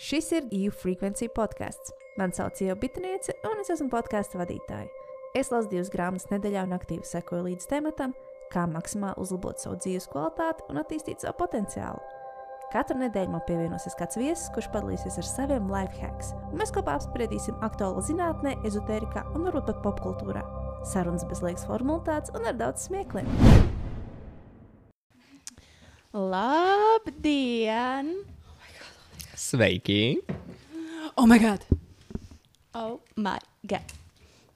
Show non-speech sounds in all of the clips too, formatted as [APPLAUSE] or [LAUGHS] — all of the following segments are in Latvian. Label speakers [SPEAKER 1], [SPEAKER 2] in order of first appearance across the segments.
[SPEAKER 1] Šis ir EU Frequency podkāsts. Mani sauc Ieva Bitniece, un es esmu podkāstu vadītāja. Es lasu divas grāmatas nedēļā un aktīvi sekoju līdz tematam, kā maksimāli uzlabot savu dzīves kvalitāti un attīstīt savu potenciālu. Katru nedēļu man pievienosies kāds viesis, kurš padalīsies ar saviem life hacks, un mēs kopā apspriedīsim aktuālu zinātnē, ezotērijā un varbūt pat popkultūrā. Sarunas bez liekas formalitātes un ar daudz smiekliem.
[SPEAKER 2] Labdien!
[SPEAKER 3] Sveiki!
[SPEAKER 2] Oh, my God! Oh, my God!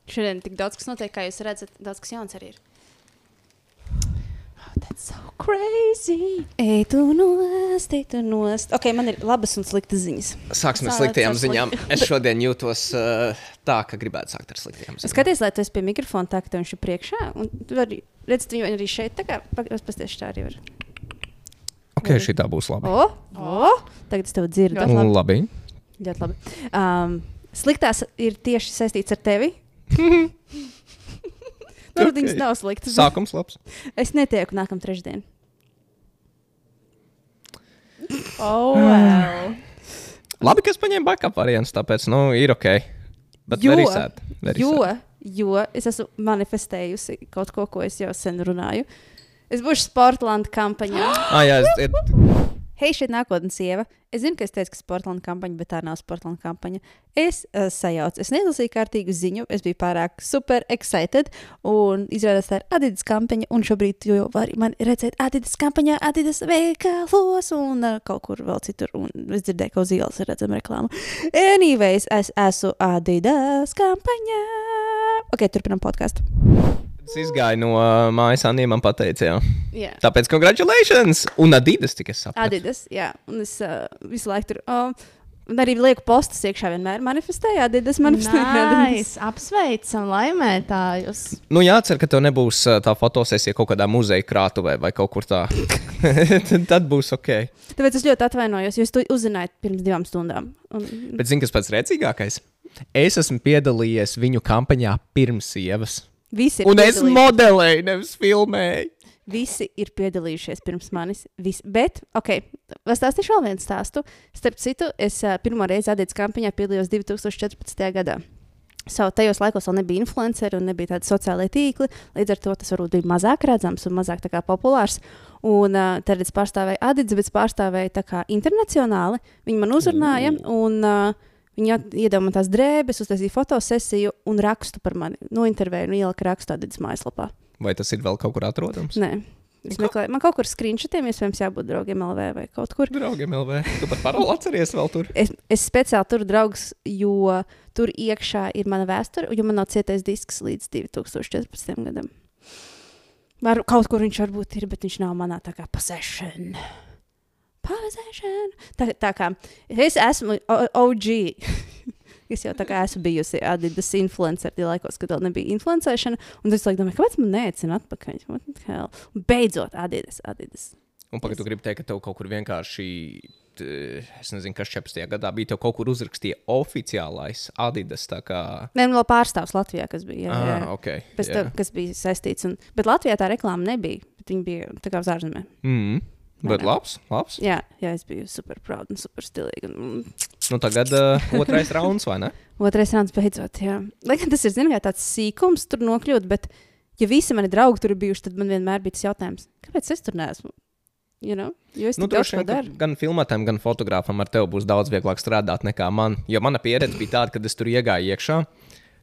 [SPEAKER 2] Šodien tik daudz kas notiek, kā jūs redzat, daudz kas jauns arī ir. Oh, that's so crazy! Ej, tu nost, ej, tu nost. Ok, man ir labas un sliktas ziņas.
[SPEAKER 3] Sāksim ar sliktajām ziņām. Es šodien jūtos uh, tā, ka gribētu sākt ar sliktajām ziņām.
[SPEAKER 2] Skaties, lai tu esi pie mikrofona, tā ka tev viņš ir priekšā. Un tu vari redzēt viņu arī šeit. Tā kā pasties tā arī var.
[SPEAKER 3] Ok, šī tā būs labi.
[SPEAKER 2] O, o, tagad es tev dzirdu.
[SPEAKER 4] Ļoti
[SPEAKER 3] Un labi.
[SPEAKER 2] Ļoti labi. Um, sliktās ir tieši saistīts ar tevi. [LAUGHS] Varbūt
[SPEAKER 3] Ok.
[SPEAKER 2] viņas nav sliktas.
[SPEAKER 3] Sākums labs.
[SPEAKER 2] Es netieku nākamā trešdiena.
[SPEAKER 4] Oh, wow.
[SPEAKER 3] Labi, ka es paņēmu backup variants, tāpēc, nu, ir ok. Bet
[SPEAKER 2] Jo-
[SPEAKER 3] very sad. Very
[SPEAKER 2] Jo,
[SPEAKER 3] sad.
[SPEAKER 2] jo es esmu manifestējusi kaut ko, ko es jau sen runāju. Es būšu Sportlanda kampaņā.
[SPEAKER 3] Ah, jā, es, ir,
[SPEAKER 2] Hei, šeit nākotnes sieva. Es zinu, ka es teicu, ka Sportlanda kampaņa, bet tā nav Sportlanda kampaņa. Es uh, sajaucu, es nelasīju kārtīgu ziņu, es biju pārāk super excited. Un izrādās, tā ir Adidas kampaņa, un šobrīd jau var man redzēt Adidas kampaņā, Adidas veikalos un uh, kaut kur vēl citur. Un es dzirdēju, ka uz ielas ir redzama reklāma. Anyways, es esmu Adidas kampaņā. Ok, turpinam podkāstu.
[SPEAKER 3] Es izgāju no uh, mājas, Anija man pateica, jā.
[SPEAKER 2] Jā.
[SPEAKER 3] Tāpēc, congratulations! Un Adidas tikai sapratu.
[SPEAKER 2] Adidas, jā, un es uh, visu laiku tur. Uh, Un arī lieku postus iekšā vienmēr manifestēju, Adidas manifestēju.
[SPEAKER 4] Nice. Apsveicam laimētājus.
[SPEAKER 3] Nu, jācer, ka tev nebūs uh, tā fotosesija kaut kādā muzeja krātuvē vai kaut kur tā. [LAUGHS] tad, tad būs ok.
[SPEAKER 2] Tāpēc es ļoti atvainojos, jo es to uzzināju pirms divām stundām. Un,
[SPEAKER 3] Bet zini, kas pats redzīgākais? Es esmu piedalījies viņu kampaņā pirms sievas.
[SPEAKER 2] Visi, ir
[SPEAKER 3] Un es modelēju, nevis filmēju.
[SPEAKER 2] visi ir piedalījušies pirms manis. Visi. Bet, ok, pastāstīšu vēl vienu stāstu. Starp citu, es uh, pirmo reizi Adidas kampaņā piedalījos 2014. gadā. So, tajos laikos vēl nebija influenceri un nebija tādi sociālai tīkli. Līdz ar to tas varbūt bija mazāk redzams un mazāk populārs. Un uh, tad es pārstāvēju Adidas, bet pārstāvēju internacionāli. Viņi man uzrunāja un uh, iedeva man tās drēbes, uztaisīja fotosesiju un rakstu par mani. Nointervēju un ielika rakstu Adidas mājaslapā.
[SPEAKER 3] Vai tas ir vēl kaut kur atrodams?
[SPEAKER 2] Nē. Es meklēju, man kaut kur screenshotiem, iespējams, jābūt draugiem LV vai kaut kur.
[SPEAKER 3] Draugiem LV. Tu pat paroli atceries vēl tur.
[SPEAKER 2] Es, es speciāli turu draugus, jo tur iekšā ir mana vēsture, jo man nav cietais disks līdz 2014. gadam. Var, kaut kur viņš varbūt ir, bet viņš nav manā tā kā possession. Possession. Tā, tā kā es esmu OG. [LAUGHS] es jau tā kā esmu bijusi Adidas influencer tie laikos, kad vēl nebija influencēšana. Un es domāju, kāpēc man neicina atpakaļ? Beidzot, Adidas. Adidas.
[SPEAKER 3] Un pagaidi, tu gribi teikt, ka tev kaut kur vienkārši, es nezinu, kas 14. gadā bija, tev kaut kur uzrakstīja oficiālais Adidas. tā Kā...
[SPEAKER 2] Nē, vēl pārstāvs Latvijā, kas bija. Jā, jā.
[SPEAKER 3] Ah, ok.
[SPEAKER 2] Pēc
[SPEAKER 3] jā.
[SPEAKER 2] tam, kas bija saistīts. Un, bet Latvijā tā reklāma nebija. bet Viņa bija tā kā uz ārzemēm.
[SPEAKER 3] Mm. Bet
[SPEAKER 2] ne?
[SPEAKER 3] labs, labs.
[SPEAKER 2] Jā, jā, es biju super proud un super stilīga. Un, mm,
[SPEAKER 3] Nu, tagad uh, otrais rauns, vai ne? [LAUGHS]
[SPEAKER 2] otrais rāns beidzot, jā. Lai gan tas ir, zināmā mērā, tāds sīkums tur nokļūt, bet, ja visi mani draugi tur bijuši, tad man vienmēr bija tas jautājums, kāpēc es tur neesmu? You know? Jo es
[SPEAKER 3] Nu, droši vien, gan filmētājam, gan fotogrāfam ar tevi būs daudz vieglāk strādāt nekā man. Jo mana pieredze bija tāda, kad es tur iegāju iekšā.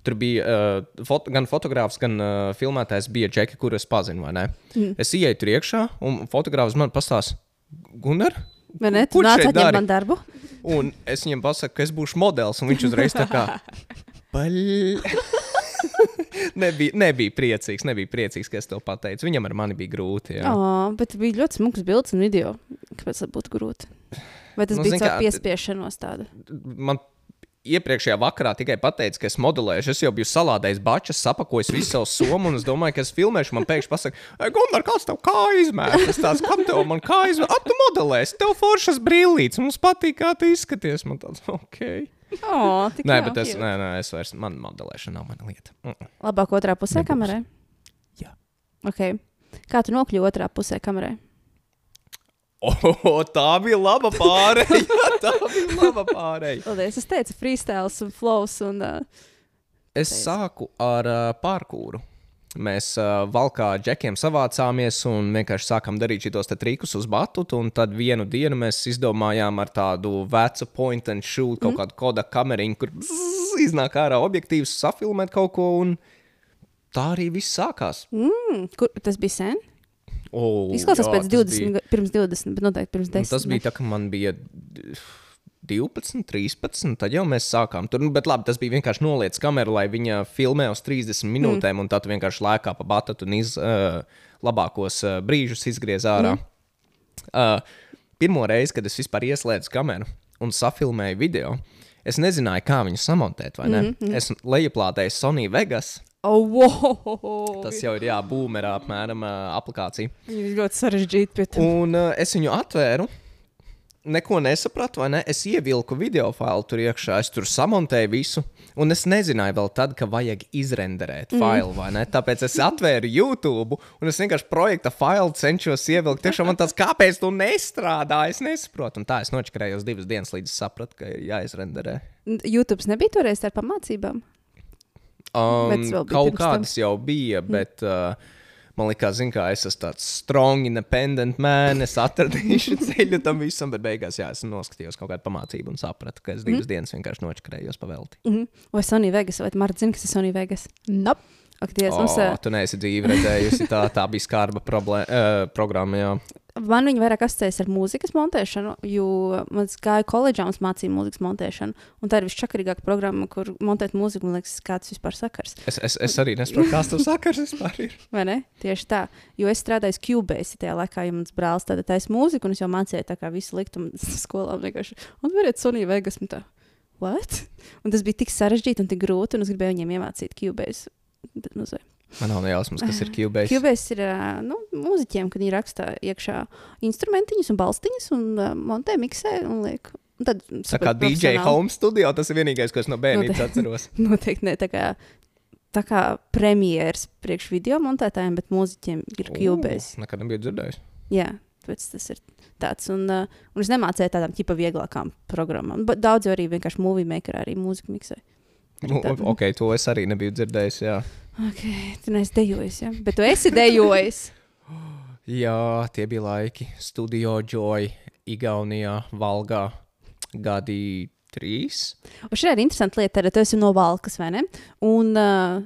[SPEAKER 3] Tur bija uh, fot gan fotogrāfs, gan uh, filmētājs, bija džeki, kurus pazinu.
[SPEAKER 2] Mm.
[SPEAKER 3] Es ienāku tur iekšā, un fotogrāfs man pastāsta, Gunār,
[SPEAKER 2] Vai ne? Tu nāc atņemt man darbu.
[SPEAKER 3] un es viņam pasaku, ka es būšu modelis, un viņš uzreiz tā kā. [LAUGHS] Nebija, nebija priecīgs, nebija priecīgs, ka es to pateicu. Viņam ar mani bija grūti. Jā.
[SPEAKER 2] Oh, bet bija ļoti smags bildes un video. Kāpēc tas būtu grūti? Vai tas
[SPEAKER 3] Nu,
[SPEAKER 2] bija
[SPEAKER 3] kā,
[SPEAKER 2] piespiešanos tāda?
[SPEAKER 3] man iepriekšējā vakarā tikai pateica, ka es modelēšu. Es jau biju salādējis bačas, sapakojis visu savu somu, un es domāju, ka es filmēšu. Man pēkšņi pasakā, Gunār, kāds tev kā izmērs? Es tāds, kam tev man kā izmērs? Ap tu modelēsi, tev foršas brīvlītes, mums patīk, kā tu izskaties. Man tāds, ok.
[SPEAKER 2] Oh,
[SPEAKER 3] Nē, bet es, nē, nē, es vairs, man modelēšana nav mana lieta. Mm -mm.
[SPEAKER 2] Labāk otrā pusē
[SPEAKER 3] Nebūs.
[SPEAKER 2] kamerai?
[SPEAKER 3] Jā.
[SPEAKER 2] Okay. Kā tu nokļuvi otrā pusē kamerai?
[SPEAKER 3] O, tā bija laba pārēja. [LAUGHS] tā bija laba pārēja.
[SPEAKER 2] Paldies. Es teicu, freestyles un flows. Un, uh,
[SPEAKER 3] Es sāku ar uh, pārkūru. Mēs uh, valkā džekiem savācāmies un vienkārši sākām darīt šos trikus uz batutu. Un tad vienu dienu mēs izdomājām ar tādu vecu point and shoot, kaut mm. kādu koda kameriņu, kur zzz, iznāk ārā objektīvs, safilmēt kaut ko. Un tā arī viss sākās.
[SPEAKER 2] mm, kur, tas bija sen.
[SPEAKER 3] O,
[SPEAKER 2] Izklausās
[SPEAKER 3] jā,
[SPEAKER 2] pēc
[SPEAKER 3] tas
[SPEAKER 2] 20,
[SPEAKER 3] bija-
[SPEAKER 2] pirms 20, bet noteikti pirms
[SPEAKER 3] Nu,
[SPEAKER 2] 10.
[SPEAKER 3] tas bija tā, ka man bija 12, 13. Tad jau mēs sākām tur. Nu, bet labi, tas bija vienkārši noliec kameru, lai viņa filmē uz 30 minūtēm, mm. un tad vienkārši lēkā pa batatu un iz, uh, labākos uh, brīžus izgriez ārā. Mm. Uh, pirmo reizi, kad es vispār ieslēdzu kameru un safilmēju video, es nezināju, kā viņu samontēt. ne? Mm -hmm. Es lejuplādēju Sony Vegas.
[SPEAKER 2] Oh, wow!
[SPEAKER 3] Tas jau ir jābūmerā apmēram uh, aplikācija.
[SPEAKER 2] Viņi ir ļoti sarežģīti pie tā.
[SPEAKER 3] Un uh, es viņu atvēru. Neko nesapratu, vai ne? Es ievilku video failu tur iekšā, es tur samontēju visu. Un es nezināju vēl tad, ka vajag izrenderēt mm. failu, vai ne? Tāpēc es atvēru YouTube un es vienkārši projekta failu cenšos ievilkt. Tiešām man tas, kāpēc tu nestrādā, es nesaprotu. Un tā es nočakarējos divas dienas, līdz sapratu, ka ir jāizrenderē.
[SPEAKER 2] YouTube nebija toreiz ar pamācībām.
[SPEAKER 3] Um, kaut
[SPEAKER 2] pirms tam.
[SPEAKER 3] kādas jau bija, bet uh, man liekas, kā es esmu tāds strong, independent man. Es atradīšu [LAUGHS] ceļu tam visam, bet beigās jā, esmu noskatījos kaut kādu pamācību un sapratu, ka es divas mm. dienas vienkārši nočakarējos pavelti.
[SPEAKER 2] Mm -hmm. Vai Sony Vegas, vai Marta zina, kas ir Sony Vegas?
[SPEAKER 4] Nope.
[SPEAKER 2] Ak, Dievs,
[SPEAKER 3] Oh,
[SPEAKER 2] mums,
[SPEAKER 3] tu neesi dzīvi redzējusi, tā, tā bija skarba problēma, uh, programma. Jā.
[SPEAKER 2] man viņa vairāk asociējas ar mūzikas montēšanu, jo man gāja koledžā un es mācīju mūzikas montēšanu. Un tā ir visčakarīgākā programma, kur montēt mūziku, man liekas, kāds vispār sakars.
[SPEAKER 3] Es, es, es arī nesaprotu, kas tas sakars vispār ir. [LAUGHS]
[SPEAKER 2] Vai ne? Tieši tā. Jo es strādāju Cubase tajā laikā, ja mans brālis tāda taisa mūziku, un es jau mācīju tā kā visu liktumu [LAUGHS] skolā. un Vienkārši, un variet Sony Vegas. What? Un tas bija tik sarežģīti un tik grūti, un es gribēju viņiem iemācīt Cubase. Nu, zē.
[SPEAKER 3] Man nav ne jausmas, kas ir Cubase.
[SPEAKER 2] Cubase ir nu, mūziķiem, kad viņi raksta iekšā instrumentiņus un balstiņus un uh, montē, miksē un liek. Un tad,
[SPEAKER 3] Tā kā DJ Home studio, tas ir vienīgais, ko es no bērnības atceros. [LAUGHS]
[SPEAKER 2] Noteikti ne tā kā, tā kā premjeras priekš video montētājiem, bet mūziķiem ir Cubase.
[SPEAKER 3] Nekad nebiju dzirdējis.
[SPEAKER 2] Jā, tāpēc tas ir tāds. Un, uh, un es nemācīju tādām tipa vieglākām programmām. Bet daudz arī vienkārši movie makerā arī mūziku miksē.
[SPEAKER 3] Nu, ok, to es arī nebiju dzirdējis. Jā.
[SPEAKER 2] Ok, tu neesi dejojis, ja? Bet tu esi dejojis. [GASPS]
[SPEAKER 3] Jā, tie bija laiki. Studio Joy, Igaunijā, Valgā, gadi trīs.
[SPEAKER 2] Un šī ir interesanta lieta, ka tu esi no Valkas, vai ne? Un uh,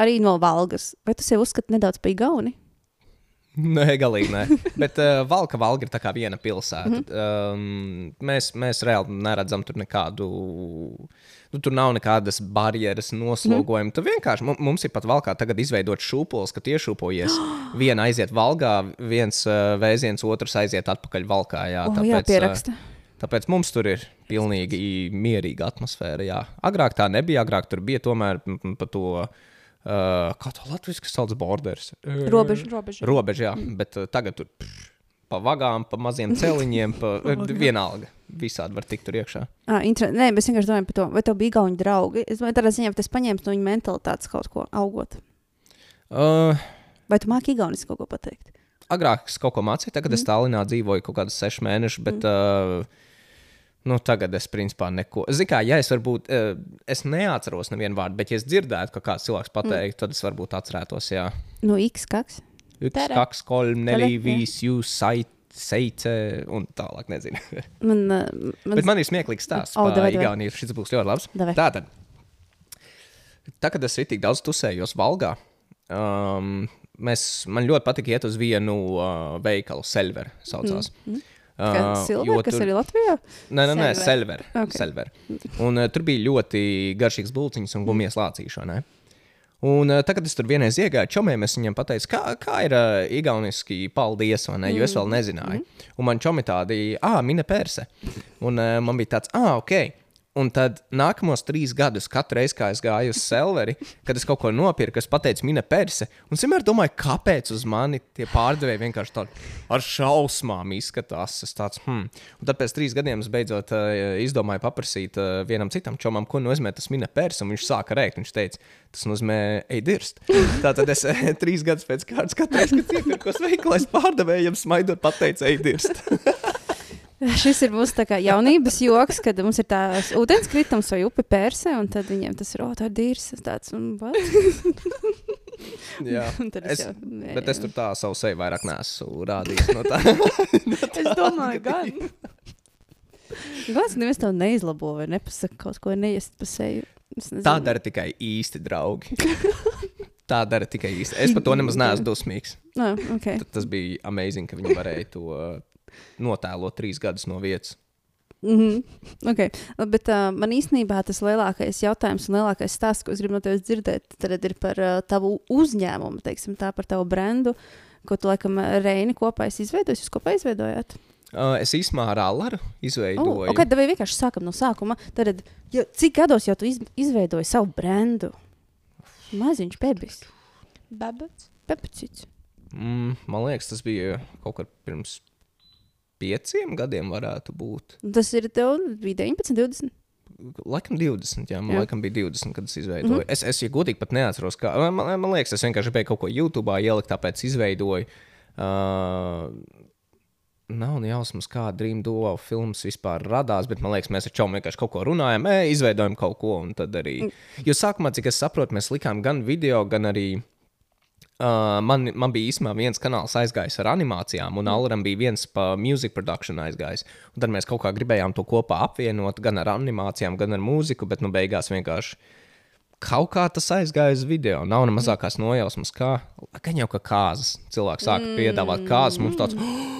[SPEAKER 2] arī no Valgas. Vai tu sev uzskati nedaudz par Igauni?
[SPEAKER 3] Nē, galīgi nē. Bet uh, Valka, Valga ir tā kā viena pilsēta. Mm -hmm. um, mēs, mēs reāli neredzam tur nekādu. Nu, tur nav nekādas barjeras, noslogojuma. Mm. Tur vienkārši mu- mums ir pat valkā tagad izveidot šūpoles, ka iešūpojies. [GASPS] Viena aiziet valgā, viens uh, vēziens, otrs aiziet atpakaļ valkā. Jā,
[SPEAKER 2] O, jā,
[SPEAKER 3] ā,
[SPEAKER 2] pieraksta.
[SPEAKER 3] Tāpēc mums tur ir pilnīgi mierīga atmosfēra. Jā. Agrāk tā nebija. Agrāk tur bija tomēr pa to, uh, kā to latviešu sauc, borders.
[SPEAKER 2] Robeža.
[SPEAKER 4] Robeža.
[SPEAKER 3] Robeža, jā, bet uh, tagad tur pff, pa vagām, pa maziem [LAUGHS] celiņiem, pa vienalga. Visādi var tikt tur iekšā.
[SPEAKER 2] Ah, inter... Nē, es vienkārši domāju par to, vai tev bija Igauni draugi. Es domāju, tādā ziņā, tas paņēma no viņa mentalitātes kaut ko augot.
[SPEAKER 3] Uh,
[SPEAKER 2] Vai tu māki Igauniski kaut ko pateikt?
[SPEAKER 3] agrāk es kaut ko mācīju, tagad mm. es Tallinā dzīvoju kaut kādus sešus mēnešus, bet mm. uh, nu, tagad es principā neko. Zinu, kā, ja es varbūt, uh, es neatceros nevienu vārdu, bet ja es dzirdētu, ka kāds cilvēks pateikt, mm. tad es varbūt atcerētos, jā.
[SPEAKER 2] No X kaks.
[SPEAKER 4] Tere.
[SPEAKER 3] kaks, kolm, viis, jūs, sait, seice un tālāk, nezinu. [LAUGHS]
[SPEAKER 2] Man, uh, man...
[SPEAKER 3] Bet man ir smieklīgs stāsts
[SPEAKER 2] O,
[SPEAKER 3] par
[SPEAKER 2] davai, davai.
[SPEAKER 3] Šis būs ļoti labs.
[SPEAKER 2] Davai.
[SPEAKER 3] Tātad, tā, kad es tik daudz tusējos Valgā, um, mēs, man ļoti patika iet uz vienu uh, veikalu, Selver saucās. Mm.
[SPEAKER 2] Kā Silver, kas arī Latvijā?
[SPEAKER 3] Nē, nē, nē
[SPEAKER 2] Selver.
[SPEAKER 3] Selver.
[SPEAKER 2] Ok.
[SPEAKER 3] Selver. Un uh, tur bija ļoti garšīgs bulciņš un gumijas lācīšana. Un uh, tagad es tur vienreiz iegāju čomiem, es viņiem pateicu, kā, kā ir uh, igauniski paldies, vai ne, jo es vēl nezināju. Un man čomi tādi, ah, mina perse. Un uh, man bija tāds, ah, ok. Un tad nākamos trīs gadus, katru reizi, kad es gāju uz Selveri, kad es kaut ko nopirku, es pateicu, mina perse. Un es vienmēr domāju, kāpēc uz mani tie pārdevēji vienkārši tādi ar šausmām izskatās. Es tāds, hmm. Un tad pēc trīs gadiem es beidzot uh, izdomāju paprasīt uh, vienam citam čomam, ko nozīmē tas mina perse. Viņš sāka rēkt. Viņš teica, tas nozīmē, ej, dirst. Tā tad es eh, [LAUGHS] trīs gadus pēc kārtas, kad iepirkos veikalā, es pārdevējiem smaidot, pateicu, ej, dirst. [LAUGHS]
[SPEAKER 2] Šis ir mūsu tā jaunības joks, kad mums ir tāds ūdenskritums vai upe pērse, un tad viņiem tas ir, o, tā ir dīrs. Tāds, un? [LAUGHS]
[SPEAKER 3] Jā, es,
[SPEAKER 2] jau- nē,
[SPEAKER 3] bet es tur tā savu seju vairāk nesu rādījis. No tā. [LAUGHS]
[SPEAKER 4] Es domāju, gan.
[SPEAKER 2] Galvenais, ka neviens tev neizlabo vai nepasaka kaut ko neiest pa seju.
[SPEAKER 3] Tā dara tikai īsti draugi. [LAUGHS] Tā dara tikai īsti. Es par to nemaz neesmu dusmīgs.
[SPEAKER 2] No, okay.
[SPEAKER 3] Tad Tas bija amazing, ka viņi varēja to notēlot trīs gadus no vietas.
[SPEAKER 2] Mm -hmm. okay. Bet uh, man īstenībā tas lielākais jautājums un lielākais stāsts, ko es gribu no tevis dzirdēt, tad ir par uh, tavu uzņēmumu, teiksim, tā par tavu brendu, ko tu laikam Reini kopā esi izveidojis. Jūs kopā izveidojāt?
[SPEAKER 3] Uh, es īstenībā ar Allaru izveidoju.
[SPEAKER 2] Oh, okay, tad vienkārši sākam no sākuma. Tad, ja, cik gados jau tu iz, izveidoji savu brendu? Maziņš, bebis,
[SPEAKER 4] Babets.
[SPEAKER 2] pepecīts.
[SPEAKER 3] mm, man liekas, tas bija kaut kad pirms pieciem gadiem, varētu būt.
[SPEAKER 2] Tas ir tev bija 19, 20.
[SPEAKER 3] Laikam 20, jā, man
[SPEAKER 2] Jā.
[SPEAKER 3] laikam bija 20, kad es izveidoju. Mm -hmm. Es, es ja godīgi pat neatceros, kā. Man, man liekas, es vienkārši gribēju kaut ko YouTube ielikt, tāpēc izveidoju. Uh, Nav jausmas, kā Dream Duo filmas vispār radās, bet man liekas, mēs ar Čomu vienkārši kaut ko runājam, e, izveidojam kaut ko. un Tad arī. Jo sākumā, cik es saprotu, mēs likām gan video, gan arī. Uh, man, man bija īstenībā viens kanāls aizgājis ar animācijām, un Alaram bija viens pa music production aizgājis. Un tad mēs kaut kā gribējām to kopā apvienot, gan ar animācijām, gan ar mūziku, bet nu beigās vienkārši kaut kā tas aizgāja uz video. Nav ne mazākās nojausmas, kā. Gan jau kā kāzas. Cilvēks sāka piedāvāt kāzas, mums tāds. "Oh,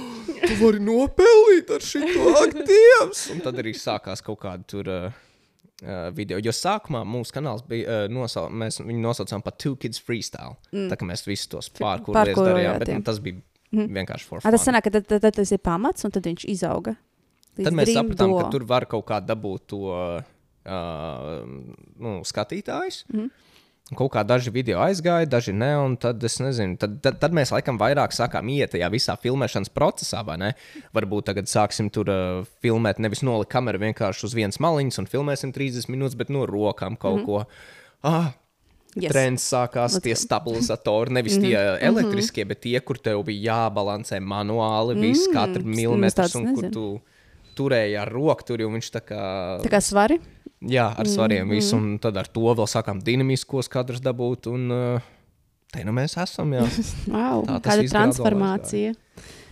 [SPEAKER 3] Tu vari nopelnīt ar šo aktīvs. Un tad arī sākās kaut kāda tur. Uh, video. Jo sākumā mūsu kanāls bija uh, nosauc, mēs viņu nosaucām par Two Kids Freestyle. Mm. Tā kā mēs visus tos pārkūrējām,
[SPEAKER 2] pārkūrojāt,
[SPEAKER 3] bet nu, tas bija mm. vienkārši for
[SPEAKER 2] Ah, tas sanāk, ka tad, tad, tad tas ir pamats, un tad viņš izauga. līdz
[SPEAKER 3] Tad mēs sapratām,
[SPEAKER 2] Duo.
[SPEAKER 3] ka tur var kaut kā dabūt to uh, nu, skatītājus. Mm. Kaut kā daži video aizgāja, daži ne, un tad es nezinu. Tad, tad, tad mēs laikam vairāk sākām iet tajā visā filmēšanas procesā, vai ne? Varbūt tagad sāksim tur uh, filmēt, nevis nolikt kameru vienkārši uz vienas maliņas un filmēsim 30 minūtes, bet no rokām kaut mm -hmm. ko. Ah,
[SPEAKER 2] Yes.
[SPEAKER 3] Trends sākās tie stabilizatori, nevis tie elektriskie, bet tie, kur tev bija jābalansē manuāli, viss katru
[SPEAKER 2] es
[SPEAKER 3] milimetru,
[SPEAKER 2] tādas
[SPEAKER 3] un kur
[SPEAKER 2] nezinu.
[SPEAKER 3] tu turēji ar roku, tur jau viņš tā kā.
[SPEAKER 2] Tā kā svari.
[SPEAKER 3] Jā, ar svariem visu, un tad ar to vēl sākām dinamiskos kadrus dabūt, un uh, te nu mēs esam, jā. [LAUGHS]
[SPEAKER 4] Wow,
[SPEAKER 3] Tā
[SPEAKER 4] kāda transformācija.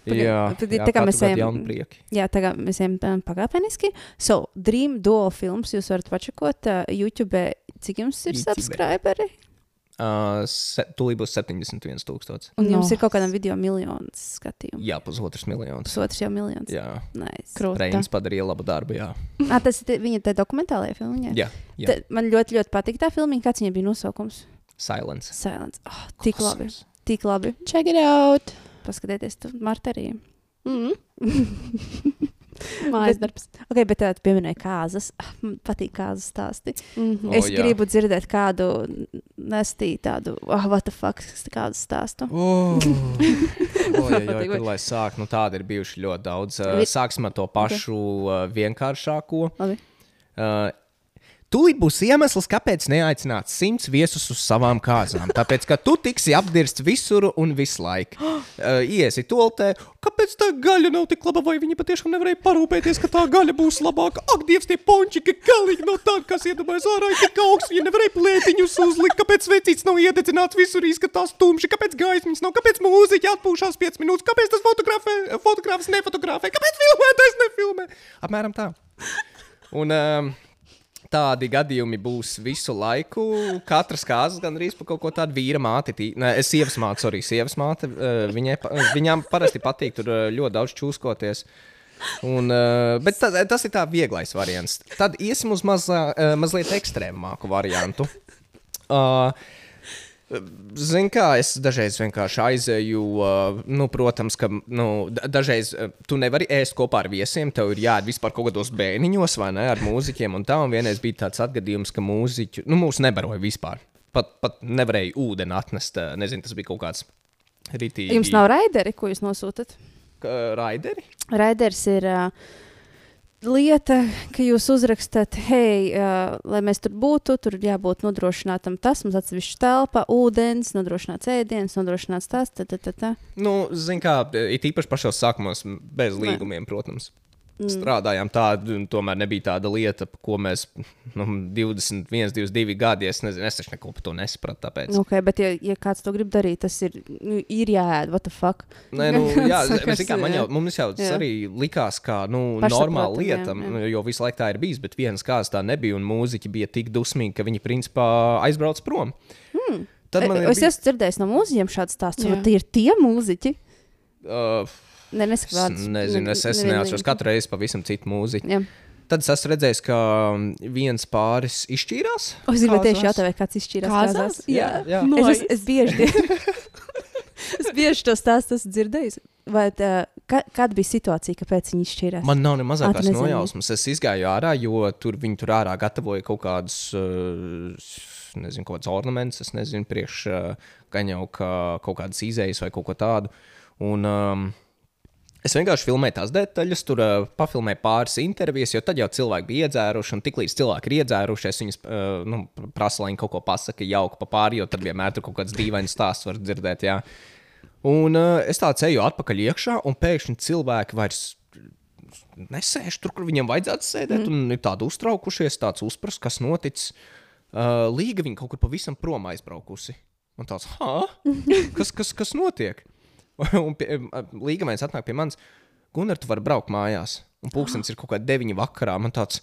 [SPEAKER 2] Pagaid,
[SPEAKER 3] jā,
[SPEAKER 2] tad
[SPEAKER 3] jā
[SPEAKER 2] tā kā mēs ejam-. Jā, tagad mēs ejam um, pakāpeniski. So, Dream Duo films jūs varat pačakot uh, YouTube. Cik jums ir subscriberi?
[SPEAKER 3] Uh, se, tūlīt būs 71 tūkstoši.
[SPEAKER 2] Un jums
[SPEAKER 4] No.
[SPEAKER 2] ir kaut kādam video miljons skatījumu.
[SPEAKER 3] Jā, pusotrs miljons.
[SPEAKER 2] Pusotrs jau miljons.
[SPEAKER 3] Jā,
[SPEAKER 2] Nice.
[SPEAKER 3] Reins padarīja labu darbu, jā.
[SPEAKER 2] Ah, tas ir viņa te dokumentālajā filmā.
[SPEAKER 3] Jā, jā.
[SPEAKER 2] Te, man ļoti, ļoti patīk tā filma. Kāds viņai bija nosaukums?
[SPEAKER 3] Silence.
[SPEAKER 2] Silence. Oh, tik labi. Tik labi.
[SPEAKER 4] Check it out.
[SPEAKER 2] Paskatieties, tu Marta arī.
[SPEAKER 4] Mm. [LAUGHS] Mājas darbs.
[SPEAKER 2] Ok, bet tā pieminēja kāzas. Ah, Man patīk kāzas stāsti.
[SPEAKER 4] Mm -hmm.
[SPEAKER 2] Es
[SPEAKER 3] jā.
[SPEAKER 2] gribu dzirdēt kādu nestī tādu, ah, what the fuck, kādu stāstu.
[SPEAKER 3] Oh, oh, jā, jā,
[SPEAKER 2] vai-
[SPEAKER 3] lai sāk, nu tādi ir bijuši ļoti daudz. Sāksim ar to pašu okay. uh, vienkāršāko.
[SPEAKER 2] Labi.
[SPEAKER 3] Uh, Tūlīt būs iemesls, kāpēc neaicināt simts viesus uz savām kāzām. Tāpēc, ka tu tiksi apdirsts visur un visu laiku. Uh, [GASPS] iesi toltē, kāpēc tā gaļa nav tik laba, vai viņi patiešām nevarēja parūpēties, ka tā gaļa būs labāka. Ak, Dievs, tie pončiki galīgi no tā, kas iedomājas ārā, ir tik augsts, viņi nevarēja plētiņus uzlikt, kāpēc vecīts nav iededzināts, visur izskatās tumši, kāpēc gaismas nav, kāpēc mūziķi atpūšās 5 minūtes, kāpēc tas fotografē, fotogrāfs nefotografē, kāpēc filmētājs nefilmē. Apmēram tā. Un, um, Tādi gadījumi būs visu laiku. Katras kārtas gan arī par kaut ko tādu vīra māti. tī- Nē, es sievas māte, arī sievas māte. eh, Viņai, pa- viņām parasti patīk tur eh, ļoti daudz čūskoties. Un, eh, bet tas, tas ir tā vieglais variants. Tad iesim uz mazā, eh, mazliet ekstrēmāku variantu. Uh, Zini, kā es dažreiz vienkārši aizēju, uh, nu, protams, ka nu, da- dažreiz uh, tu nevari ēst kopā ar viesiem. Tev ir jāiet vispār kaut kādos bēniņos vai ne ar mūziķiem. Un tā, un vienreiz bija tāds atgadījums, ka mūziķi, nu, mūs nebaroja vispār. Pat, pat nevarēja ūdeni atnest. uh, Nezinu, tas bija kaut kāds rītīgi.
[SPEAKER 2] Jums nav raideri, ko jūs nosūtat?
[SPEAKER 3] Raideri?
[SPEAKER 2] Raiders ir uh, lieta, ka jūs uzrakstat, hei, uh, lai mēs tur būtu, tur jābūt nodrošinātam tas, mums atsevišķa telpa, ūdens, nodrošināts ēdiens, nodrošināts tas, tā, tā. tā.
[SPEAKER 3] Nu, zini, kā it īpaši pašos sākumos, bez līgumiem, protams.
[SPEAKER 2] Mm.
[SPEAKER 3] Strādājām tādu, un tomēr nebija tāda lieta, ko mēs nu, 21, 22 gadi. Es nezinu, es taču neko par to nesapratu. Tāpēc.
[SPEAKER 2] Okay, bet, ja, ja kāds to grib darīt, tas ir, nu, ir jāēd, what the fuck.
[SPEAKER 3] Nē, nu, [LAUGHS] jā, zini kā, man jau, mums jau tas arī likās, kā nu, normāla lieta,
[SPEAKER 2] jā, jā.
[SPEAKER 3] jo visu laiku tā ir bijis, bet vienas kāds tā nebija, un mūziķi bija tik dusmīgi, ka viņi principā aizbrauc prom. Hmm. Tad man ir.
[SPEAKER 2] Es
[SPEAKER 3] bij-
[SPEAKER 2] esmu dzirdējis no mūziķiem šādu stāstu, vai tie ir tie mūziķi?
[SPEAKER 3] Uh,
[SPEAKER 2] Ne,
[SPEAKER 3] es
[SPEAKER 2] neskatās.
[SPEAKER 3] nezinu, es, es neatceros katru reizi pavisam citu mūziku.
[SPEAKER 2] Jā.
[SPEAKER 3] Tad es esmu redzējis, ka viens pāris izšķīrās.
[SPEAKER 2] O, Es gribēju tieši jautāt, vai kāds izšķīrās
[SPEAKER 4] Kāzās?
[SPEAKER 2] kāzās.
[SPEAKER 3] Jā, jā.
[SPEAKER 2] Es,
[SPEAKER 4] Nice.
[SPEAKER 2] es, es bieži, [LAUGHS] es bieži to stāstu esmu dzirdējis. Vai tā, ka, kāda bija situācija, kāpēc viņi izšķīrās?
[SPEAKER 3] Man nav ne mazākās
[SPEAKER 2] nezini.
[SPEAKER 3] nojausmas. Es izgāju ārā, jo tur viņi tur ārā gatavoja kaut kādus, uh, nezinu, kaut kādus ornamentus. Es nezinu, priekš uh, gan jau ka kaut kādas izējas vai kaut ko tādu. Un, um, Es vienkārši filmēju tās detaļas, tur uh, pafilmēju pāris intervijas, jo tad jau cilvēki bija iedzēruši. Un tiklīdz cilvēki ir iedzērušies, viņi uh, nu, prasa, lai viņi kaut ko pasakā jauku pa pāri, jo tad vienmēr tur kaut kāds dīvains stāsts var dzirdēt. Jā. Un uh, es tā ceļu atpakaļ iekšā, un pēkšņi cilvēki vairs nesēž tur, kur viņam vajadzētu sēdēt, mm. un ir tādi uztraukušies, tāds uzpras, kas noticis. Uh, Līga viņa kaut kur pavisam prom aizbraukusi. Un tāds, ha? [LAUGHS] Kas, kas, kas notiek? [LAUGHS] un pie, Līga viens atnāk pie manis, Gunār, tu vari braukt mājās. Un pulkstenis ir kaut kāda deviņa vakarā. Man tāds,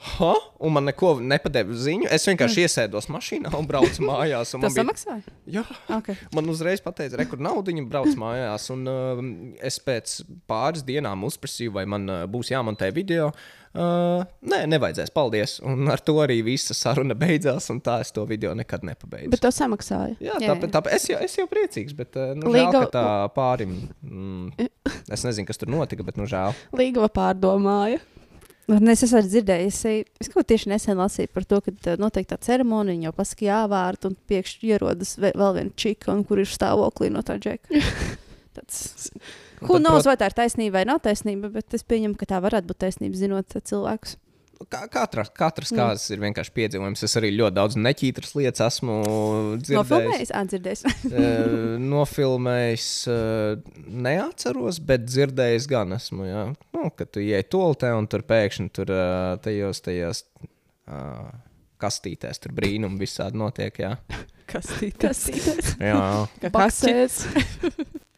[SPEAKER 3] ha? Un man neko nepadeva ziņu. Es vienkārši iesēdos mašīnā un braucu mājās. un [LAUGHS] man
[SPEAKER 2] Tas
[SPEAKER 3] bija-
[SPEAKER 2] samaksāja?
[SPEAKER 3] Jā,
[SPEAKER 2] Okay.
[SPEAKER 3] Man uzreiz pateica, re, kur naudu viņa brauc mājās. Un, uh, es pēc pāris dienām uzprasīju, vai man uh, būs jāmontē video. Uh, nē, nevajadzēs, paldies. Un ar to arī visa saruna beidzās. Un tā es to video nekad nepabeidzu.
[SPEAKER 4] Bet to samaksāja.
[SPEAKER 3] Jā,
[SPEAKER 2] Jā,
[SPEAKER 3] tāpēc, tāpēc es, jau, es jau priecīgs, bet uh, nu,
[SPEAKER 4] Līga-
[SPEAKER 3] žēl, tā pārim. Mm, es nezinu, kas tur notika, bet nu žēl.
[SPEAKER 4] Līgava pārdomāja.
[SPEAKER 2] Es esmu dzirdējis, es, kaut tieši nesen lasīju par to, ka uh, notiek tā ceremonija, jau pasaka, jāvārt, un pēkšņi ierodas vēl viena čika, un kur ir stāvoklī no tā džeka. [LAUGHS] Tāds, nav,
[SPEAKER 3] prot-
[SPEAKER 2] vai tā ir taisnība vai nav taisnība, bet es pieņemu, ka tā varētu būt taisnība, zinot uh, cilvēkus.
[SPEAKER 3] Katra, katrs
[SPEAKER 2] Mm.
[SPEAKER 3] kāds ir vienkārši piedzīvojums. Es arī ļoti daudz neķītras lietas esmu dzirdējis.
[SPEAKER 2] Nofilmējis, atdzirdējis. [LAUGHS]
[SPEAKER 3] Nofilmējis, neatceros, bet dzirdējis gan esmu. Jā. Nu, kad tu ienāc toltē un tur pēkšņi tur tajos, tajos kastītēs tur brīnumi visādi notiek. Jā,
[SPEAKER 2] Kas tī-
[SPEAKER 4] Kas ir?
[SPEAKER 3] jā,
[SPEAKER 4] Baksēs.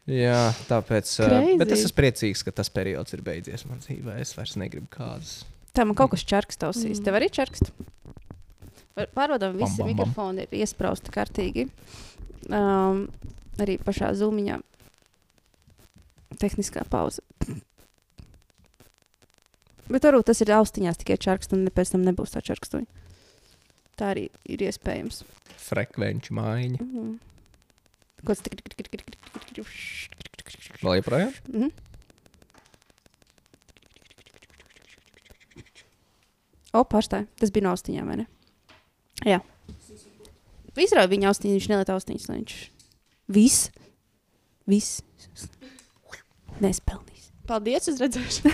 [SPEAKER 3] jā tāpēc. Uh,
[SPEAKER 4] Crazy.
[SPEAKER 3] bet es esmu priecīgs, ka tas periods ir beidzies man dzīvē. Es vairs negribu kādas.
[SPEAKER 2] Tā man kaut kas čarks tausīs.
[SPEAKER 4] Mm.
[SPEAKER 2] Tev arī čarkst? Var- Pārbaudām, visi
[SPEAKER 3] bam, bam.
[SPEAKER 2] mikrofoni ir iesprausti kārtīgi. Um, arī pašā zūmiņā. Tehniskā pauze. Bet varbūt tas ir austiņās tikai čarksts, un pēc tam nebūs tā čarkstuņa. Tā arī ir iespējams.
[SPEAKER 3] Frekvenču maiņa.
[SPEAKER 2] Mhm. Kaut kas tik, tik, tik, tik, tik, tik, tik, tik.
[SPEAKER 3] Vēl joprojām?
[SPEAKER 2] Mhm. O, pārstāj. Tas bija no austiņām, vai ne? Jā. Izrauj viņa austiņu, viņš neliet austiņas, lai viņš viss, viss nespelnīs.
[SPEAKER 4] Paldies, es redzēšu. [LAUGHS]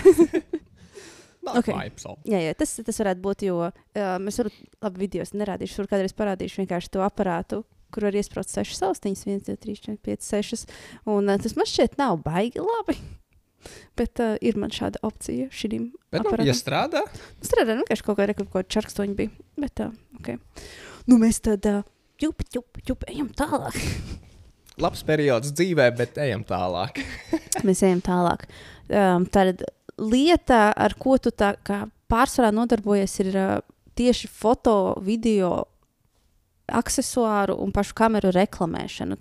[SPEAKER 2] Ok.
[SPEAKER 3] Vibes all.
[SPEAKER 2] Jā, jā tas, tas varētu būt, jo uh, mēs varam, labi, video nerādīšu, tur kādreiz parādīšu vienkārši to aparātu, kur var iesprāst sešas austiņas, 1, 2, 3, 4, 5, 6. Un uh, tas man šķiet nav baigi labi. Bet uh, ir man šāda opcija šim
[SPEAKER 3] Bet, nu, ja strādā,
[SPEAKER 2] Strādā vienkārši kaut kāda kaut kāda čarkstoņa bija. Bet, uh, okay. nu, mēs tad uh, ķup, ķup, ķup, ejam tālāk. [LAUGHS]
[SPEAKER 3] labs periods dzīvē, bet ejam tālāk. [LAUGHS]
[SPEAKER 2] mēs ejam tālāk. Um, tad lieta, ar ko tu tā kā pārsvarā nodarbojies, ir uh, tieši foto, video, accessoāru un pašu kameru reklamēšana.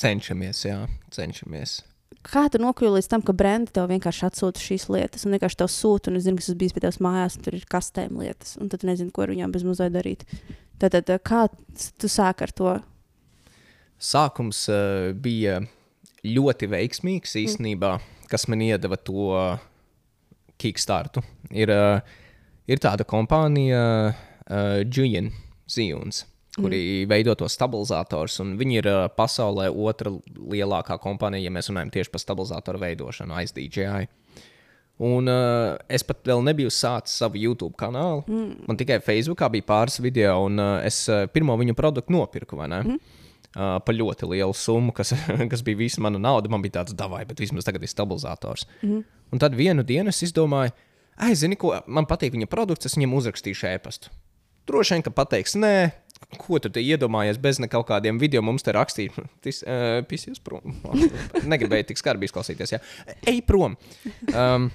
[SPEAKER 3] Cenšamies, jā, cenšamies.
[SPEAKER 2] Kā tu nokļuvi līdz tam, ka brendi tev vienkārši atsūta šīs lietas, un vienkārši tev sūta, un es zinu, kas tas bija pie tevis mājās, un tur ir kastēm lietas, un tad tu nezini, ko ar viņām bez mazliet darīt. Tad, tad kā tu sāki ar to?
[SPEAKER 3] sākums uh, bija ļoti veiksmīgs īstenībā, kas man iedeva to kickstartu. Ir, uh, ir tāda kompānija, uh, Julian Zions. Kuri mm. veido to stabilizators, un viņi ir uh, pasaulē otra lielākā kompānija, ja mēs runājam tieši par stabilizatoru veidošanu, aiz DJI. Un uh, es pat vēl nebiju sācis savu YouTube kanālu. Mm. Man tikai Facebookā bija pāris video, un uh, es uh, pirmo viņu produktu nopirku. Mm. Uh, par ļoti lielu summu, kas, [LAUGHS] kas bija visa mana nauda. Man bija tāds davai, bet vismaz tagad ir stabilizators. Mm. Un tad vienu dienu es izdomāju, ah, zini, ko man patīk viņa produkts, es viņam uzrakstīšu e-pastu. Droši vien, ka pateiks, nē, ko tu iedomājies bez kaut kādiem video mums te rakstīt. Tas uh, pisies prom. [LAUGHS] Negribēju tik skarbi izklausīties. Jā. Ej prom. Um,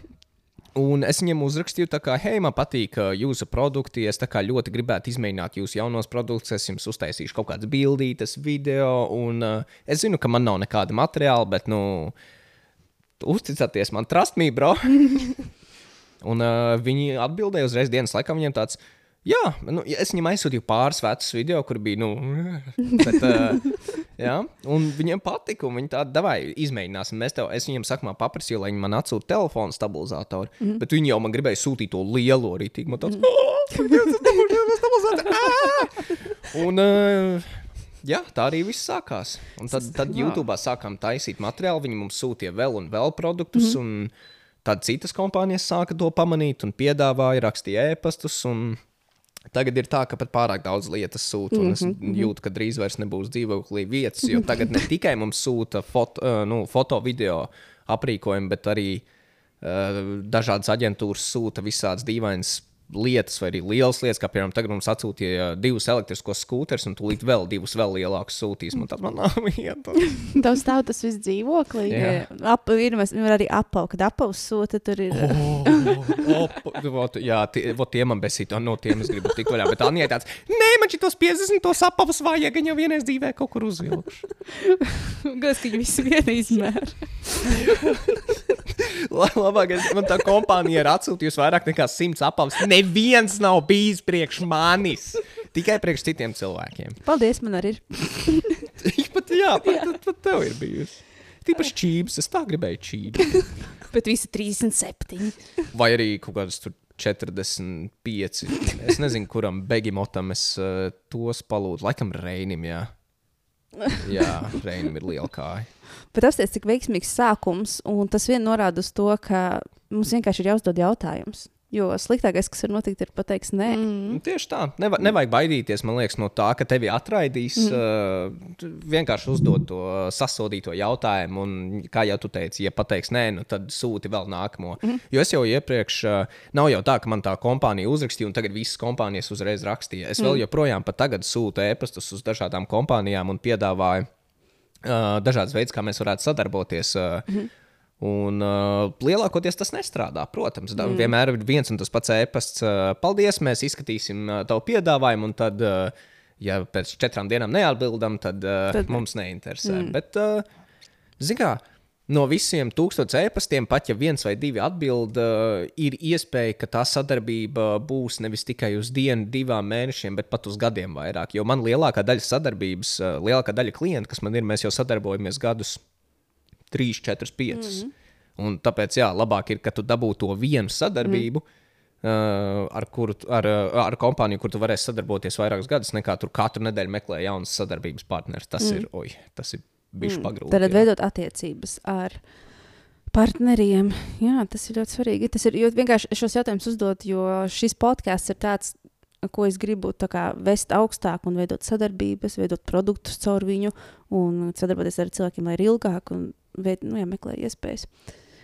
[SPEAKER 3] Un es viņam uzrakstīju, ka, hei, man patīk uh, jūsu produkti. Es ļoti gribētu izmēģināt jūsu jaunos produktus. Es jums uztaisīšu kaut kādas bildītas, video. Un, uh, es zinu, ka man nav nekāda materiāla, bet, nu, uzticieties man, trust me, bro. [LAUGHS] un uh, viņi atbildēja uzreiz dienas laikā. Viņiem tāds, Jā, nu, es viņam aizsūtīju pāris vecus video, kur bija. Nu, [LAUGHS] bet, uh, jā, un viņiem patika, un viņi tādu vai izmēģināsim. Mēs tev, es viņiem sākumā paprasīju, lai viņi man atsūta telefonu stabilizatoru, mm -hmm. bet viņi jau man gribēja sūtīt to lielo rītīgu. Man tāds, un, uh, jā, tā arī viss sākās. Un tad, tad YouTube sākām taisīt materiālu, viņi mums sūtīja vēl un vēl produktus. Mm -hmm. Tad citas kompānijas sāka to pamanīt un piedāvāja, rakstīja ēpastus. Un Tagad ir tā, ka pat pārāk daudz lietas sūta, un es mm -hmm. jūtu, ka drīz vairs nebūs dzīvoklī vietas. Jo tagad ne tikai mums sūta foto, uh, nu, foto video aprīkojumu, bet arī uh, dažādas aģentūras sūta visādas dīvainas lietas, vai arī lielas lietas, kā piemēram, tagad mums atsūtīja divus elektriskos skūterus, un tūlīt vēl divus vēl lielākus sūtīs. Man tas nav [LAUGHS] vieta. [LAUGHS]
[SPEAKER 2] Tev stāv tas viss dzīvoklī. Ap, ir, mēs, ir arī apav, kad apavs sūta, tur ir.
[SPEAKER 3] oh, oh, ot, jā, tie, ot, tie man besīt, no tiem es gribu tikt vaļā. Bet Anija tāds, nē, man šitos 50 tos apavus vajag, gan jau vienreiz dzīvē kaut kur uzvilkšu. [LAUGHS]
[SPEAKER 2] Gas, ka viņi visi viena izmēra.
[SPEAKER 3] Labākais, man tā kompānija ir atsūtījusi vairāk nekā 100 apavus neviens nav bijis priekš manis. Tikai priekš citiem cilvēkiem.
[SPEAKER 2] Paldies, man arī ir. [LAUGHS]
[SPEAKER 3] pat, jā, pat, jā. pat, pat tev ir bijusi. Tīpaši čības, es tā gribēju čības. [LAUGHS]
[SPEAKER 2] Bet visi 37.
[SPEAKER 3] Vai arī kaut kādas tur 45. Es nezinu, kuram begimotam es uh, tos palūdzu. Laikam Reinim, jā. [LAUGHS] Jā, Reinim ir liela kāja.
[SPEAKER 2] Bet apstāties, cik veiksmīgs sākums, un tas vien norāda uz to, ka mums vienkārši ir jāuzdod jautājums. Jo sliktākais, kas var notikt, ir pateikt, nē.
[SPEAKER 3] Mm. Tieši tā. Neva, nevajag baidīties liekas, no tā, ka tevi atraidīs. Mm. Uh, vienkārši uzdot to sasodīto jautājumu, un, kā jau tu teici, ja pateiks nē, nu, tad sūti vēl nākamo. Mm. Jo es jau iepriekš, uh, nav jau tā, ka man tā kompānija uzrakstīja, un tagad visas kompānijas uzreiz rakstīja. Es mm. vēl joprojām pat tagad sūtu e-pastus uz dažādām kompānijām un piedāvāju uh, dažādas veids, kā mēs varētu sadarboties. Uh, mm. Un uh, lielākoties tas nestrādā. Protams, mm. vienmēr ir viens un tas pats e-pasts. Uh, paldies, mēs izskatīsim uh, tavu piedāvājumu, un tad, uh, ja pēc četrām dienām neatbildam, tad, uh, tad... mums neinteresē. Mm. Bet, uh, zināmā mērā, no visiem tūkstošiem e-pastiem, pat ja viens vai divi atbild, uh, ir iespēja, ka tā sadarbība būs nevis tikai uz dienu, divām mēnešiem, bet pat uz gadiem vairāk. Jo man lielākā daļa sadarbības, uh, lielākā daļa klientu, kas man ir, mēs jau sadarbojamies gadus 3, 4, 5. Mm -hmm. Un tāpēc, jā, labāk ir, ka tu dabū to vienu sadarbību. Mm. Uh, ar, kuru, ar, ar kompāniju, kur tu varēsi sadarboties vairākus gadus, nekā tur katru nedēļu meklē jaunas sadarbības partnerus. Tas mm. ir, oi, tas ir bijis mm. pagrūti.
[SPEAKER 2] Tad veidot attiecības ar partneriem. Jā, tas ir ļoti svarīgi. Tas ir vienkārši šos jautājumus uzdot, jo šis podkāsts ir tāds, ko es gribu kā, vest augstāk un veidot sadarbības, veidot produktus caur viņu un sadarboties ar cilvēkiem, lai ir ilgāk un veid, nu, jāmeklē iespējas.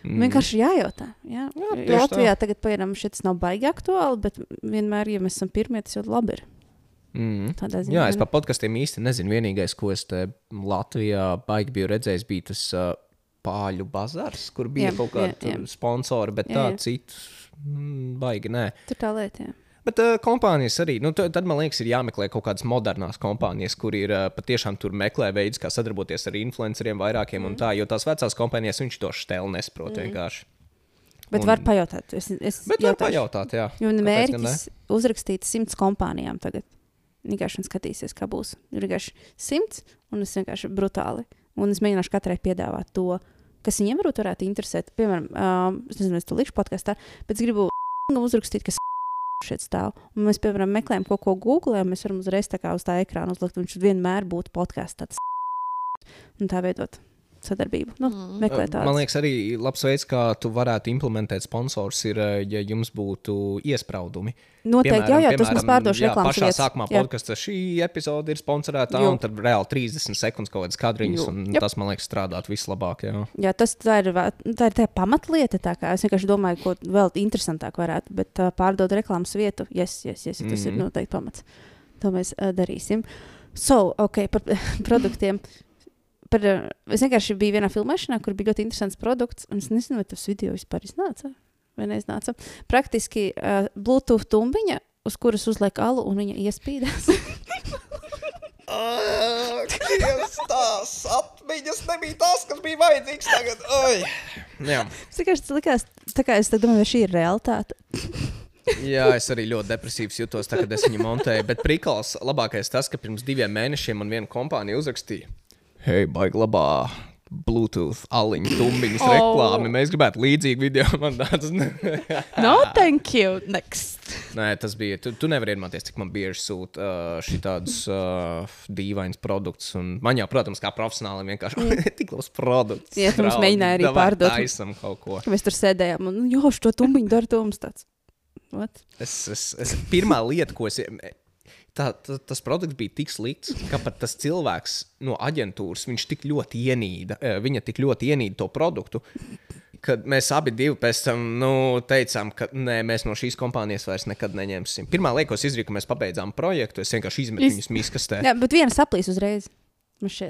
[SPEAKER 2] Mm. Vienkārši jājautā. Jā. Jā, Latvijā tā. tagad, piemēram, šis nav baigi aktuāli, bet vienmēr, ja mēs esam pirmie, tas jau labi ir.
[SPEAKER 3] Mm. Ziņā, Jā, es par podkastiem īsti nezinu. Vienīgais, ko es Latvijā baigi biju redzējis, bija tas uh, pāļu bazars, kur bija jā, kaut kāda sponsora, bet jā, tā citu mm, baigi nē.
[SPEAKER 2] Tur tā lieta. Jā.
[SPEAKER 3] Bet uh, kompānijas arī, nu, tad, man liekas, ir jāmeklē kaut kādas modernas kompānijas, kur ir uh, patiešām tur meklē veidus, kā sadarboties ar influenceriem vairākiem mm. un tā, jo tās vecās kompānijas viņš to stēlu nesaprot mm. vienkārši.
[SPEAKER 2] Bet un... var pajautāt. Es, es
[SPEAKER 3] bet jautāšu. var pajautāt, jā.
[SPEAKER 2] Jo mērķis uzrakstīt simts kompānijām tagad. Vienkārši skatīsies, kā būs. Ir vienkārši simts, un es vienkārši brutāli. Un es mēģināšu katrai piedāvāt to, kas viņiem varbūt varētu interesēt. Piemēram, um, es nezinu, es to likšu podkāstā, bet es gribu uzrakstīt, kas šeit stāv. Un mēs, piemēram, meklējam kaut ko Google, un mēs varam uzreiz tā kā uz tā ekrāna uzlikt, un viņš vienmēr būtu podkāsts tāds. Un tā veidot sadarbību. Nu,
[SPEAKER 4] Mm.
[SPEAKER 3] Man liekas, arī labs veids, kā tu varētu implementēt sponsors, ir, ja jums būtu iespraudumi.
[SPEAKER 2] Noteikti, jā, jā, tas mums pārdošu reklāmas
[SPEAKER 3] pašā
[SPEAKER 2] vietas.
[SPEAKER 3] sākumā podkāstā šī epizode ir sponsorēta,
[SPEAKER 2] Jo.
[SPEAKER 3] un tad reāli 30 sekundes kaut kādas kadriņas,
[SPEAKER 2] Jo.
[SPEAKER 3] un
[SPEAKER 2] Jep.
[SPEAKER 3] tas, man liekas, strādāt vislabāk. Jā.
[SPEAKER 2] Jā, tas tā ir, tā ir tā pamatlieta. Tā kā es vienkārši domāju, ko vēl interesantāk varētu. Bet uh, pārdot reklāmas vietu, yes, yes, yes, tas mm -hmm. ir
[SPEAKER 3] Mhm.
[SPEAKER 2] noteikti pamats. To mēs uh, darīsim. So, ok, par [LAUGHS] produktiem. Par, uh, es vienkārši biju vienā filmēšanā, kur bija ļoti interesants produkts. Un es nezinu, vai tas video vispār iznāca. Vai neiznāca. Praktiski uh, Bluetooth tumbiņa, uz kuras uzliek alu un viņa iespīdās.
[SPEAKER 3] Dievs, tās atmiņas nebija tas, kas bija vajadzīgs tagad.
[SPEAKER 2] Es vienkārši tas likās, tā kā es domāju, vai šī ir realitāte.
[SPEAKER 3] Jā, es arī ļoti depresīvs jutos, tā, kad es viņu montēju. Bet prikals labākais tas, ka pirms diviem mēnešiem man viena kompānija uzrakstīja, hei, baigi labā. Bluetooth, aliņu, tumbiņas
[SPEAKER 4] Oh.
[SPEAKER 3] reklāmas. Mēs gribētu līdzīgu video. [LAUGHS] Man tāds
[SPEAKER 4] No, thank you. Next.
[SPEAKER 3] Nē, tas bija. Tu, tu nevari iedomāties, cik man bieži sūta uh, šādus uh, dīvainus produktus. Un Man jau, protams, kā profesionālim, vienkārši [LAUGHS] tik labs produkts.
[SPEAKER 2] Jā, mums
[SPEAKER 3] Draugi,
[SPEAKER 2] mēģināji arī pārdot.
[SPEAKER 3] Taisam kaut ko.
[SPEAKER 2] Mēs tur sēdējām, un jau šo tumbiņu dara to mums tāds. What?
[SPEAKER 3] Es, es, es, pirmā lieta, ko es. Tā, tā, tas produkts bija tik slikts, ka pat tas cilvēks no aģentūras viņš tik ļoti ienīda, eh, viņa tik ļoti ienīda to produktu, ka mēs abi pēc tam nu, teicām, ka nē, mēs no šīs kompānijas vairs nekad neņemsim. Pirmā lieta, ko es izdarīju, kad mēs pabeidzām projektu, es vienkārši izmetu
[SPEAKER 4] Iz-
[SPEAKER 3] viņus miskastē.
[SPEAKER 2] Jā, bet viena saplīs uzreiz.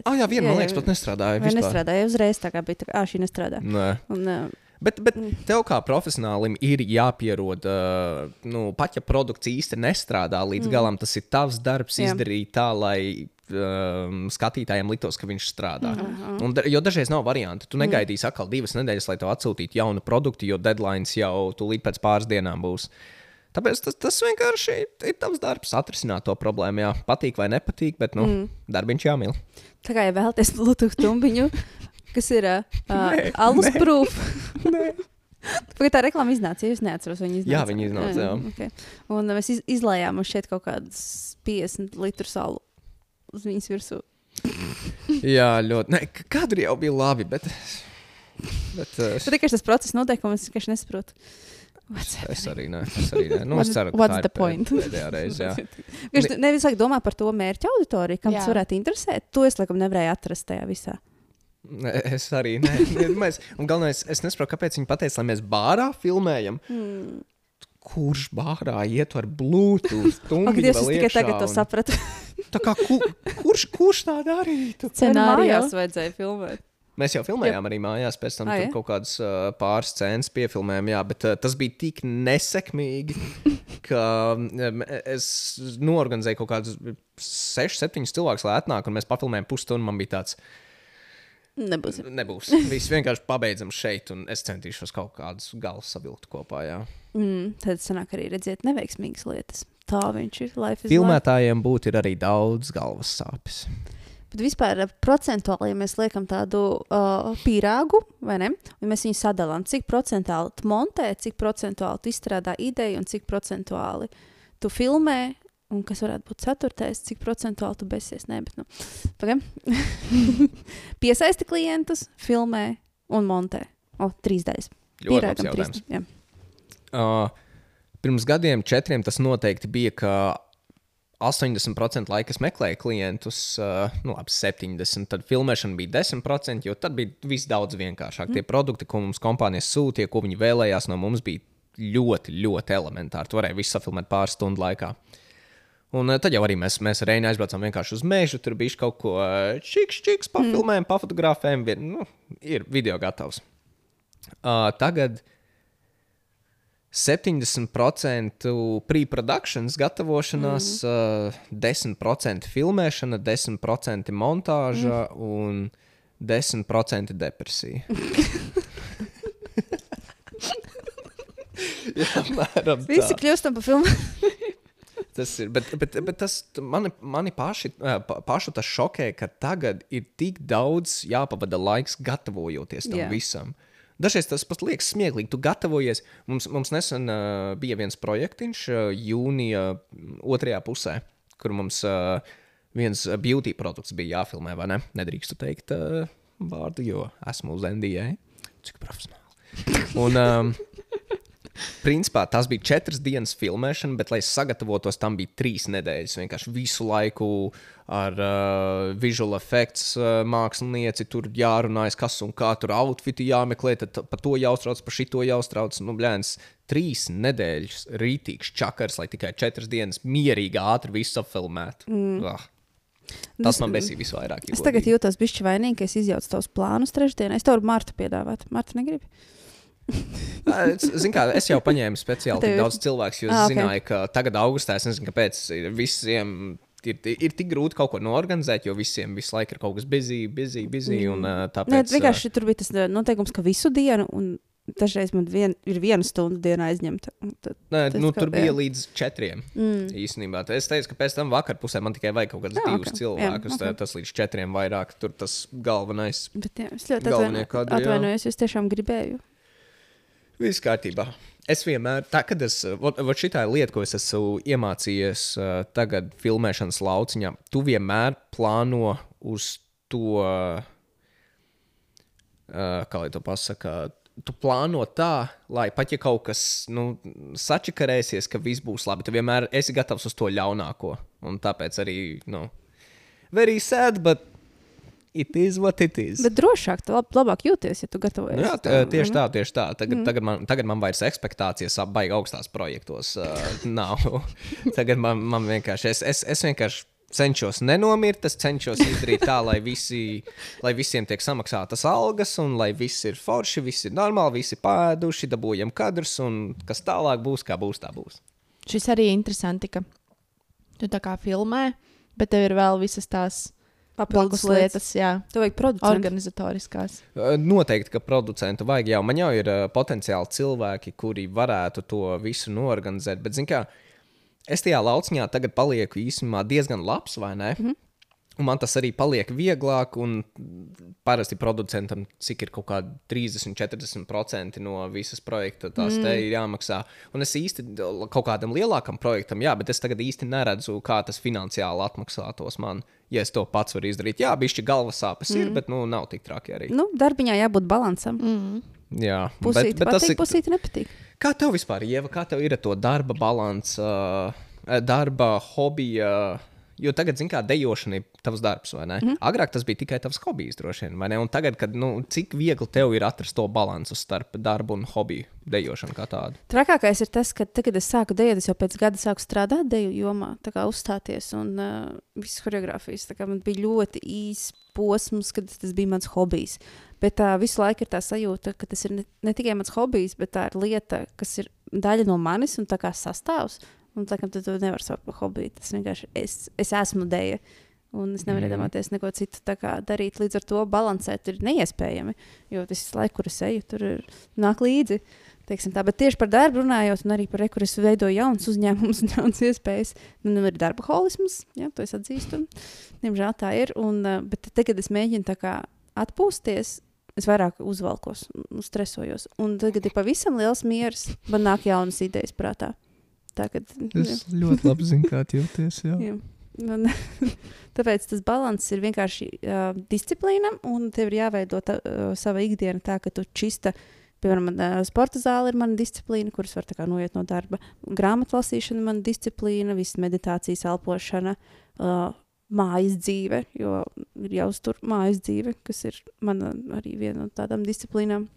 [SPEAKER 3] Ah, jā, viena, man liekas, pat nestrādāja. Vispār.
[SPEAKER 2] nestrādāja uzreiz, tā kā bija tā, ah, šī nestrādā.
[SPEAKER 3] Nē.
[SPEAKER 2] Un, uh,
[SPEAKER 3] Bet, bet tev kā profesionālim ir jāpierod, uh, nu, pat ja produkts īsti nestrādā līdz mm. galam, tas ir tavs darbs
[SPEAKER 2] Jā.
[SPEAKER 3] izdarīt tā, lai um, skatītājiem liktos, ka viņš strādā. Mm. Un, da- jo dažreiz nav variantu. Tu negaidīsi atkal divas nedēļas, lai tev atsūtītu jaunu produktu, jo deadline jau tūlīt pēc pāris dienām būs. Tāpēc tas, tas vienkārši ir tavs darbs, atrisināt to problēmu. Jā, patīk vai nepatīk, bet nu, mm. darbiņš jāmīl.
[SPEAKER 2] tā kā ja vēlaties [LAUGHS] Bluetooth tumbiņu, kas ir uh,
[SPEAKER 3] Nē,
[SPEAKER 2] alus
[SPEAKER 3] nē.
[SPEAKER 2] proof. [LAUGHS] Pagaid, tā reklāma iznāca, ja es neatceros, viņa iznāca.
[SPEAKER 3] Jā, viņa iznāca, jā.
[SPEAKER 2] Okay. Un mēs iz, izlējām uz šeit kaut kādus 50 litru salu uz viņas virsū. [LAUGHS]
[SPEAKER 3] Jā, ļoti. K- kadri jau bija labi, bet. bet uh,
[SPEAKER 2] Tur tikai tas process notiek, un es vienkārši nesaprotu. What's
[SPEAKER 3] Es arī nē, es arī nē. Nu,
[SPEAKER 4] What's-
[SPEAKER 3] es ceru, ka
[SPEAKER 4] what's
[SPEAKER 3] tā ir
[SPEAKER 4] the point?
[SPEAKER 3] pēd- Pēdējā reize, jā.
[SPEAKER 2] Viņš nevis laik domā par to mērķa auditoriju, kam tas
[SPEAKER 4] Jā.
[SPEAKER 2] varētu interesēt. To es laikam nevarēju atrast tajā visā.
[SPEAKER 3] Es arī nē. Mēs, un galvenais, es nesaprotu, kāpēc viņi teica, lai mēs bārā filmējam.
[SPEAKER 2] Hmm.
[SPEAKER 3] Kurš bārā iet ar
[SPEAKER 2] Dievs, es tikai tagad to sapratu.
[SPEAKER 3] Tā kā, ku, kurš, kurš tā darītu?
[SPEAKER 4] Scenārijā.
[SPEAKER 2] vajadzēja filmēt.
[SPEAKER 3] Mēs jau filmējām arī mājās, pēc tam
[SPEAKER 2] Ah,
[SPEAKER 3] tur
[SPEAKER 2] jā?
[SPEAKER 3] kaut kādas uh, pāris scēnas piefilmējām, jā, bet uh, tas bija tik nesekmīgi, ka um, es norganizēju kaut kādus 6, 7 cilvēkus, lai atnāktu, un mēs pafilmējām pusstundu. Man bija tāds,
[SPEAKER 2] Nebūs.
[SPEAKER 3] nebūs. Viss vienkārši pabeidzam šeit, un es centīšos kaut kādus galus savilkt kopā. Jā.
[SPEAKER 2] Mm, tad sanāk arī redzēt neveiksmīgas lietas. Tā viņš ir.
[SPEAKER 3] Filmētājiem būtu arī daudz galvas sāpes.
[SPEAKER 2] Bet vispār eh, procentuāli, ja mēs liekam tādu uh, pīrāgu, vai ne? Un mēs viņu sadalām, cik procentuāli tu montē, cik procentuāli tu izstrādā ideju un cik procentuāli tu filmē. Un kas varētu būt ceturtais, cik procentuāli tu besies? Nē, bet, nu. [LAUGHS] Piesaisti klientus, filmē un montē. O, trīs daļas.
[SPEAKER 3] Ļoti labs jautājums.
[SPEAKER 2] jā.
[SPEAKER 3] Uh, pirms gadiem, četriem, tas noteikti bija, ka 80% laika es meklēju klientus, uh, nu, labi, 70%. Tad filmēšana bija 10%, jo tad bija viss daudz vienkāršāk. Mm. Tie produkti, ko mums kompānijas sūtīja, ko viņi vēlējās no mums, bija ļoti, ļoti elementāri. Tu varēji visu safilmēt pāris stundu laikā. Un uh, tad jau arī mēs, mēs ar Reinu aizbraucām vienkārši uz mežu. Tur bija kaut ko uh, čiks, čiks, pafilmējām, mm. pafotografējām. Nu, ir video gatavs. Uh, tagad 70% pre-produkcijas gatavošanās, mm. uh, 10% filmēšana, 10% montāža mm. un 10% depresija. [LAUGHS] [LAUGHS] Jā, apmēram.
[SPEAKER 2] Visi kļūstam par filmu. [LAUGHS]
[SPEAKER 3] Tas ir, bet, bet, bet tas mani, mani paši, pašu tas šokē, ka tagad ir tik daudz jāpavada laiks gatavojoties tam yeah. visam. Dažreiz tas pat liekas smieklīgi. Tu gatavojies. Mums, mums nesen uh, bija viens projektiņš, uh, jūnija otrajā pusē, kur mums uh, viens beauty produkts bija jāfilmē, vai ne? Nedrīkstu teikt uh, vārdu, jo esmu uz NDA. Cik profesionāli. Un, um, Principā tas bija četras dienas filmēšana, bet, lai sagatavotos, tam bija trīs nedēļas. Vienkārši visu laiku ar uh, visual effects uh, mākslinieci tur jārunājas, kas un kā tur outfiti jāmeklē, tad par to jāuztrauc, par šito jāuztrauc. Nu, blēns, trīs nedēļas rītīgs čakars, lai tikai četras dienas mierīgi, ātri visu apfilmētu. Mm. Ah. Tas man besīja visvairāk.
[SPEAKER 2] Es tagad jūtos bišķi vainīgi, ka es izjaucu tavus plānus trešdienā. Es tev varu Martu piedāvāt. Marta negribu. [LAUGHS]
[SPEAKER 3] Zinu, kā es jau paņēmu speciāli tik daudz cilvēku, jo es
[SPEAKER 2] Ah, ok.
[SPEAKER 3] okay. zināju, ka tagad, augustā, es nezinu, kāpēc visiem. Ir, ir tik grūti kaut ko norganizēt, jo visiem visu laiku ir kaut kas busy, busy, busy. Mm. Un, uh, tāpēc,
[SPEAKER 2] Nē, vienkārši tur bija tas noteikums, ka visu dienu, un dažreiz man vien, ir viena stunda dienā aizņemta. Tad,
[SPEAKER 3] Nē,
[SPEAKER 2] tas
[SPEAKER 3] nu, tur bija
[SPEAKER 2] jā.
[SPEAKER 3] līdz četriem.
[SPEAKER 2] mm.
[SPEAKER 3] Īstenībā Tā es teicu, ka pēc tam vakarā pusē man tikai vajag kaut kādus
[SPEAKER 2] Jā,
[SPEAKER 3] divus
[SPEAKER 2] ok.
[SPEAKER 3] cilvēkus.
[SPEAKER 2] Jā,
[SPEAKER 3] Jā,
[SPEAKER 2] ok.
[SPEAKER 3] Tas līdz četriem vairāk. Tur tas galvenais.
[SPEAKER 2] Bet jā, es ļoti atvainojos, jo es tiešām gribēju.
[SPEAKER 3] Viss kārtībā. Es vienmēr, tā kad es, ot, ot šitā ir lieta, ko es esmu iemācījies tagad filmēšanas lauciņā, tu vienmēr plāno uz to, kā lai to pasakā, tu plāno tā, lai pat ja kaut kas nu, sačakarēsies, ka viss būs labi, tu vienmēr esi gatavs uz to ļaunāko. Un tāpēc arī, nu, very sad, but it is what it is.
[SPEAKER 2] Bet drošāk, tu lab, labāk jūties, ja tu gatavojies.
[SPEAKER 3] Jā, tā, tieši
[SPEAKER 2] ne?
[SPEAKER 3] tā, tieši tā. Tagad, mm. tagad, man, tagad man vairs ekspektācijas ap baigi augstās projektos uh, [LAUGHS] nav. tagad man, man vienkārši, es, es, es vienkārši cenšos nenomirt, es cenšos izdarīt tā, lai, visi, lai visiem tiek samaksātas algas, un lai viss ir forši, viss ir normāli, visi pēduši, dabūjam kadrus, un kas tālāk būs, kā būs, tā būs.
[SPEAKER 4] Šis arī ir interesanti, ka tu tā kā filmē, bet tev ir vēl visas tās
[SPEAKER 2] Papildus
[SPEAKER 4] lietas, jā,
[SPEAKER 2] Tev vajag producentu.
[SPEAKER 4] organizatoriskās.
[SPEAKER 3] Noteikti, ka producentu vajag jau. Man jau ir uh, potenciāli cilvēki, kuri varētu to visu norganizēt. Bet, zināmā mērā, es tajā lauciņā tagad palieku īstenībā diezgan labs, vai ne? Mm -hmm. Un man tas arī paliek vieglāk, un parasti producentam, cik ir kaut kādi 30-40% no visas projekta, tās mm. te ir jāmaksā. Un es īsti kaut kādam lielākam projektam, jā, bet es tagad īsti neredzu, kā tas finansiāli atmaksātos man, ja es to pats varu izdarīt. Jā, bišķi galvas sāpes mm. ir, bet nu, nav tik traki arī.
[SPEAKER 2] Nu, darbiņā jābūt balansam.
[SPEAKER 4] Mm.
[SPEAKER 3] Jā,
[SPEAKER 2] Pusīti
[SPEAKER 3] bet, bet tas
[SPEAKER 2] patīk,
[SPEAKER 3] ir.
[SPEAKER 2] pusīti nepatīk.
[SPEAKER 3] Kā tev vispār, Ieva, kā tev ir ar to darba balanss, uh, darba, hobija? Jo tagad, zināmā mērā, dejošana ir tavs darbs, vai ne? Mm -hmm. Agrāk tas bija tikai tavs hobijs, droši vien, vai ne? Un tagad, kad, nu, cik viegli tev ir atrast to līdzsvaru starp darbu un hobiju, dejošanu kā tādu?
[SPEAKER 2] Trakākais ir tas, ka tagad, kad es sāku dejot, es jau pēc gada sāku strādāt deju jomā, tā kā uzstāties un uh, visas choreogrāfijas. Tā kā Man bija ļoti īss posms, kad tas bija mans hobijs. Bet tā visu laiku ir tā sajūta, ka tas ir ne, ne tikai mans hobijs, bet tā ir lieta, kas ir daļa no manis un tā kā sastāvs. Un tā kā tu to nevari saukt par hobiju, tas vienkārši es, es esmu dēļa. Un es nevaru
[SPEAKER 3] Mhm.
[SPEAKER 2] iedomāties neko citu darīt. Līdz ar to balansēt ir neiespējami. Jo tas laiks, kur es eju, tur ir nāk līdzi. Bet tieši par darbu runājot, un arī par to, es veidoju jaunus uzņēmumus un jaunas iespējas. Man ir darba holisms, jā, to es atzīstu. Diemžēl tā ir. Un, uh, bet tad, kad es mēģinu atpūsties, es vairāk uzvalkos, stresojos. Un tagad ir pavisam liels miers. Man nāk jaunas idejas prātā. Tā, kad, jā.
[SPEAKER 3] ļoti labi zinu, kā jūties.
[SPEAKER 2] Jā. Un, [LAUGHS] tāpēc tas līdzsvars ir vienkārši uh, disciplīna, un tev ir jāveido tā, uh, sava ikdiena tā, ka tu čista. Piemēram, uh, sporta zāle ir mana disciplīna, kuras var kā noiet no darba. Grāmatu lasīšana ir mana disciplīna, visas meditācijas, elpošana, uh, mājas dzīve, jo ir jāuztur mājas dzīve, kas ir mana arī viena no tādām disciplīnām.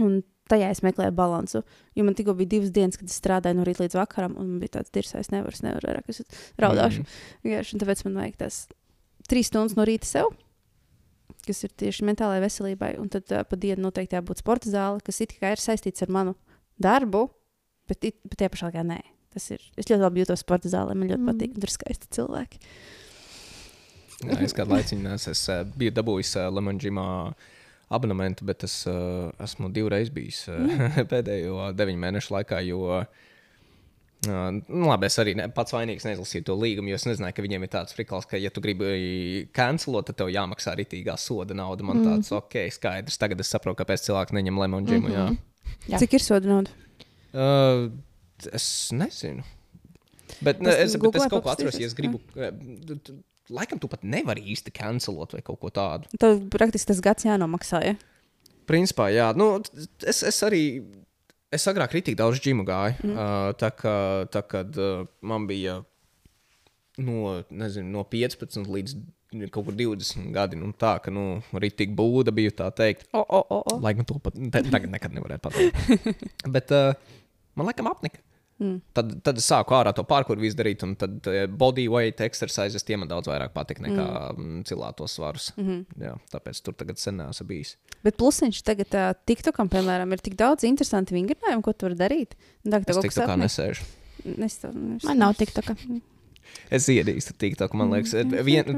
[SPEAKER 2] Un tajā es meklēju balansu. Jo man tikko bija divas dienas, kad es strādāju no rīta līdz vakaram, un man bija tāds dirs, es nevaru, es nevaru vairāk, es raudāšu. Vienkārši, un tāpēc man vajag tās trīs stundas no rīta sev, kas ir tieši mentālajai veselībai. Un tad uh, pa dienu noteikti jābūt sporta zāle, kas it kā ir saistīts ar manu darbu, bet, it, bet tajā pašā laikā nē. Tas ir. Es ļoti labi jūtos sporta zālē, man ļoti mm. patīk, un tur ir skaisti cilvēki.
[SPEAKER 3] Jā, es kādu laiku nesu. Es uh, biju dabūjis uh, Lemonģimā abonementu, bet es uh, esmu divreiz bijis uh, [LAUGHS] pēdējo deviņu mēnešu laikā. Jo, Uh, nu, labi, es arī ne, pats vainīgs neizlasīju to līgumu, jo es nezināju, ka viņiem ir tāds frikals, ka, ja tu gribi cancelot, tad tev jāmaksā rītīgā soda nauda. Man tāds, mm. ok, skaidrs. Tagad es saprotu, kāpēc cilvēki neņem lemonu džimu. Mm -hmm.
[SPEAKER 4] Jā.
[SPEAKER 2] Cik ir soda nauda?
[SPEAKER 3] uh, es nezinu. Bet, ne, es, bet es kaut ko atceros, ja es gribu. tu- Laikam tu pat nevari īsti cancelot vai kaut ko tādu.
[SPEAKER 2] Tev praktiski tas gads jānomaksā. Ja?
[SPEAKER 3] Principā, jā, nu, es, es arī. Es agrāk kritīgi daudz džimu gāju. Mm. Uh, tā kā, tā, kad uh, man bija no, nezinu, no 15 līdz kaut kur 20 gadi, nu, tā ka, nu, rītīgi būda bija tā teikt.
[SPEAKER 2] O, o, o, o.
[SPEAKER 3] Lai gan to pat te, tagad nekad nevarētu pateikt. [LAUGHS] Bet uh, man laikam apnika.
[SPEAKER 2] Mm.
[SPEAKER 3] Tad, tad es sāku ārā to pārkuru visu darīt, un tad uh, body weight exercises tie man daudz vairāk patika nekā mm. cilātos svarus. Mm -hmm. Jā, tāpēc tur tagad sen esmu bijis.
[SPEAKER 2] Bet plusiņš tagad, uh, TikTokam, piemēram, ir tik daudz interesantu vingrinājumu, ko tu vari darīt. Un Tagad
[SPEAKER 3] Es
[SPEAKER 2] tev
[SPEAKER 3] tik tā kā nesēžu.
[SPEAKER 2] nesēžu.
[SPEAKER 4] Man nav tik tā kā.
[SPEAKER 3] Es iedīstu TikTok, man liekas, vien,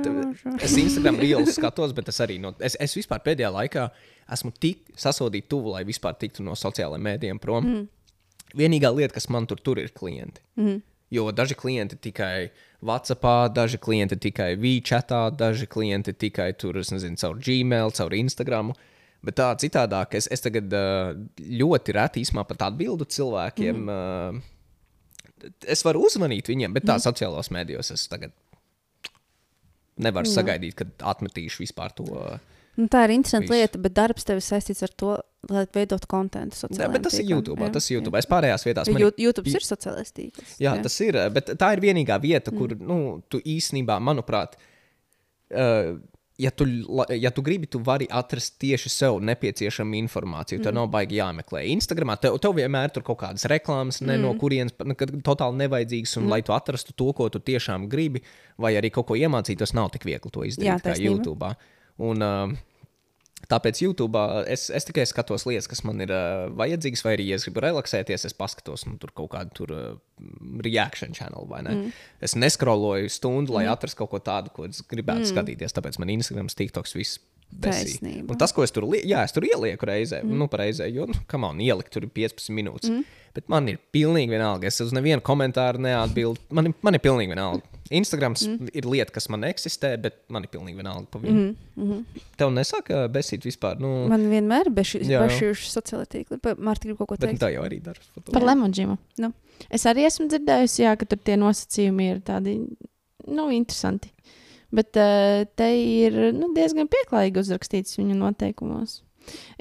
[SPEAKER 3] es Instagram [LAUGHS] reels skatos, bet es arī no, es, es vispār pēdējā laikā esmu tik sasodīts tuvu, lai vispār tiktu no sociālajiem mēdījiem prom. Mm. Vienīgā lieta, kas man tur, tur ir klienti. Mm. Jo daži klienti tikai WhatsApp, daži klienti tikai WeChatā, daži klienti tikai tur, es nezinu, caur Gmail, caur Instagram. Bet tā citādāk, es, es tagad uh, ļoti reti īsumā pat atbildu cilvēkiem. Mm. Uh, es varu uzvanīt viņiem, bet tā mm. sociālajos mēdījos es tagad nevaru
[SPEAKER 2] Jā.
[SPEAKER 3] sagaidīt, kad atmetīšu vispār to.
[SPEAKER 2] Nu, tā ir interesanta
[SPEAKER 3] Viss.
[SPEAKER 2] lieta, bet darbs tev ir saistīts ar to, lai veidotu kontentu.
[SPEAKER 3] Ne,
[SPEAKER 2] sociālajiem
[SPEAKER 3] bet tas ir. YouTube.
[SPEAKER 2] Jā,
[SPEAKER 3] Tas ir. YouTube. Es pārējās vietās.
[SPEAKER 2] Jo
[SPEAKER 3] man ir-
[SPEAKER 2] Jū- YouTube ir sociālais tīkls.
[SPEAKER 3] Jā, jā, tas ir. Bet tā ir vienīgā vieta, kur mm. nu, tu īstenībā, manuprāt, uh, ja, tu, ja tu gribi, tu vari atrast tieši sev nepieciešamu informāciju. Tev mm. nav baigi jāmeklē. Instagramā tev, tev vienmēr tur kaut kādas reklāmas, ne, mm. no kurienes nu, totāli nevajadzīgas. Un, mm. lai tu atrastu to, ko tu tiešām gribi, vai arī kaut ko iemācīties, nav tik viegli to izdarīt
[SPEAKER 2] Jā,
[SPEAKER 3] kā. YouTube. Un, uh, Tāpēc YouTube es, es tikai skatos lietas, kas man ir uh, vajadzīgas, vai arī, ja es gribu relaxēties, es paskatos nu, tur kaut kādu tur, uh, reaction channel. vai ne? Mm. Es neskroloju stundu, lai mm. atrastu kaut ko tādu, ko es gribētu mm. skatīties. Tāpēc man Instagram, TikToks, viss. tas, ko es tur, jā, es tur ielieku reizē, mm. nu, reizē, jo, nu, kam on, ielikt tur 15 minūtes. Mm. Bet man ir pilnīgi vienalga. Es uz nevienu komentāru neatbildu. Man, ir- man ir pilnīgi vienalga. Instagrams mm. ir lieta, kas man eksistē, bet man ir pilnīgi vienalga. Pa viņu. Mm -hmm. Tev nesaka besīt vispār. Nu,
[SPEAKER 2] Man vienmēr šī sociālā tīkla. Bet Mārta grib kaut ko
[SPEAKER 3] bet nu,
[SPEAKER 2] teikt.
[SPEAKER 3] tā jau arī dara.
[SPEAKER 4] Par lemonģīmu.
[SPEAKER 2] Nu.
[SPEAKER 4] Es arī esmu dzirdējusi, jā, ka tur tie nosacījumi ir tādi nu, interesanti. Bet uh, te ir nu, diezgan pieklājīgi uzrakstīts viņu noteikumos.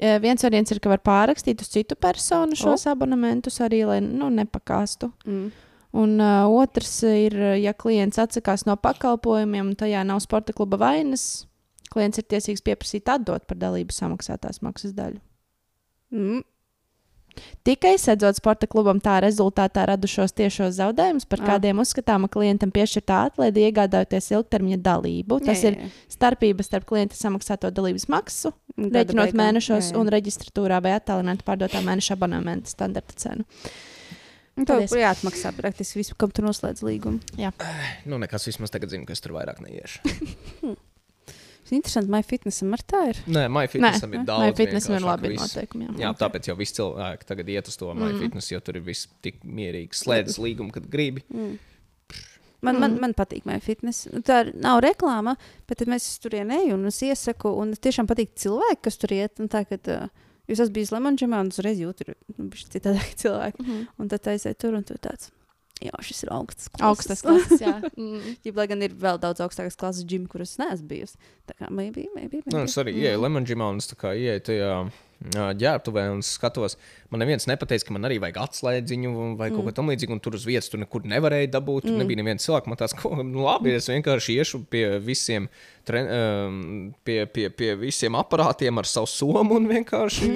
[SPEAKER 4] Uh, viens variants ir, ka var pārrakstīt uz citu personu šos oh. abonementus arī, lai nu, nepakāstu.
[SPEAKER 2] Mm.
[SPEAKER 4] Un uh, otrs ir, ja klients atsakās no pakalpojumiem, un tajā nav sporta kluba vainas, klients ir tiesīgs pieprasīt atdot par dalību samaksātās maksas daļu.
[SPEAKER 2] Mm.
[SPEAKER 4] Tikai sēdzot sporta klubam tā rezultātā radušos tiešos zaudējumus, par
[SPEAKER 2] Ah.
[SPEAKER 4] kādiem uzskatāma klientam piešķirtā atlaide, iegādājoties ilgtermiņa dalību. Tas
[SPEAKER 2] Jā,
[SPEAKER 4] ir
[SPEAKER 2] jā, jā.
[SPEAKER 4] starpība starp klienta samaksāto dalības maksu, rēķinot mēnešos,
[SPEAKER 2] Jā, jā.
[SPEAKER 4] un reģistratūrā vai attālināti pārdotā mēneša abonementa standarta cenu.
[SPEAKER 2] Un Tev
[SPEAKER 4] Paldies.
[SPEAKER 2] ir jāatmaksā praktiski visu, kam tu noslēdz līgumu.
[SPEAKER 3] Nu, nekas vismaz tagad zinu, ka es tur vairāk neiešu. [LAUGHS]
[SPEAKER 2] Tas ir interesanti, vai fitnesam ar tā ir.
[SPEAKER 3] Nē, MyFitnessam ir daudz.
[SPEAKER 4] MyFitnessam ir labi noteikumi.
[SPEAKER 3] Jā, tāpēc jau visi cilvēki tagad iet uz to MyFitness, jo tur ir viss tik mierīgi. Slēdz līgumu, kad gribi.
[SPEAKER 2] Man, man, man patīk MyFitness. fitness. Nu, Tā ir- nav reklāma, bet mēs tur ejam un es iesaku. Un tiešām patīk cilvēki, kas tur iet. Un Tā, kad, uh, Jūs esat bijis Lemonģimā un uzreiz jūtat, ka nu, ir citādāki [LAUGHS] cilvēki.
[SPEAKER 4] Mm -hmm.
[SPEAKER 2] Un tad aiziet tur un tur tāds. Jā, šis ir augsts.
[SPEAKER 4] Augstas klases, jā. [LAUGHS] Mm.
[SPEAKER 2] Ja, lai gan ir vēl daudz augstākas klases džina, kuras neesmu bijusi. Tā kā maybe, maybe. maybe.
[SPEAKER 3] Nu, es arī ienāku Lemon Gimā un es tā kā ienāku tajā ā, ģērbtuvē un skatos. Man neviens nepateica, ka man arī vajag atslēdziņu vai kaut ko tamlīdzīgu, un tur uz vietas tur nekur nevarēja dabūt. Tur nebija neviens cilvēks. Man tāds, ko, [LAUGHS] nu, labi, es vienkārši iešu pie visiem, tren, um, pie, pie, pie visiem aparātiem ar savu somu un vienkārši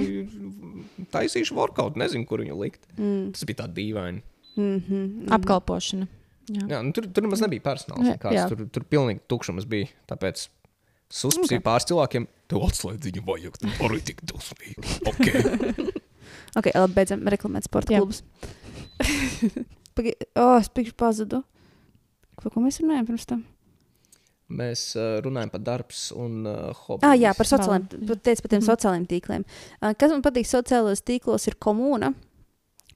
[SPEAKER 3] taisīšu workout. Nezinu, kur viņu likt. Tas bija tā dīvaini.
[SPEAKER 2] Mm -hmm.
[SPEAKER 4] Apkalpošana. Jā.
[SPEAKER 3] Jā, nu, tur, tur nemaz nebija personāls.
[SPEAKER 4] Jā, jā.
[SPEAKER 3] Tur, tur pilnīgi tukšums bija. Tāpēc suspensija okay. pāris cilvēkiem. Tev atslēdziņu vajag. Tu arī tik dusmīgi. Okay. [LAUGHS]
[SPEAKER 2] Ok, labi, beidzam reklamēt sporta
[SPEAKER 4] Jā.
[SPEAKER 2] klubus. [LAUGHS] Pagaid, oh, es pikšu pazudu. Par ko mēs runājam pirms tam?
[SPEAKER 3] Mēs uh, runājam par darbs un uh, hobiju.
[SPEAKER 2] Ah, jā, par sociālajiem, tu teici par tiem sociālajiem tīkliem. Uh, kas man patīk sociālajos tīklos, ir komūna.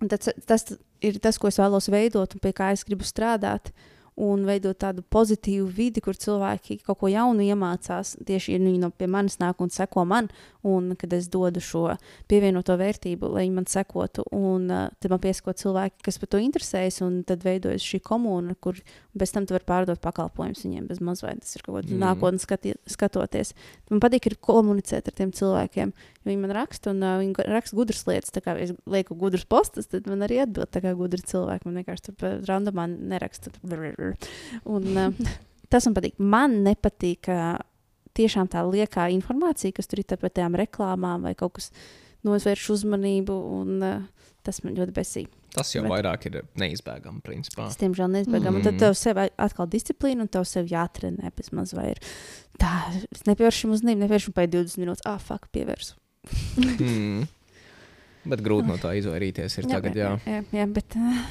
[SPEAKER 2] Un tas, tas ir tas, ko es vēlos veidot un pie kā es gribu strādāt. Un veidot tādu pozitīvu vidi, kur cilvēki kaut ko jaunu iemācās. Tieši ja viņi no pie manis nāk un seko man, un kad es dodu šo pievienoto vērtību, lai viņi man sekotu. Un uh, tad man piesako cilvēki, kas par to interesējas, un tad veidojas šī komūna, kur bez tam tu vari pārdot pakalpojumus viņiem bez mazliet. Tas ir kaut kāds
[SPEAKER 3] Mm.
[SPEAKER 2] nākotnes skati, skatoties. Man patīk ir komunicēt ar tiem cilvēkiem. Viņi man raksta, un uh, viņi raksta gudras lietas. Tā kā es lieku gudras postus, tad man arī atbild tā kā gudri cilvēki. Man vienkārši tur randomā neraksta. Un, uh, tas man patīk. Man nepatīk uh, tiešām tā liekā informācija, kas tur ir par tām reklāmām vai kaut kas novērš uzmanību. Un, uh, tas man ļoti besīk.
[SPEAKER 3] Tas jau
[SPEAKER 2] Bet-
[SPEAKER 3] vairāk ir neizbēgami, principā.
[SPEAKER 2] Tas, diemžēl, neizbēgami. Mm. Tad tev sev atkal disciplīna, un tev sev jātrenē pēc maz vai ir. Tā, es nepievēršu uzmanību, nepievēršu pēc 20 minūtes. Ah, fuck, pievērsu.
[SPEAKER 3] Mm. [LAUGHS] Bet grūti no tā izvairīties ir tagad, jā.
[SPEAKER 2] jā, jā bet uh,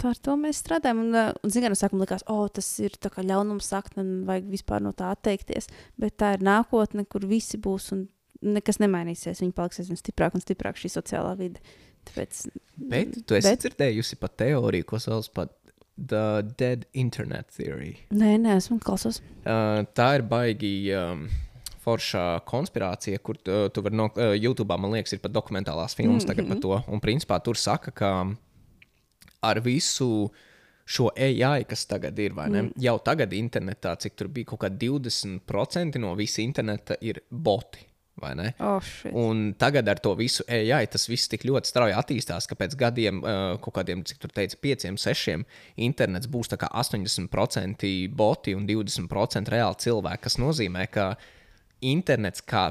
[SPEAKER 2] tā ar to mēs strādājam. Un, uh, un zināmā mērā, sākumā likās, oh, tas ir ļaunums sakt, un vajag vispār no tā atteikties. Bet tā ir nākotne, kur visi būs un nekas nemainīsies. Viņi paliks aizvien stiprāk un stiprāk šī sociālā vide. Tāpēc,
[SPEAKER 3] Bet tu esi
[SPEAKER 2] Bet-
[SPEAKER 3] dzirdējusi par teoriju, ko sauc par The Dead Internet Theory.
[SPEAKER 2] nē, nē, esmu klausos.
[SPEAKER 3] Uh, tā ir baigi um, forša konspirācija, kur uh, tu vari no uh, YouTube, man liekas, ir pat dokumentālās filmas mm -hmm. par to. Un principā tur saka, ka ar visu šo AI, kas tagad ir, vai ne? Mm. Jau tagad internetā, cik tur bija kaut kā 20% no visa interneta ir boti. vai ne?
[SPEAKER 2] Oh, shit.
[SPEAKER 3] Un tagad ar to visu AI tas viss tik ļoti strauji attīstās, ka pēc gadiem, uh, kaut kādiem, cik tur teica, pieciem, sešiem, internets būs tā kā 80% boti un 20% reāli cilvēki. Tas nozīmē, ka internets kā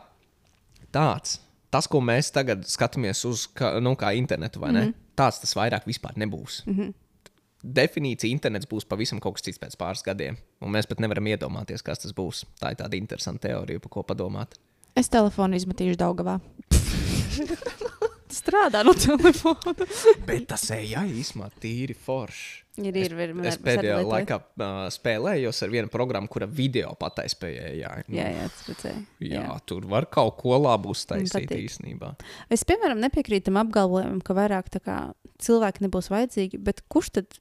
[SPEAKER 3] tāds, tas, ko mēs tagad skatāmies uz, kā, nu, kā internetu, vai ne? Mm -hmm. Tāds tas vairāk vispār nebūs. Mm -hmm. Definīcija internets būs pavisam kaut kas cits pēc pāris gadiem, un mēs pat nevaram iedomāties, kas tas būs. Tā ir tāda interesanta teorija, par ko padomāt.
[SPEAKER 4] Es telefonu izmetīšu Daugavā. [LAUGHS] Strādā no telefona.
[SPEAKER 3] Bet tas AI īstenībā tīri forši.
[SPEAKER 2] Ir, ir, ir.
[SPEAKER 3] Es
[SPEAKER 2] arī-
[SPEAKER 3] pēdējā
[SPEAKER 2] lietoju.
[SPEAKER 3] laikā uh, spēlējos ar vienu programmu, kura video pataisīja AI. Nu,
[SPEAKER 2] Jā, jā, tas redzēja.
[SPEAKER 3] jā, tur var kaut ko labu uztaisīt īstenībā.
[SPEAKER 2] Es, piemēram, nepiekrītu tam apgalvojumam, ka vairāk tā kā, cilvēki nebūs vajadzīgi, bet kurš tad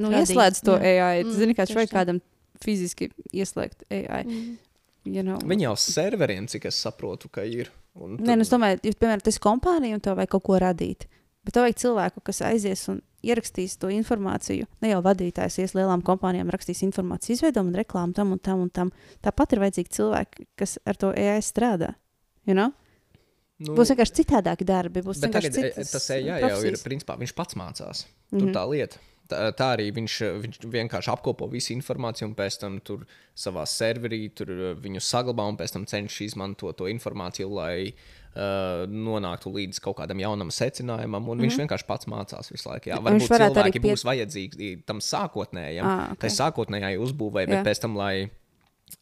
[SPEAKER 2] nu,
[SPEAKER 4] Radīs,
[SPEAKER 2] ieslēdz to
[SPEAKER 4] jā.
[SPEAKER 2] AI?
[SPEAKER 4] Mm,
[SPEAKER 2] Zini, kā
[SPEAKER 4] tā.
[SPEAKER 2] kādam fiziski ieslēgt AI.
[SPEAKER 4] Mm.
[SPEAKER 2] You know.
[SPEAKER 3] Viņi jau serveriem, cik es saprotu, ka ir. Un
[SPEAKER 2] Nē, nu, es domāju, ja, piemēram, tas ir kompānija un tev vajag kaut ko radīt. Bet tev vajag cilvēku, kas aizies un ierakstīs to informāciju. Ne jau vadītājs ies lielām kompānijām, rakstīs informāciju, izveido un reklāmu tam un tam un tam. Tāpat ir vajadzīgi cilvēki, kas ar to AI strādā. You know?
[SPEAKER 3] nu,
[SPEAKER 2] Būs vienkārši citādāki darbi. Būs vienkārši
[SPEAKER 3] tagad e,
[SPEAKER 2] citas
[SPEAKER 3] tas AI jau ir,
[SPEAKER 2] profesijas.
[SPEAKER 3] principā, viņš pats mācās. Tur
[SPEAKER 2] Mhm.
[SPEAKER 3] tā lieta. Tā, tā arī viņš, viņš vienkārši apkopo visu informāciju, un pēc tam tur savā serverī tur uh, viņu saglabā, un pēc tam cenšas izmantot to informāciju, lai uh, nonāktu līdz kaut kādam jaunam secinājumam. Un mm -hmm. viņš vienkārši pats mācās visu laiku. Jā,
[SPEAKER 2] Mhm.
[SPEAKER 3] Varbūt cilvēki
[SPEAKER 2] pie-
[SPEAKER 3] būs vajadzīgi tam sākotnējam,
[SPEAKER 2] Ah, ok.
[SPEAKER 3] tai sākotnējai uzbūvēi, bet
[SPEAKER 2] Jā.
[SPEAKER 3] pēc tam, lai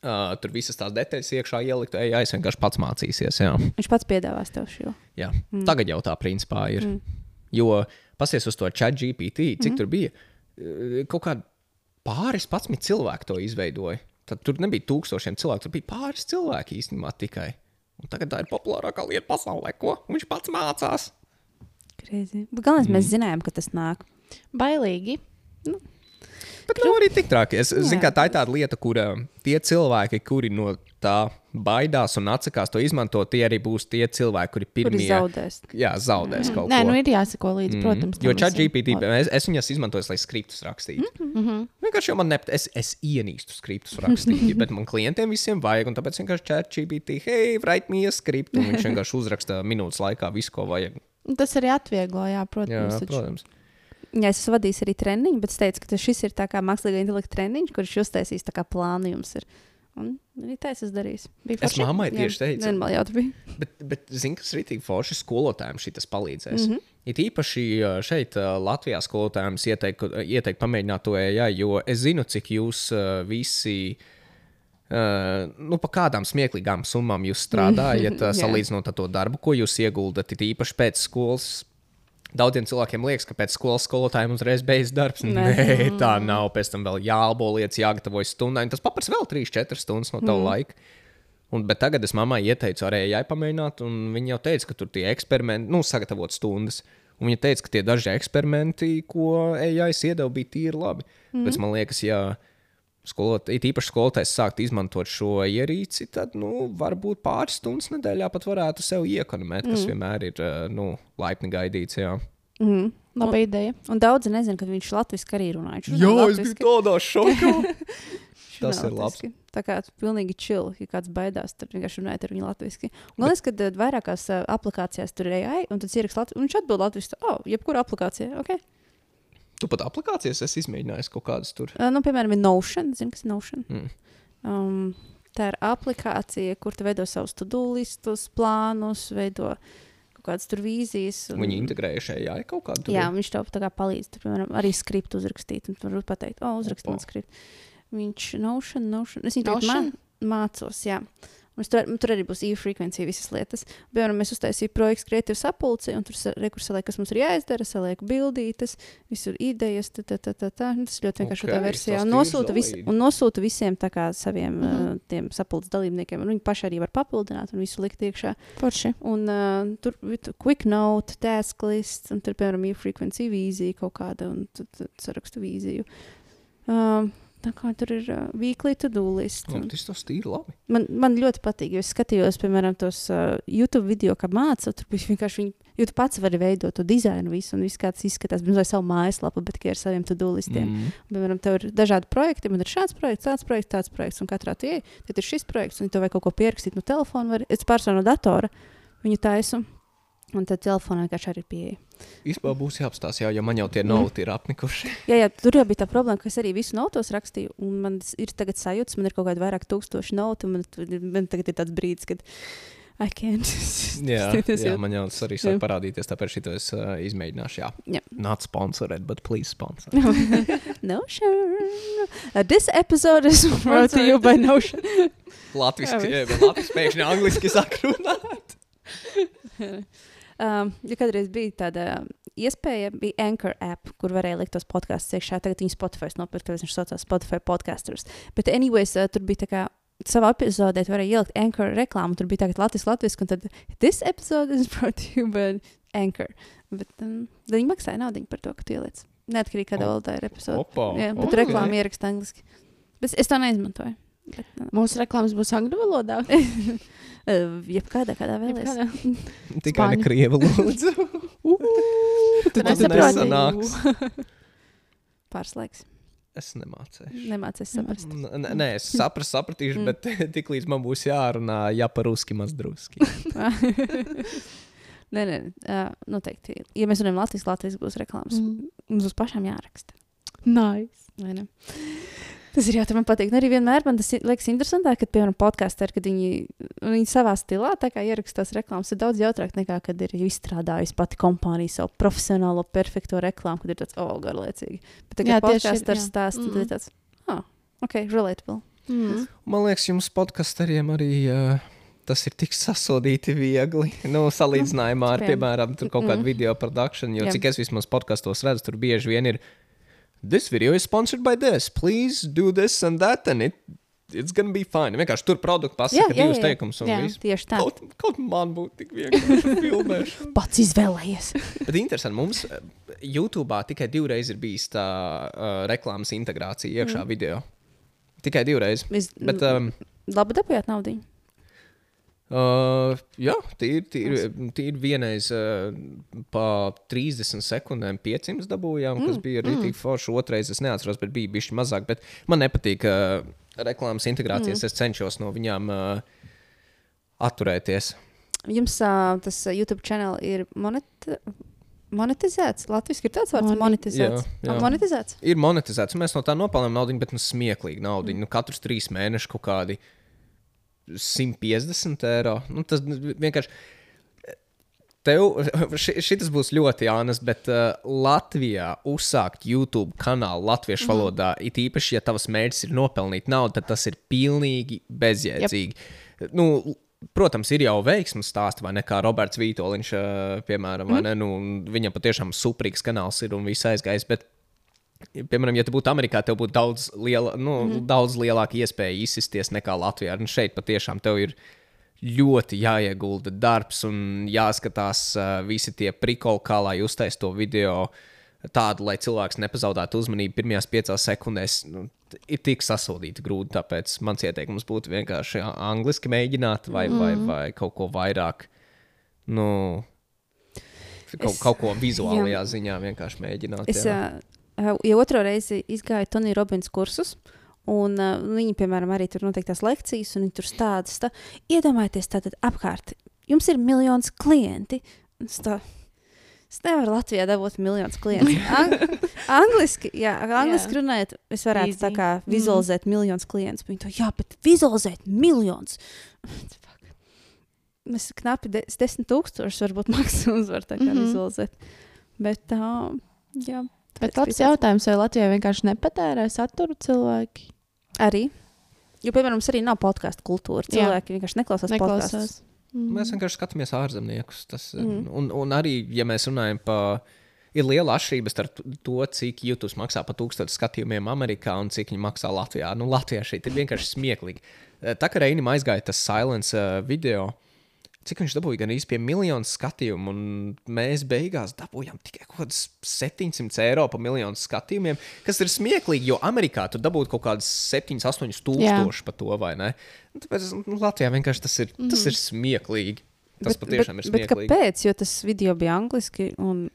[SPEAKER 3] uh, tur visas tās detaļas iekšā ieliktu, AI vienkārši pats mācīsies. Jā.
[SPEAKER 2] Viņš pats piedāvās tev šo.
[SPEAKER 3] Jā. Mm. Tagad jau tā principā ir. Mm. Jo pasies uz to chat GPT, cik mm. tur bija. Kaut kā pāris patsmit cilvēki to izveidoja. Tad tur nebija tūkstošiem cilvēku, tur bija pāris cilvēki īstenībā tikai. Un tagad tā ir populārākā lieta pasaulē, ko viņš pats mācās.
[SPEAKER 2] Crazy. Bet galvenais, mm. mēs zinājām, ka tas nāk.
[SPEAKER 4] Bailīgi.
[SPEAKER 3] Bet nav arī tik traki. Es
[SPEAKER 2] Jā.
[SPEAKER 3] zinu, ka tā ir tāda lieta, kur ā, tie cilvēki, kuri no tā baidās un atsakās to izmantot, tie arī būs tie cilvēki, kuri
[SPEAKER 2] Kur
[SPEAKER 3] pirmie
[SPEAKER 2] zaudēs?
[SPEAKER 3] jā, zaudēs kaut
[SPEAKER 4] Nē,
[SPEAKER 3] ko.
[SPEAKER 4] nu ir jāsako līdzi, protams.
[SPEAKER 3] Mm. Jo
[SPEAKER 4] tam
[SPEAKER 3] chat. GPT, es, es viņas izmantoju, lai skriptus rakstītu. Mm -hmm. Vienkārši man nepatīk, es, es ienīstu skriptus rakstīt, bet man klientiem visiem vajag, un tāpēc vienkārši chat GPT, hei, write me a script, un viņš vienkārši uzraksta minūtes laikā visu, ko vajag.
[SPEAKER 4] Tas arī atvieglo, jā,
[SPEAKER 3] Jā,
[SPEAKER 4] protams. taču.
[SPEAKER 3] protams.
[SPEAKER 2] Jā, es vadījis arī treniņu, bet es teicu, ka tas šis ir tā kā mākslīgā intelekta treniņš, kurš uztaisīs tā kā plānu jums. Ir. Un es esmu darījis. Bija
[SPEAKER 3] Es mammai tieši teicu.
[SPEAKER 2] Normāli jau tu biji. [LAUGHS]
[SPEAKER 3] Bet, bet zinu, kas ir rītīgi forši skolotājiem šis palīdzēs. Mm -hmm. It īpaši ā, šeit, ā, Latvijā, skolotājiem ieteiktu ieteikt pamēģināt to AI, jo es zinu, cik jūs visi. Uh, nu, pa kādām smieklīgām summām jūs strādājat, [LAUGHS] uh, salīdzinot ar to darbu, ko jūs ieguldat. It īpaši pēc skolas. Daudziem cilvēkiem liekas, ka pēc skolas skolotājiem uzreiz beidzas darbs. Nē.
[SPEAKER 2] Nē.
[SPEAKER 3] Tā nav. Pēc tam vēl jāalbo lietas, jāgatavojas stundai. un Tas paprasa vēl 3-4 stundas no tava mm. laika. Un, bet tagad es mammai ieteicu arī jāpamēģināt, un viņa jau teica, ka tur tie eksperimenti, nu, sagatavot stundas. Un viņa teica, ka tie daži eksperimenti, ko AI iedeva, bija tīri labi. Mm. Bet man liekas, ja skolot, it īpaši skolotājs sākt izmantot šo ierīci, tad nu, varbūt pāris stundas nedēļā pat varētu sev iekonomēt, kas mm. vienmēr ir eh, nu, laipni gaidīts. Jā.
[SPEAKER 2] Mm.
[SPEAKER 4] Laba ideja.
[SPEAKER 2] Un daudzi nezina, ka viņš latviešu arī runā. Viņš runā
[SPEAKER 3] Jā, es biju tādā šokā. [LAUGHS] Tas ir labs.
[SPEAKER 2] latviski. Tā kā tu pilnīgi chill, ja kāds baidās, tad vienkārši runājiet ar viņu latviešu. Man liekas, ka eh, vairākās uh, aplikācijās tur ir AI, un tad ieraksta latviešu, un viņš atbild latviešu. Oh, jebkura aplikācija, ok.
[SPEAKER 3] Tu pat aplikācijas esi izmēģinājis kaut kādas tur.
[SPEAKER 2] Uh, nu, piemēram, ir Notion. Zini, kas ir Notion?
[SPEAKER 3] Mm.
[SPEAKER 2] Um, tā ir aplikācija, kur tu veido savus to-do listus, plānus, veido kaut kādas tur vīzijas. un-
[SPEAKER 3] Viņi integrējuši AI kaut kādu.
[SPEAKER 2] Jā, viņš tev tā kā palīdz. Tur, piemēram, arī skriptu uzrakstīt. Un tu vari pateikt, o, uzrakst man skriptu. Viņš Notion, Notion. Es viņu mā, mācos, jā. Un tur, tur arī būs e-frekvencija, visas lietas. Piemēram, mēs uztaisījām projektu Creative Sapulci, un tur rekursē, kas mums ir jāizdara, salieku bildītes, visur idejas, tā, tā, tā, tā, tā. Tas ļoti vienkārši okay, tā versijā. Un nosūta, vis, un nosūta visiem tā kā saviem mm. -hmm. tiem sapulces dalībniekiem. Un viņi paši arī var papildināt un visu likt iekšā.
[SPEAKER 4] Forši.
[SPEAKER 2] Un uh, tur ir quick note, task list, un tur, piemēram, ir frekvencija vīzija kaut kāda, un tad tad sarakstu vīziju. Um, tā kā tur ir uh, weekly to-do list.
[SPEAKER 3] Nu,
[SPEAKER 2] un-
[SPEAKER 3] Tas tas tīri labi.
[SPEAKER 2] Man, man ļoti patīk, jo es skatījos, piemēram, tos uh, YouTube video, kā mācīju. Tur bija vienkārši viņi, jo tu pats vari veidot to dizainu, visu, un viss kā tas izskatās. Pirms vai savu mājaslapu, bet tikai ar saviem to-do listiem. Mm.
[SPEAKER 3] Mm.
[SPEAKER 2] Piemēram, tev ir dažādi projekti, man ir šāds projekts, tāds projekts, tāds projekts, un katrā tad ir šis projekts, un tu vai kaut ko pierakstīt no telefona, var, es pārsvarā no datora viņu taisu. Un tad telefonā vienkārši arī ir pieeja.
[SPEAKER 3] Īstenībā būs jāapstāsta, jā, jo man jau tie
[SPEAKER 2] Mm.
[SPEAKER 3] nauti ir apnikuši. [LAUGHS]
[SPEAKER 2] Jā, jā, tur jau bija tā problēma, ka es arī visu notos rakstīju, un man ir tagad sajūta, man ir kaut kādi vairāk tūkstoši nauti, un man, man tagad ir tāds brīdis, kad I can't. [LAUGHS]
[SPEAKER 3] Jā, jā
[SPEAKER 2] jau-
[SPEAKER 3] man jau tas arī sāk parādīties, tāpēc šito es uh, izmēģināšu. Jā,
[SPEAKER 2] Jā.
[SPEAKER 3] not sponsored, but please sponsor. [LAUGHS]
[SPEAKER 2] Notion. Uh, this episode is brought to you by Notion.
[SPEAKER 3] Latvijas,
[SPEAKER 2] Jā,
[SPEAKER 3] jā, Latvijas pēkšņi angliski sāk runāt.
[SPEAKER 2] Um, ja kādreiz bija tāda iespēja, bija Anchor app, kur varēja likt tos podkāstus iekšā. Tagad viņi Spotify nopirka, tāpēc viņš saucās Spotify podkasters. Bet, anyways, uh, tur bija tā kā. Savā epizodē tu varēji ielikt Anchor reklāmu. Tur bija tagad Latvijas Latvijas, un tad this episode is brought to you by Anchor. Bet um, viņi maksāja naudu par to, ka tu ieliec. Neatkarīgi kādā
[SPEAKER 3] O-
[SPEAKER 2] valodā ir epizode.
[SPEAKER 3] Opa,
[SPEAKER 2] Jā, bet
[SPEAKER 3] ok.
[SPEAKER 2] okay. reklāmu ieraksta angliski. Bet es to neizmantoju. Bet, uh,
[SPEAKER 4] Mūsu reklāmas būs angļu valodā. [LAUGHS]
[SPEAKER 2] uh, jebkādā kādā vēlēs.
[SPEAKER 3] Tikai ne krievu lūdzu.
[SPEAKER 2] Tu
[SPEAKER 3] Tad
[SPEAKER 2] nesaproti.
[SPEAKER 3] nesanāks.
[SPEAKER 2] Pārslēgs.
[SPEAKER 3] Es nemācīšu.
[SPEAKER 2] Nemācies saprast.
[SPEAKER 3] N- Nē, es saprastu, sapratīšu, bet tiklīdz man būs jārunā, ja par ruski maz druski.
[SPEAKER 2] nē, nē, uh, noteikti. Ja mēs runājam Latvijas, Latvijas būs reklāmas. Mm. Mums būs pašām jāraksta.
[SPEAKER 4] Nice.
[SPEAKER 2] vai ne? Tas ir jā, tas man patīk. Un arī vienmēr man tas liekas interesantāk, kad, piemēram, podkāstā kad viņi, viņi savā stilā tā ierakstās reklāmas, ir daudz jautrāk nekā, kad ir izstrādājusi pati kompānija savu profesionālo, perfekto reklāmu, kad ir tāds, oh, garlaicīgi. Bet tagad podkāstā
[SPEAKER 4] jā.
[SPEAKER 2] stāstu, tad ir tāds, ah, ok, relatable.
[SPEAKER 4] Mm.
[SPEAKER 3] Man liekas, jums podkastariem arī uh, tas ir tik sasodīti viegli. [LAUGHS] Nu, salīdzinājumā ar,
[SPEAKER 2] piemēram.
[SPEAKER 3] kaut kādu
[SPEAKER 2] Mm.
[SPEAKER 3] video produkciju, jo
[SPEAKER 2] Jā.
[SPEAKER 3] cik es vismaz podkastos redzu, tur bieži vien ir. This video is sponsored by this. Please do this and that, and it, it's gonna be fine. Vienkārši tur produktu pasaka
[SPEAKER 2] Jā, jā,
[SPEAKER 3] divus teikumus un
[SPEAKER 2] Jā,
[SPEAKER 3] viss.
[SPEAKER 2] tieši tā.
[SPEAKER 3] Kaut, kaut man būtu tik vienkārši [LAUGHS] filmēšana.
[SPEAKER 2] Pats izvēlējies.
[SPEAKER 3] Bet interesanti, mums eh, YouTube tikai divreiz ir bijis tā uh, reklāmas integrācija iekšā mm. video. Tikai divreiz.
[SPEAKER 2] Mēs,
[SPEAKER 3] Bet, um,
[SPEAKER 2] Labi, dabūjāt naudu.
[SPEAKER 3] Uh, jā, tīri, tīri, tīri vienreiz uh, pa 30 sekundēm 500 dabūjām, kas
[SPEAKER 2] Mm,
[SPEAKER 3] bija rītīgi forši. Otrais es neatceros, bet bija bišķi mazāk. Bet man nepatīk uh, reklāmas integrācijas.
[SPEAKER 2] Mm.
[SPEAKER 3] Es cenšos no viņām uh, atturēties.
[SPEAKER 2] Jums uh, tas uh, YouTube kanāls ir monet monetizēts. Latvijas ir tāds vārds, monetizēts.
[SPEAKER 3] Jā, jā.
[SPEAKER 2] Ah, Monetizēts.
[SPEAKER 3] Ir monetizēts, mēs no tā nopelnām naudu, bet nu, smieklīgi naudu. Nu, katrus trīs mēnešus kaut kādi 150 eiro. Nu, tas vienkārši. Tev [LAUGHS] ši, šis būs ļoti jānes, bet uh, Latvijā uzsākt YouTube kanālu latviešu mm. valodā, it īpaši, ja tavs mērķis ir nopelnīt naudu, tad tas ir pilnīgi bezjēdzīgi. Yep. Nu, protams, ir jau veiksmes stāsti, vai ne? Kā Roberts Vītoliņš, uh, piemēram, mm. ne, nu, viņam patiešām suprīgs kanāls ir un viss aizgājis. Bet, Piemēram, ja tu būtu Amerikā, tev būtu daudz, liela, nu, mm. daudz lielāka iespēja izsisties nekā Latvijā. Un šeit patiešām tev ir ļoti jāiegulda darbs un jāskatās uh, visi tie prikoli, kā lai uztaisītu to video tādu, lai cilvēks nepazaudētu uzmanību pirmajās piecās sekundēs. Nu, ir tik sasodīti grūti, tāpēc mans ieteikums būtu vienkārši a- angliski mēģināt vai, mm. vai, vai kaut ko vairāk. Nu, kaut,
[SPEAKER 2] Es-
[SPEAKER 3] kaut ko vizuālajā ziņā vienkārši mēģināt.
[SPEAKER 2] Es
[SPEAKER 3] jā.
[SPEAKER 2] Uh, jau otro reizi izgāju Tonija Robins kursus. Un uh, viņi, piemēram, arī tur notiek tās lekcijas, un viņi tur stāsta. Iedomājieties, tātad apkārt jums ir miljons klienti. Tā, es nevaru Latvijā dabūt miljonus klientu. [LAUGHS] Ang angliski, jā, angliski
[SPEAKER 4] Jā.
[SPEAKER 2] runājot, es varētu
[SPEAKER 4] Easy.
[SPEAKER 2] tā kā vizualizēt mm. miljonus klientus. Viņi to, jā, bet vizualizēt miljonus. [LAUGHS] Mēs knapi de desmit tūkstošus varbūt [LAUGHS] maksimums var tā kā mm. -hmm. vizualizēt. Bet tā, jā.
[SPEAKER 4] Bet labs jautājums, vai Latvijā vienkārši nepatērē saturu cilvēki?
[SPEAKER 2] Arī. Jo, piemēram, mums arī nav podkāstu kultūra.
[SPEAKER 4] Jā.
[SPEAKER 2] Cilvēki vienkārši neklausās, neklausās.
[SPEAKER 4] Neklausās. Mm.
[SPEAKER 3] Mēs vienkārši skatāmies ārzemniekus. Tas,
[SPEAKER 2] Mm.
[SPEAKER 3] un, un arī, ja mēs runājam par. Ir liela atšķirība starp to, cik YouTube maksā par tūkstošu skatījumiem Amerikā un cik viņi maksā Latvijā. Nu, Latvijā šeit ir vienkārši smieklīgi. Eh, Tā kā Reinim aizgāja tas silence uh, video, cik viņš dabūja gan īsti pie miljonu skatījumu, un mēs beigās dabūjām tikai kaut kādas 700 eiro par miljonu skatījumiem, kas ir smieklīgi, jo Amerikā tur dabūtu kaut kādas 7, 8 tūkstoši par to, vai ne? Nu, Tāpēc nu, Latvijā vienkārši tas ir, tas ir smieklīgi. Tas
[SPEAKER 2] bet,
[SPEAKER 3] patiešām
[SPEAKER 2] bet,
[SPEAKER 3] ir
[SPEAKER 2] bet
[SPEAKER 3] smieklīgi.
[SPEAKER 2] kāpēc? Jo tas video bija angliski. Un...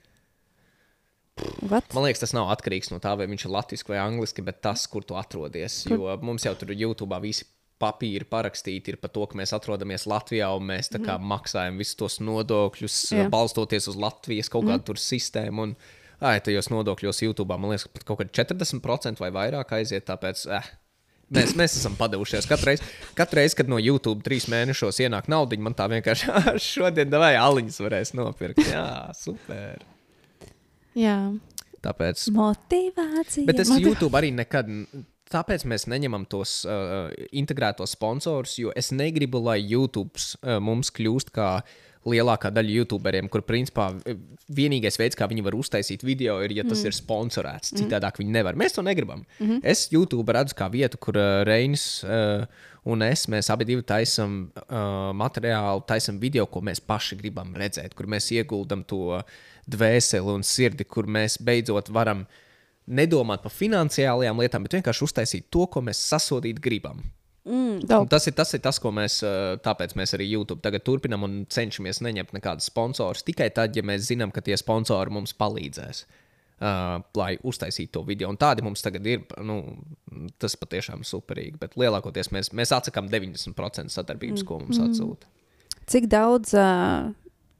[SPEAKER 2] What?
[SPEAKER 3] Man liekas, tas nav atkarīgs no tā, vai viņš ir latviešu vai angļuiski, bet tas, kur tu atrodies. Jo mums jau tur YouTube visi papīri parakstīti ir par to, ka mēs atrodamies Latvijā un mēs kā maksājam visus tos nodokļus,
[SPEAKER 2] Jā.
[SPEAKER 3] balstoties uz Latvijas kaut kādu tur sistēmu. Un, ai, tajos nodokļos YouTube, man liekas, pat kaut kādi 40% vai vairāk aiziet. Tāpēc, eh, Mēs, mēs esam padevušies. Katru reizi, katru reizi, kad no YouTube trīs mēnešos ienāk nauda, man tā vienkārši [LAUGHS] "Ah, šodien vai aliņas varēs nopirkt. Jā, super.
[SPEAKER 4] Jā,
[SPEAKER 3] Tāpēc
[SPEAKER 2] Motivācija.
[SPEAKER 3] Bet es
[SPEAKER 2] Motiv-
[SPEAKER 3] YouTube arī nekad. Tāpēc mēs neņemam tos uh, integrētos sponsorus, jo es negribu, lai YouTube uh, mums kļūst kā lielākā daļa YouTuberiem, kur principā eh, vienīgais veids, kā viņi var uztaisīt video, ir, ja tas mm. ir sponsorēts. Citādāk viņi nevar. Mēs to negribam. Mm -hmm. Es YouTube redzu kā vietu, kur uh, Reinis uh, un es, mēs abi divi taisam uh, materiālu, taisam video, ko mēs paši gribam redzēt, kur mēs ieguldam to dvēseli un sirdi, kur mēs beidzot varam nedomāt par finansiālajām lietām, bet vienkārši uztaisīt to, ko mēs sasodīt gribam. Un
[SPEAKER 4] Dope.
[SPEAKER 3] tas ir, tas ir tas, ko mēs, tāpēc mēs arī YouTube tagad turpinām un cenšamies neņemt nekādus sponsorus. Tikai tad, ja mēs zinām, ka tie sponsori mums palīdzēs, uh, lai uztaisītu to video. Un tādi mums tagad ir. Nu, tas patiešām ir superīgi. Bet lielākoties mēs, mēs atsakām 90% sadarbības, ko mums atsūta.
[SPEAKER 2] Cik daudz uh,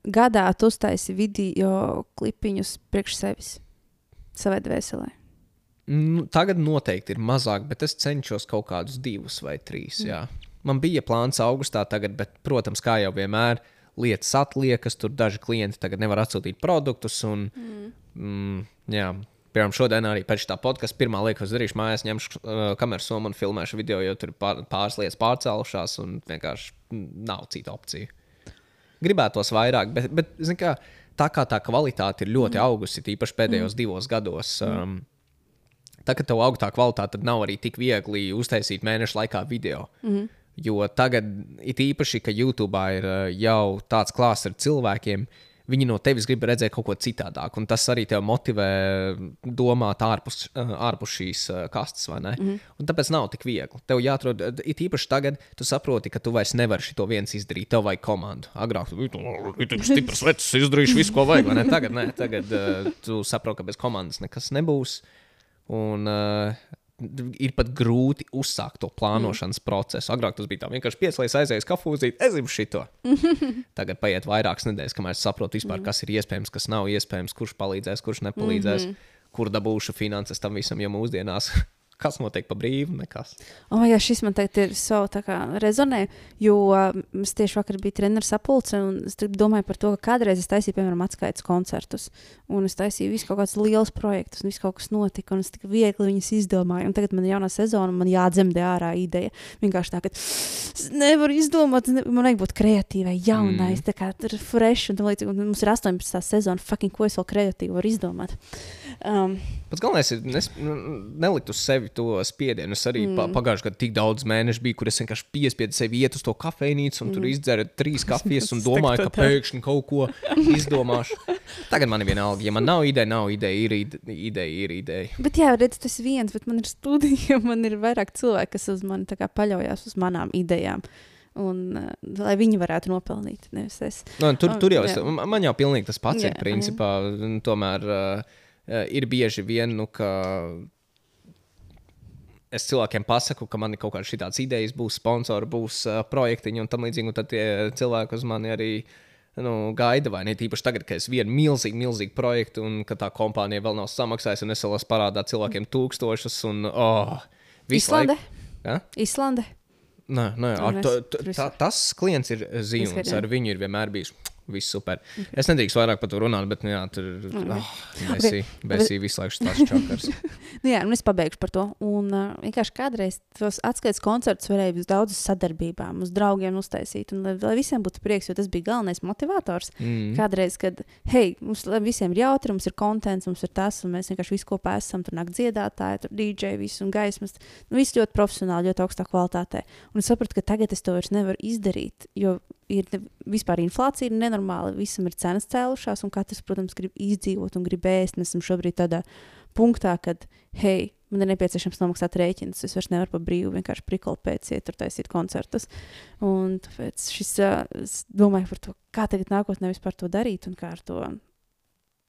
[SPEAKER 2] gadā tu uztaisi video klipiņus priekš sevis savai dvēselē?
[SPEAKER 3] Nu, tagad noteikti ir mazāk, bet es cenšos kaut kādus divus vai trīs. Jā. Man bija plāns augustā, tagad, bet, protams, kā jau vienmēr, lietas atliekas. Tur daži klienti tagad nevar atsūtīt produktus. Un, mm. Mm, jā, piemēram, šodien arī pēc tā podkāstu pirmā lieta, ko darīšu mājās, ņemšu uh, kameras somu un filmēšu video, jo tur pār, pāris lietas pārcēlušās un vienkārši mm, nav cita opcija. Gribētos vairāk, bet, bet zin kā, tā kā tā kvalitāte ir ļoti mm. augusi, tīpaši pēdējos mm. divos gados. Um, tā kā tev aug tā kvalitāte, tad nav arī tik viegli uztaisīt mēnešu laikā video. Mm. Jo tagad, it īpaši, ka YouTube ir uh, jau tāds klāsts ar cilvēkiem, viņi no tevis grib redzēt kaut ko citādāku. Un tas arī tev motivē domāt ārpus, ārpus šīs uh, kastes, vai ne? Mm. Un tāpēc nav tik viegli. Tev jāatrod, uh, it īpaši tagad, tu saproti, ka tu vairs nevari šo viens izdarīt. Tev vajag komandu. Agrāk tu biji stiprs, [LAUGHS] vecs, izdarīšu visu, ko vajag. vai ne? Tagad, ne, tagad uh, tu saproti, ka bez komandas nekas nebūs. Un uh, ir pat grūti uzsākt to plānošanas mm. procesu. Agrāk tas bija tā vienkārši pieslēgts, aizējis kafūzīt, es gribu šito. [LAUGHS] Tagad paiet vairākas nedēļas, kamēr es saprotu, vispār, mm. kas ir iespējams, kas nav iespējams, kurš palīdzēs, kurš nepalīdzēs, mm -hmm. kur dabūšu finanses tam visam, jo mūsdienās kas notiek pa brīvu, nekas.
[SPEAKER 2] Oh, jā, šis man teikt, ir so, tā kā rezonē, jo uh, es tieši vakar biju treneris sapulce, un es domāju par to, ka kādreiz es taisīju, piemēram, atskaites koncertus, un es taisīju visu kaut kādus lielus projektus, un viss kaut kas notika, un es tik viegli viņus izdomāju, un tagad man ir jaunā sezona, un man jādzemdē ārā ideja. Vienkārši tā, ka es nevaru izdomāt, ne, man vajag būt kreatīvai, jaunai, mm. tā kā tur fresh, un, tā un mums ir 18. sezona, fucking, ko es vēl kreatīvi varu izdomāt. Um,
[SPEAKER 3] Pats galvenais ir nes, n- nelikt uz sevi to spiedienu. Es arī mm. pa, pagājušajā gadā tik daudz mēnešu biju, kur es vienkārši piespiedu sevi iet uz to kafejnīcu un mm. tur izdzeru trīs [LAUGHS] kafijas un domāju, ka pēkšņi kaut ko izdomāšu. Tagad man ir vienalga, ja man nav ideja, nav ideja, ir ide- ideja, ir ideja.
[SPEAKER 2] bet jā, redz, tas viens, bet man ir studija, [LAUGHS] man ir vairāk cilvēki, kas uz mani paļaujas uz manām idejām. Un, uh, lai viņi varētu nopelnīt, nevis es.
[SPEAKER 3] Nu, tur, tur jau es,
[SPEAKER 2] jā.
[SPEAKER 3] man jau pilnīgi tas pats
[SPEAKER 2] Jā,
[SPEAKER 3] ir. Principā, un tomēr uh, ir bieži vien, nu, ka es cilvēkiem pasaku, ka man ir kaut kādas tādas idejas, būs sponsori, būs uh, projektiņi un tam līdzīgi. Un tad tie cilvēki uz mani arī nu, gaida, vai ne? Tīpaši tagad, kad es vienu milzīgu, milzīgu projektu un ka tā kompānija vēl nav samaksājusi, un es vēl esmu parādā cilvēkiem tūkstošus. Un, oh,
[SPEAKER 2] Islande?
[SPEAKER 3] laiku- Ja?
[SPEAKER 2] Islande.
[SPEAKER 3] Nē, nē ar,
[SPEAKER 2] tur es-
[SPEAKER 3] tā, tas klients ir zīmējums.
[SPEAKER 2] Izskatījums.
[SPEAKER 3] Ar viņu ir vienmēr bijis viss super. Es nedrīkstu vairāk par to runāt, bet, nu, jā, tur oh, besī, besī visu laiku tas [LAUGHS] čakars.
[SPEAKER 2] Nu, jā, un es pabeigšu par to. Un uh, vienkārši kādreiz tos atskaites koncertus varēja uz daudzas sadarbībām, uz draugiem uztaisīt. Un lai, lai visiem būtu prieks, jo tas bija galvenais motivators.
[SPEAKER 3] Mm.
[SPEAKER 2] Kādreiz, kad, hei, mums visiem ir jautri, mums ir kontents, mums ir tas, un mēs vienkārši visi kopā esam. Tur nāk dziedātāji, tur DJ, viss un gaismas. Nu, viss ļoti profesionāli, ļoti augstā kvalitātē. Un es sapratu, ka tagad es to vairs nevaru izdarīt, jo ir vispār inflācija ir nenormāla. Visam ir cenas cēlušās, un katrs, protams, grib izdzīvot un grib ēst. Mēs esam šobrīd tādā punktā, kad, hei, man ir nepieciešams nomaksāt rēķinus. Es vairs nevaru pa brīvu vienkārši prikolu pēc iet tur taisīt koncertus. Un tāpēc šis, es domāju par to, kā tagad nākotnē vispār to darīt un kā ar to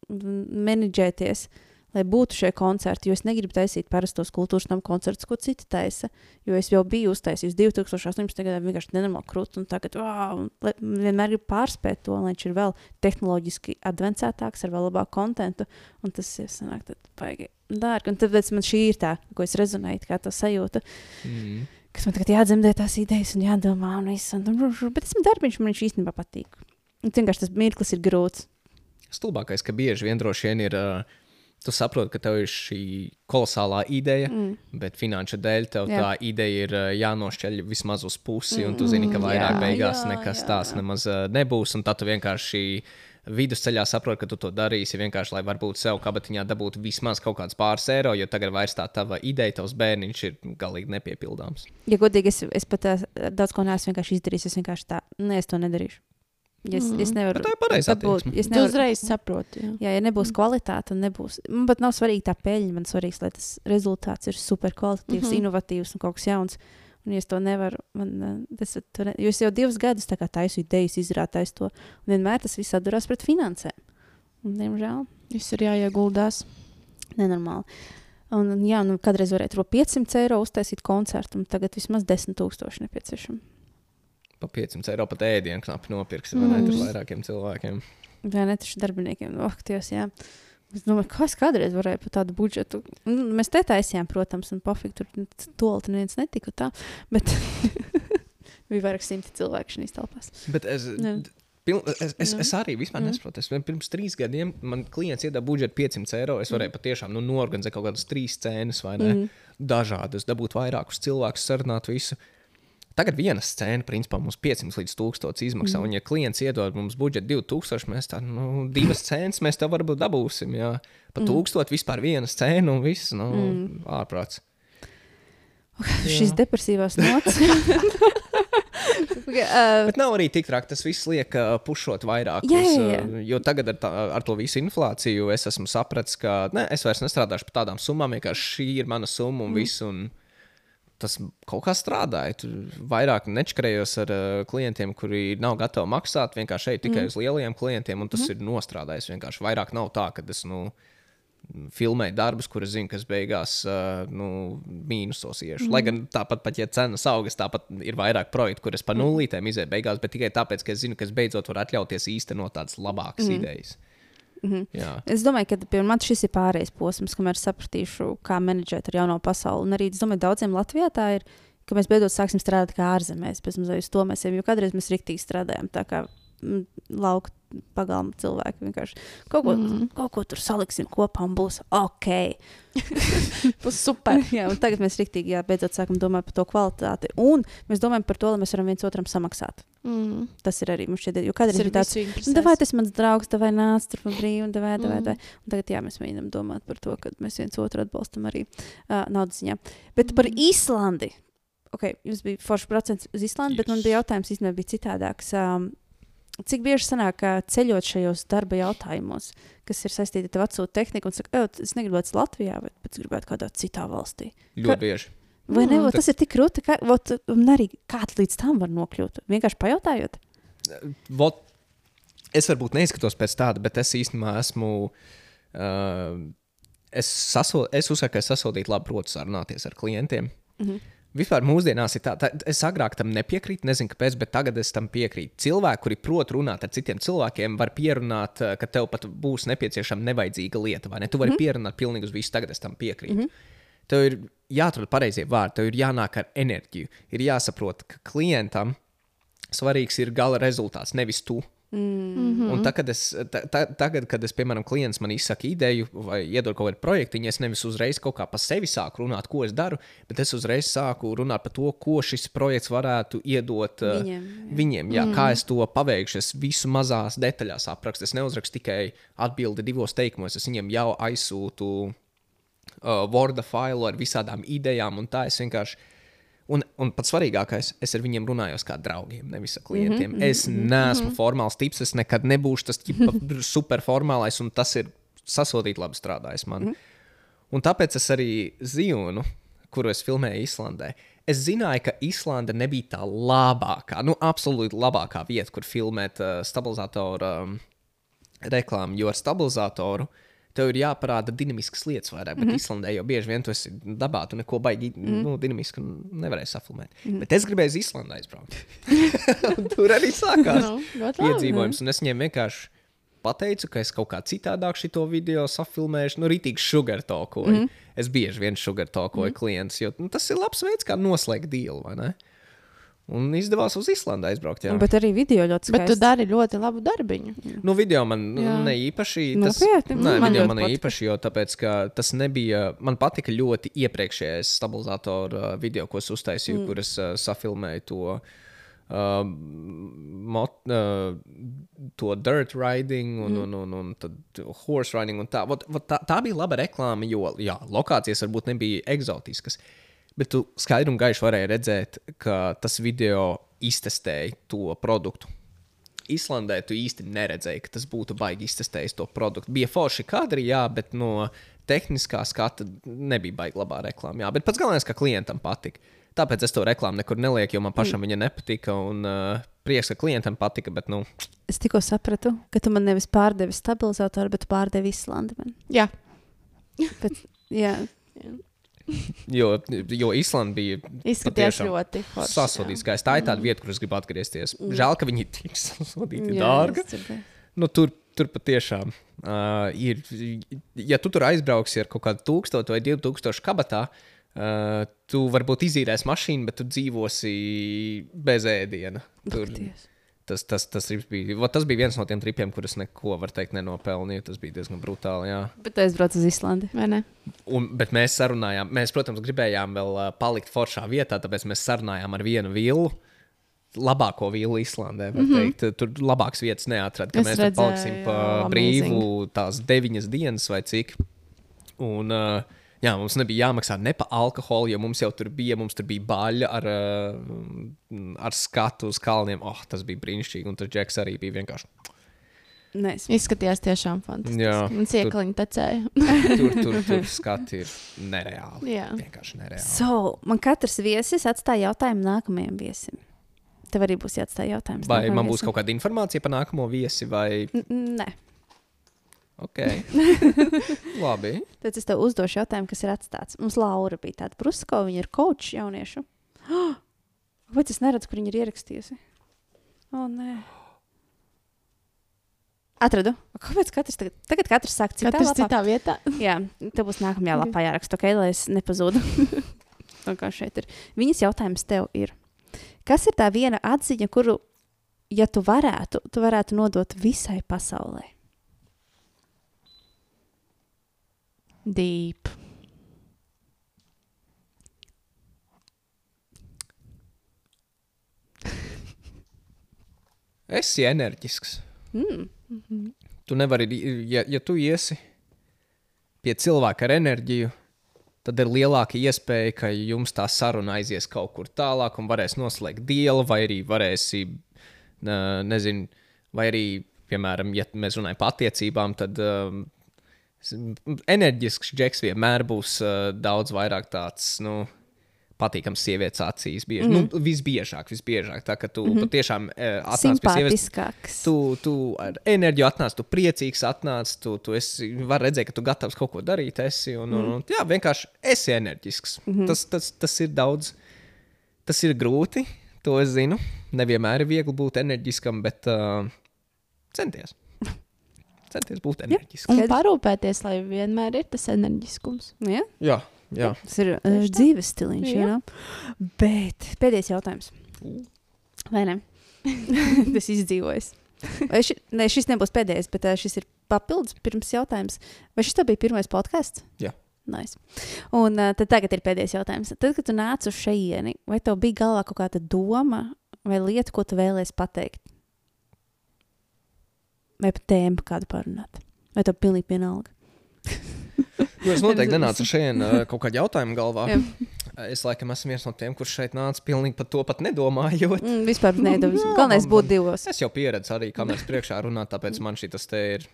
[SPEAKER 2] menedžēties. Lai būtu šie koncerti, jo es negribu taisīt parastos kultūras nama koncertus, ko citi taisa. Jo es jau biju uztaisījis 2018. gadā vienkārši nenormāli krūti, un tagad wow, lai- vienmēr gribu pārspēt to, lai viņš ir vēl tehnoloģiski advancētāks, ar vēl labāku kontentu. Un tas ir sanāk, baigi dārgi. Un tāpēc man šī ir tā, ko es rezonēju, kā tā sajūta
[SPEAKER 3] Mm.
[SPEAKER 2] kas man tagad jādzemdē tās idejas un jādomā, un viss. Un, bet man darbiņš man viņš īstenībā patīk. Un vienkārši tas mirklis ir grūts.
[SPEAKER 3] Stulbākais, ka bieži vien droši vien ir. Uh, Tu saproti, ka tev ir šī kolosālā ideja, mm. bet finanšu dēļ tev
[SPEAKER 2] Jā.
[SPEAKER 3] tā ideja ir uh, jānošķeļ vismaz uz pusi, un tu zini, ka vairāk
[SPEAKER 2] jā,
[SPEAKER 3] beigās
[SPEAKER 2] jā,
[SPEAKER 3] nekas
[SPEAKER 2] jā,
[SPEAKER 3] tāds
[SPEAKER 2] jā.
[SPEAKER 3] nemaz uh, nebūs. Un tad tu vienkārši vidusceļā saproti, ka tu to darīsi vienkārši, lai varbūt sev kabatiņā dabūtu vismaz kaut kāds pāris eiro, jo tagad vairs tā tava ideja, tavs bērniņš ir galīgi nepiepildāms.
[SPEAKER 2] Ja godīgi, es, es pat ā, daudz ko neesmu izdarījis. Es vienkārši tā, nē, es to nedarīšu. Ja es, es nevaru.
[SPEAKER 3] Bet tā ir pareizā
[SPEAKER 2] dabūt-
[SPEAKER 3] attieksme.
[SPEAKER 2] es
[SPEAKER 4] Tu
[SPEAKER 2] nevaru-
[SPEAKER 4] uzreiz saproti. Jā.
[SPEAKER 2] Jā, ja nebūs kvalitāte, tad nebūs. Man pat nav svarīgi tā peļņa. Man svarīgs, lai tas rezultāts ir super kvalitatīvs, mm. -hmm. inovatīvs un kaut kas jauns. Un, ja es to nevaru, man, ā, tas, to ne, jo es jau divus gadus taisu idejas, izrādāju to. Un vienmēr tas viss atduras pret finansēm. Un, diemžēl,
[SPEAKER 4] Viss ir jāieguldās.
[SPEAKER 2] nenormāli. Un, jā, nu, kādreiz varēja tur 500 eiro uztaisīt koncertu, un tagad vismaz 10,000 nepieciešams.
[SPEAKER 3] Pa 500 eiro pat ēdienu knapi nopirksi, vai ne? Tur vairākiem cilvēkiem.
[SPEAKER 2] Vai ne tieši darbiniekiem? Oh, ties, jā. Es domāju, kā es kādreiz varēju par tādu budžetu. Nu, mēs te taisījām, protams, un pofīgi tur tolti neviens netika tā, bet [LAUGHS] bija vairāk simti cilvēku šīs telpās.
[SPEAKER 3] Bet es,
[SPEAKER 2] Jā.
[SPEAKER 3] Piln, es, es,
[SPEAKER 2] Jā.
[SPEAKER 3] es arī vispār
[SPEAKER 2] Jā.
[SPEAKER 3] nesaprotu. Es pirms trīs gadiem man klients iedeva budžetu 500 eiro. Es varēju patiešām nu, norganizēt kaut kādas trīs scēnas, vai ne? Mm. Dažādas, dabūt vairākus cilvēkus, sarunāt visu. Tagad viena scēna, principā, mums 500 līdz 1000 izmaksā. Mm. Un, ja klients iedod mums budžetu 2000, mēs tādu nu, divas scēnas mēs tev varbūt dabūsim. Jā. Pa mm. 1000 vispār viena scēna un viss nu, mm. ārprāts.
[SPEAKER 2] Šīs depresīvās nots. [LAUGHS] uh,
[SPEAKER 3] Bet nav arī tik traki. Tas viss liek uh, pušot vairāk.
[SPEAKER 2] Jā, jā, jā.
[SPEAKER 3] uh, Jo tagad ar, tā, ar to visu inflāciju es esmu sapratis, ka ne, es vairs nestrādāšu par tādām summām. Vienkārši šī ir mana summa un mm. viss. Un tas kaut kā strādāja. Tur vairāk nečakarējos ar uh, klientiem, kuri nav gatavi maksāt. Vienkārši šeit tikai mm. uz lielajiem klientiem, un tas mm. ir nostrādājis. Vienkārši vairāk nav tā, ka es. Nu, filmēju darbus, kurus zinu, kas beigās uh, nu, mīnusos iešu. Mm. Lai gan tāpat, pat, ja cenas augas, tāpat ir vairāk projektu, kuras pa nulītēm izēja beigās, bet tikai tāpēc, ka es zinu, ka es beidzot varu atļauties īstenot tādas labākas mm. idejas. Mm -hmm.
[SPEAKER 2] Es domāju, ka man šis ir pārējais posms, kamēr sapratīšu, kā menedžēt ar jauno pasauli. Un arī es domāju, daudziem Latvijā tā ir, ka mēs beidzot sāksim strādāt kā ārzemēs. Pēc tam uz to mēs jo kādreiz mēs riktīgi strādājam. Tā kā lauka pagalma cilvēki vienkārši kaut ko, mm kaut ko tur saliksim kopā un būs ok. [LAUGHS]
[SPEAKER 4] Būs super.
[SPEAKER 2] jā, un tagad mēs riktīgi, jā, beidzot sākam domāt par to kvalitāti. Un mēs domājam par to, lai mēs varam viens otram samaksāt.
[SPEAKER 4] Mm.
[SPEAKER 2] Tas ir arī mums šķiet, jo kādreiz ir tāds. Nu. Davai, tas mans draugs, vai nāc tur pa brīvu, vai vai
[SPEAKER 4] Mhm.
[SPEAKER 2] vai. Un tagad jā, mēs mēģinām domāt par to, ka mēs viens otru atbalstam arī uh, naudas ziņā. Bet par
[SPEAKER 4] Mhm.
[SPEAKER 2] Īslandi. Ok, jums bija foršs procents uz Īslandi, yes. bet man bija jautājums īstenībā bija citādāks. Um, cik bieži sanāk, ka ceļot šajos darba jautājumos, kas ir saistīti ar atsūtu tehniku, un saka, "Ej, es negribētu Latvijā, bet pēc gribētu kādā citā valstī.
[SPEAKER 3] Ļoti bieži.
[SPEAKER 2] Vai ne?
[SPEAKER 4] Mm.
[SPEAKER 2] Tas ir tik krūti, ka vot, arī kāds līdz tam var nokļūt. Vienkārši pajautājot.
[SPEAKER 3] Vot, es varbūt neizskatos pēc tāda, bet es īstenībā esmu. Uh, es, saso, es uzskatu, ka es sasodītu labu protu sarunāties ar klientiem.
[SPEAKER 2] Mhm.
[SPEAKER 3] Vispār mūsdienās ir tā, tā, es agrāk tam nepiekrītu, nezinu, kāpēc, bet tagad es tam piekrītu. Cilvēki, kuri prot runāt ar citiem cilvēkiem, var pierunāt, uh, ka tev pat būs nepieciešama nevajadzīga lieta, vai ne? Tu vari mm -hmm. pierunāt pilnīgi uz visu, tagad es tam piekrītu. Mm -hmm. Tev ir jāatrod pareizie vārdi, tev ir jānāk ar enerģiju. Ir jāsaprot, ka klientam svarīgs ir gala rezultāts, nevis tu.
[SPEAKER 2] Mm.
[SPEAKER 3] Mm. Un tā, kad es, ta, ta, tagad, kad es, piemēram, klients man izsaka ideju vai iedod kaut kādu projektu, es nevis uzreiz kaut kā pa sevi sāku runāt, ko es daru, bet es uzreiz sāku runāt par to, ko šis projekts varētu iedot uh,
[SPEAKER 2] Viņiem, jā.
[SPEAKER 3] viņiem jā, mm. kā es to paveikšu. Es visu mazās detaļās aprakstu. Es neuzrakstu tikai atbildi divos teikumos, es viņiem jau aizsūtu uh, Word failu ar visādām idejām, un tā es vienkārši. Un, un pats svarīgākais, es ar viņiem runāju kā draugiem, nevis ar klientiem. Mm -hmm, es neesmu mm -hmm. formāls tips, es nekad nebūšu tas [LAUGHS] superformālais, un tas ir sasodīt labi strādājis man. Mm -hmm. Un tāpēc es arī zinu, kuru es filmēju Islandē. Es zināju, ka Islanda nebija tā labākā, nu, absolūti labākā vieta, kur filmēt uh, stabilizatoru um, reklāmu, jo ar stabilizatoru tev ir jāparāda dinamiskas lietas vairāk. Bet mm -hmm. Islandē jau bieži vien tu esi dabā, tu neko baigi mm -hmm. nu, dinamisku nevarēji safilmēt. Mm -hmm. Bet es gribēju uz Islandu aizbraukt. [LAUGHS] Tur arī sākās
[SPEAKER 4] Nu, ļoti labi.
[SPEAKER 3] piedzīvojums. Un es viņiem vienkārši pateicu, ka es kaut kā citādāk šo video safilmēšu. Nu, rītīgi sugar talkoju. Mm -hmm. Es bieži vien sugar talkoju mm -hmm. klientus, jo nu, tas ir labs veids, kā noslēgt ne? Un izdevās uz Islandu aizbraukt. Jā.
[SPEAKER 2] Bet arī video ļoti
[SPEAKER 4] Bet tu
[SPEAKER 2] skaisti.
[SPEAKER 4] dari ļoti labu darbiņu.
[SPEAKER 3] Nu, video man
[SPEAKER 4] Jā.
[SPEAKER 3] ne īpaši. Tas,
[SPEAKER 2] Nopietni?
[SPEAKER 3] nē,
[SPEAKER 2] Man
[SPEAKER 3] man, video man ne
[SPEAKER 2] patika.
[SPEAKER 3] īpaši, jo tāpēc, ka tas nebija. Man patika ļoti iepriekšējais stabilizatoru uh, video, ko es uztaisīju, mm. kur es uh, safilmēju to. Uh, mot, uh, to dirt riding, un, mm. un, un, un tad horse riding. Un tā. Vot, vot tā, tā bija laba reklāma, jo jā, lokācijas varbūt nebija eksotiskas. Bet tu skaidri un gaiši varēji redzēt, ka tas video iztestēja to produktu. Islandē tu īsti neredzēji, ka tas būtu baigi iztestējis to produktu. Bija forši kadri, jā, bet no tehniskā skata nebija baigi labā reklāmā. Jā, bet pats galvenais, ka klientam patika. Tāpēc es to reklāmu nekur nelieku, jo man pašam mm. viņa nepatika. Un uh, prieks, ka klientam patika, bet nu,
[SPEAKER 2] Es tikko sapratu, ka tu man nevis pārdevi stabilizatoru, bet pārdevi Islandi. Man.
[SPEAKER 4] Jā,
[SPEAKER 2] Bet, jā,
[SPEAKER 3] jo, jo Islanda bija
[SPEAKER 4] izskatījās ļoti forši.
[SPEAKER 3] sasodīta skaisti. Tā ir tāda vieta, kur es gribu atgriezties. Mm. Žēl, ka viņi ir tik [LAUGHS] sasodīti dārgi. Nu, tur, tur patiešām uh, ir. Ja tu tur aizbrauksi ar kaut kādu tūkstošu vai divu tūkstošu kabatā, uh, tu varbūt izīrēsi mašīnu, bet tu dzīvosi bez ēdiena. Tur,
[SPEAKER 2] Dievs.
[SPEAKER 3] Tas, tas, tas, bija, vo, tas bija viens no tiem tripiem, kurus neko, var teikt, nenopelnīju. Tas bija diezgan brutāli. Jā.
[SPEAKER 2] Bet es braucu uz Islandi.
[SPEAKER 4] Vai ne?
[SPEAKER 3] Un, bet mēs sarunājām, mēs, protams, gribējām vēl palikt foršā vietā, tāpēc mēs sarunājām ar vienu vilnu. Labāko vīlu Islandē. Mm -hmm. teikt, tur labākas vietas
[SPEAKER 4] Es
[SPEAKER 3] Mēs tur
[SPEAKER 4] redzēju,
[SPEAKER 3] paliksim pa brīvu tās deviņas dienas vai cik. Un, uh, jā, mums nebija jāmaksā ne par alkoholu, jo mums jau tur bija, mums tur bija baļķa ar, uh, ar skatu uz kalniem. Oh, tas bija brīnišķīgi. Un tas džeks arī bija vienkārši.
[SPEAKER 2] Nē, es
[SPEAKER 4] Izskatījās tiešām fantastiski.
[SPEAKER 3] Jā,
[SPEAKER 4] Man
[SPEAKER 3] tur-
[SPEAKER 4] ciekliņi tecēja. [LAUGHS]
[SPEAKER 3] Tur, tur, tur [LAUGHS] skati ir nereāli.
[SPEAKER 4] Jā.
[SPEAKER 3] Vienkārši nereāli.
[SPEAKER 2] So, man katrs viesis atstāja jautājumu nākamajam viesim. Tev arī būs jāatstāj jautājums.
[SPEAKER 3] Vai man būs
[SPEAKER 2] viesim.
[SPEAKER 3] kaut kāda informācija par nākamo viesi, vai
[SPEAKER 2] n- Nē,
[SPEAKER 3] Ok. [LAUGHS] Labi.
[SPEAKER 2] tad es tev uzdošu jautājumu, kas ir atstāts. Mums Laura bija tāda Prusko, viņa ir kočs jauniešu. [GASPS] Vai es neredzu, kur viņa ir ierakstījusi? O, nē. Atradu. Kāpēc katrs tagad, tagad katrs sāk citā
[SPEAKER 4] Katrs
[SPEAKER 2] lapā?
[SPEAKER 4] citā vietā. [LAUGHS]
[SPEAKER 2] Jā, tev būs nākamajā lapā jāraksta, okay, lai es nepazūdu. Tā [LAUGHS] kā šeit ir. Viņas jautājums tev ir, kas ir tā viena atziņa, kuru, ja tu varētu, tu varētu nodot visai pasaulē?
[SPEAKER 4] Deep. [LAUGHS]
[SPEAKER 3] esi enerģisks.
[SPEAKER 2] Mm.
[SPEAKER 3] Tu nevari, ja, ja tu iesi pie cilvēka ar enerģiju, tad ir lielāka iespēja, ka jums tā saruna aizies kaut kur tālāk un varēs noslēgt dielu, vai arī varēsi, nezinu, vai arī, piemēram, ja mēs runājam par attiecībām, tad um, enerģisks džeks vienmēr būs uh, daudz vairāk tāds, nu, patīkams sievietes acīs. Bieži, mm. nu, visbiežāk, visbiežāk. Tā kā tu mm -hmm. patiešām uh, atnāc pie sievietes. Tu, tu ar enerģiju atnāc, tu priecīgs atnāc, tu, tu esi, var redzēt, ka tu gatavs kaut ko darīt. Esi, un, un, un, jā, vienkārši esi enerģisks. Mm -hmm. tas, tas, tas ir daudz, tas ir grūti, to es zinu. Nevienmēr ir viegli būt enerģiskam, bet uh, centies. Centies būt enerģiskam.
[SPEAKER 4] Un parūpēties, lai vienmēr ir tas enerģiskums.
[SPEAKER 2] Ja?
[SPEAKER 3] Jā, jā.
[SPEAKER 2] Tas ir uh, dzīves stiliņš.
[SPEAKER 4] Jā.
[SPEAKER 2] Know? Bet pēdējais jautājums. Vai ne? [LAUGHS] Tas izdzīvojas. Vai ši, ne, šis nebūs pēdējais, bet uh, šis ir papildus pirms jautājums. Vai šis tev bija pirmais podkāsts?
[SPEAKER 3] Jā.
[SPEAKER 2] Nice. Un uh, tad tagad ir pēdējais jautājums. Tad, kad tu nāc uz šejieni, vai tev bija galvā kaut kāda doma vai lieta, ko tu vēlēsies pateikt? Vai pat tēmu kādu parunāt? Vai tev pilnīgi vienalga?
[SPEAKER 3] Nu, es noteikti nenācu šeit uh, kaut kādu jautājumu galvā.
[SPEAKER 2] Jā.
[SPEAKER 3] Es laikam esmu viens no tiem, kurš šeit nāca pilnīgi par to pat nedomājot.
[SPEAKER 2] Mm, vispār.
[SPEAKER 3] Jā,
[SPEAKER 2] Galvenais būt divos.
[SPEAKER 3] Es jau pieredzu arī kameras priekšā runāt, tāpēc man šī tas te ir. [LAUGHS]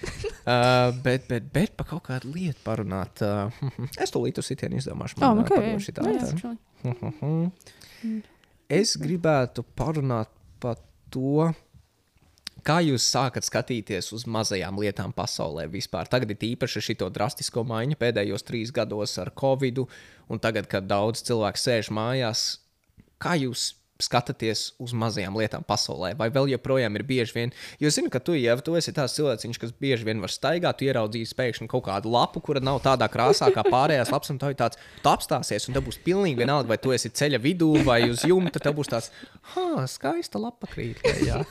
[SPEAKER 3] Uh, bet, bet, bet par kaut kādu lietu parunāt. Uh, es to līdzi sitienu izdomāšu.
[SPEAKER 2] Oh,
[SPEAKER 3] Man,
[SPEAKER 2] okay,
[SPEAKER 3] padomu
[SPEAKER 2] jā.
[SPEAKER 3] šitā
[SPEAKER 2] Jā,
[SPEAKER 3] tā.
[SPEAKER 2] actually.
[SPEAKER 3] Es gribētu parunāt par to, kā jūs sākat skatīties uz mazajām lietām pasaulē vispār. Tagad ir īpaši šī drastisko maiņu pēdējos trīs gados ar Covid, un tagad, kad daudz cilvēku sēž mājās, kā jūs skatāties uz mazajām lietām pasaulē, vai vēl joprojām ir bieži vien. Jo zinu, ka tu jau tu esi tāds cilvēks, kas bieži vien var staigāt, tu ieraudzīsi pēkšņi kaut kādu lapu, kura nav tādā krāsā kā pārējās lapas, un tev ir tāds, tu apstāsies, un tev būs pilnīgi vienalga, vai tu esi ceļa vidū vai uz jumta, tev būs tāds, ah, skaista lapa krīt. lejā."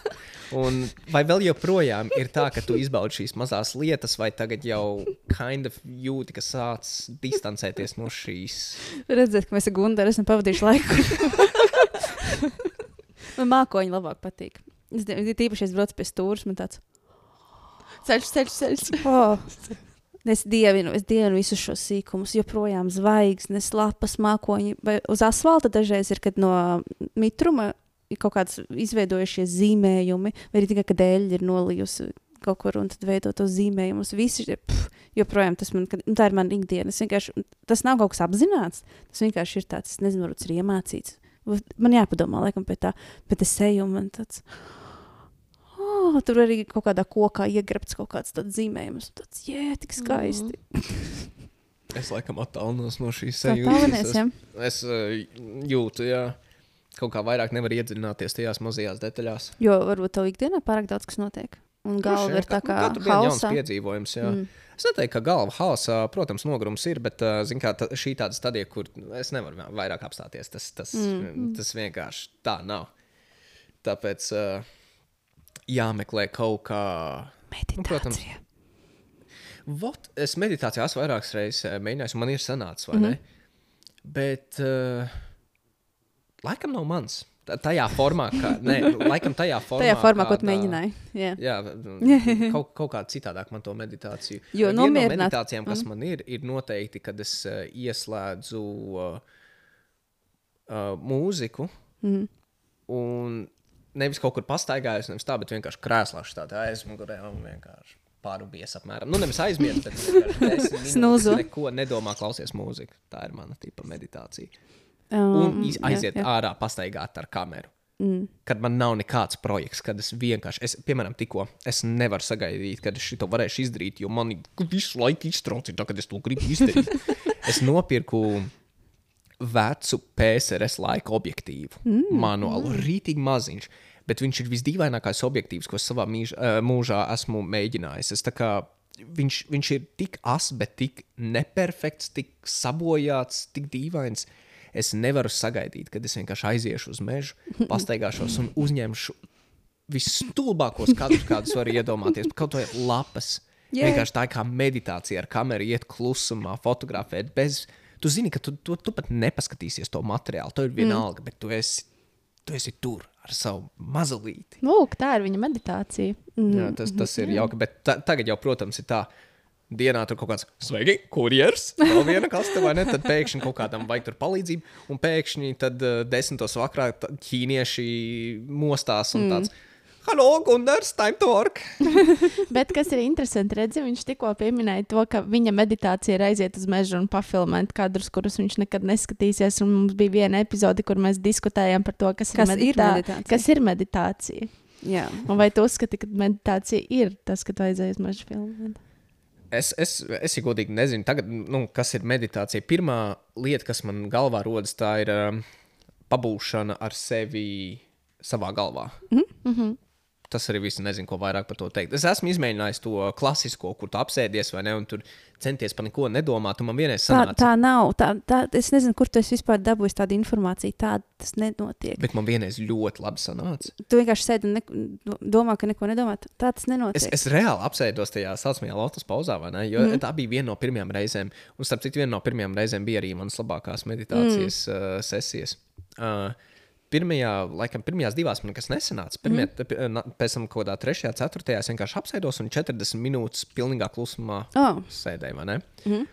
[SPEAKER 3] Un vai vēl joprojām ir tā, ka tu izbaudi šīs mazās lietas, vai tagad jau kind of jūti, ka sāc distancēties no šīs?
[SPEAKER 2] Redzēt, ka mēs ar Gunteru esam pavadījuši laiku. [LAUGHS] [LAUGHS] man mākoņi labāk patīk. Es die- es braucu pie stūres, man tāds. [GASPS]
[SPEAKER 4] Ceļš, ceļš, ceļš. [LAUGHS]
[SPEAKER 2] Oh. Es dievinu, es dievinu visus šos sīkumus, joprojām zvaigznes, lapas, mākoņi. Vai uz asfalta dažreiz ir, kad no mitruma ir kaut kāds izveidojušies zīmējumi, vai arī tikai, kad dēļ ir nolijusi kaut kur un tad veido tos zīmējumus. Visi ir, pff, joprojām tas man, kad, nu, tā ir mana ikdiena. Tas nav kaut kas apzināts, tas vienkārši ir tāds, nezinu, varbūt ir iemācīts. Man jāpadomā, laikam, pie tā, bet es eju un man tāds. Oh, tur arī kaut kādā kokā iegrabts kaut kāds tāds zīmējums. Tāds, jē, tik skaisti. [LAUGHS]
[SPEAKER 3] Es laikam attālinos no šīs
[SPEAKER 2] tālinies, ja?
[SPEAKER 3] Es uh, jūtu, jā, kaut kā vairāk nevar iedziļināties tajās mazajās detaļās.
[SPEAKER 2] Jo varbūt tev ikdienā pārāk daudz kas notiek. Un galva ir tā kā
[SPEAKER 3] Katru dienu jauns
[SPEAKER 2] hausā.
[SPEAKER 3] piedzīvojums. Jā.
[SPEAKER 2] Mm.
[SPEAKER 3] Es neteiktu, ka galva haosā, protams, nogrums ir, bet kā, ta, šī tāda stadija, kur es nevaru vairāk apstāties, tas, tas, mm. tas vienkārši tā nav. Tāpēc jāmeklē kaut kā. Nu, protams.
[SPEAKER 2] Meditācija.
[SPEAKER 3] Vot, es meditācijā esmu vairākas reizes mēģinājis, un man ir sanācis, vai mm -hmm. ne? Bet uh, laikam nav mans. Tajā formā, kā. Nē, laikam tajā formā.
[SPEAKER 2] Tajā formā, ko
[SPEAKER 3] kādā-
[SPEAKER 2] mēģināji. Jā.
[SPEAKER 3] Jā, [LAUGHS] kaut, kaut kā citādāk man to meditāciju.
[SPEAKER 2] Jo
[SPEAKER 3] Viena no
[SPEAKER 2] nomierināt-
[SPEAKER 3] meditācijām, kas man ir, ir noteikti, kad es uh, ieslēdzu uh, uh, mūziku
[SPEAKER 2] Mm.
[SPEAKER 3] un nevis kaut kur pastaigājos, nevis tā, bet vienkārši krēslā tādā aizmugurē un vienkārši pārubies apmēram. Nu, nevis aizmirst, bet [LAUGHS]
[SPEAKER 2] Snūzo.
[SPEAKER 3] neko nedomā, klausies mūziku. Tā ir mana tipa meditācija.
[SPEAKER 2] Um,
[SPEAKER 3] Un iz- aiziet
[SPEAKER 2] jā, jā.
[SPEAKER 3] ārā, pastaigāt ar kameru.
[SPEAKER 2] Mm.
[SPEAKER 3] Kad man nav nekāds projekts, kad es vienkārši, es, piemēram, tikko es nevaru sagaidīt, kad es šo varēšu izdarīt, jo man visu laiku iztrauc, tā, kad es to gribu izdarīt. [LAUGHS] es nopirku vecu PSRS laika objektīvu, mm. manuālu, rītīgi maziņš. Bet viņš ir visdīvainākais objektīvs, ko savā mīž, uh, mūžā esmu mēģinājis. Es kā viņš, viņš ir tik as, bet tik neperfekts, tik sabojāts, tik dīvains. Es nevaru sagaidīt, kad es vienkārši aiziešu uz mežu, [LAUGHS] pastaigāšos un uzņemšu visstulbākos kadrus, kādus var iedomāties. Kaut vai lapas. Yeah. Vienkārši tā kā meditācija ar kameru, iet klusumā, fotografēt. Bez, tu zini, ka tu, tu, tu pat nepaskatīsies to materiālu. Tev ir vienalga, mm. bet tu esi, tu esi tur ar savu mazulīti.
[SPEAKER 4] Lūk, tā ir viņa meditācija.
[SPEAKER 2] Mm.
[SPEAKER 3] Jā, tas, tas ir jauki, bet ta, tagad jau, protams, ir tā. Dienā tur kaut kāds sveiki, kurjers, vēl viena kaste, vai ne? Tad pēkšņi kaut kādam vajag tur palīdzību, un pēkšņi tad uh, desmitos vakarā ķīnieši mostās un tāds. Halo, Gunārs, time to work! [LAUGHS]
[SPEAKER 4] Bet kas ir interesanti, redzi, viņš tikko pieminēja to, ka viņa meditācija ir aiziet uz mežu un pafilmēt kadrus, kurus viņš nekad neskatīsies. Un mums bija viena epizode, kur mēs diskutējām par to, kas,
[SPEAKER 2] Kas
[SPEAKER 4] ir,
[SPEAKER 2] ir
[SPEAKER 4] meditā...
[SPEAKER 2] meditācija?
[SPEAKER 4] kas ir meditācija.
[SPEAKER 2] Jā.
[SPEAKER 4] Un vai tu uzskati, ka meditācija ir tas, ka tu aizēji uz mežu filmēt?
[SPEAKER 3] Es, es, es ja godīgi nezinu, tagad, nu, kas ir meditācija. Pirmā lieta, kas man galvā rodas, tā ir um, pabūšana ar sevi savā galvā. Mm -hmm. Tas arī viss nezinu, ko vairāk par to teikt. Es esmu izmēģinājis to klasisko, kur tu apsēdies vai ne, un tur centies par neko nedomāt. Man vienreiz
[SPEAKER 2] Tā,
[SPEAKER 3] sanāca,
[SPEAKER 2] tā nav. Tā, tā, es nezinu, kur tu vispār dabūjis tādu informāciju. Tā tas nenotiek.
[SPEAKER 3] bet man vienreiz ļoti labi sanāca.
[SPEAKER 2] Tu vienkārši sēdi un ne, domā, ka neko nedomā. Tā tas nenotiek.
[SPEAKER 3] Es, es reāli apsēdos tajā saucamajā lotus pauzā, vai ne? Jo mm. tā bija viena no pirmajām reizēm, un starp citu, viena no pirmajām reizēm bija arī manas labākās meditācijas mm. uh, sesijas. Uh, Pirmajā, laikam, pirmajās divās man kas nesanāca. Pirmie, mm. Pēc tam, kaut kādā trešajā, ceturtajā, es vienkārši apsēdos un 40 minūtes pilnīgā klusumā
[SPEAKER 2] Oh.
[SPEAKER 3] sēdēju. Mm.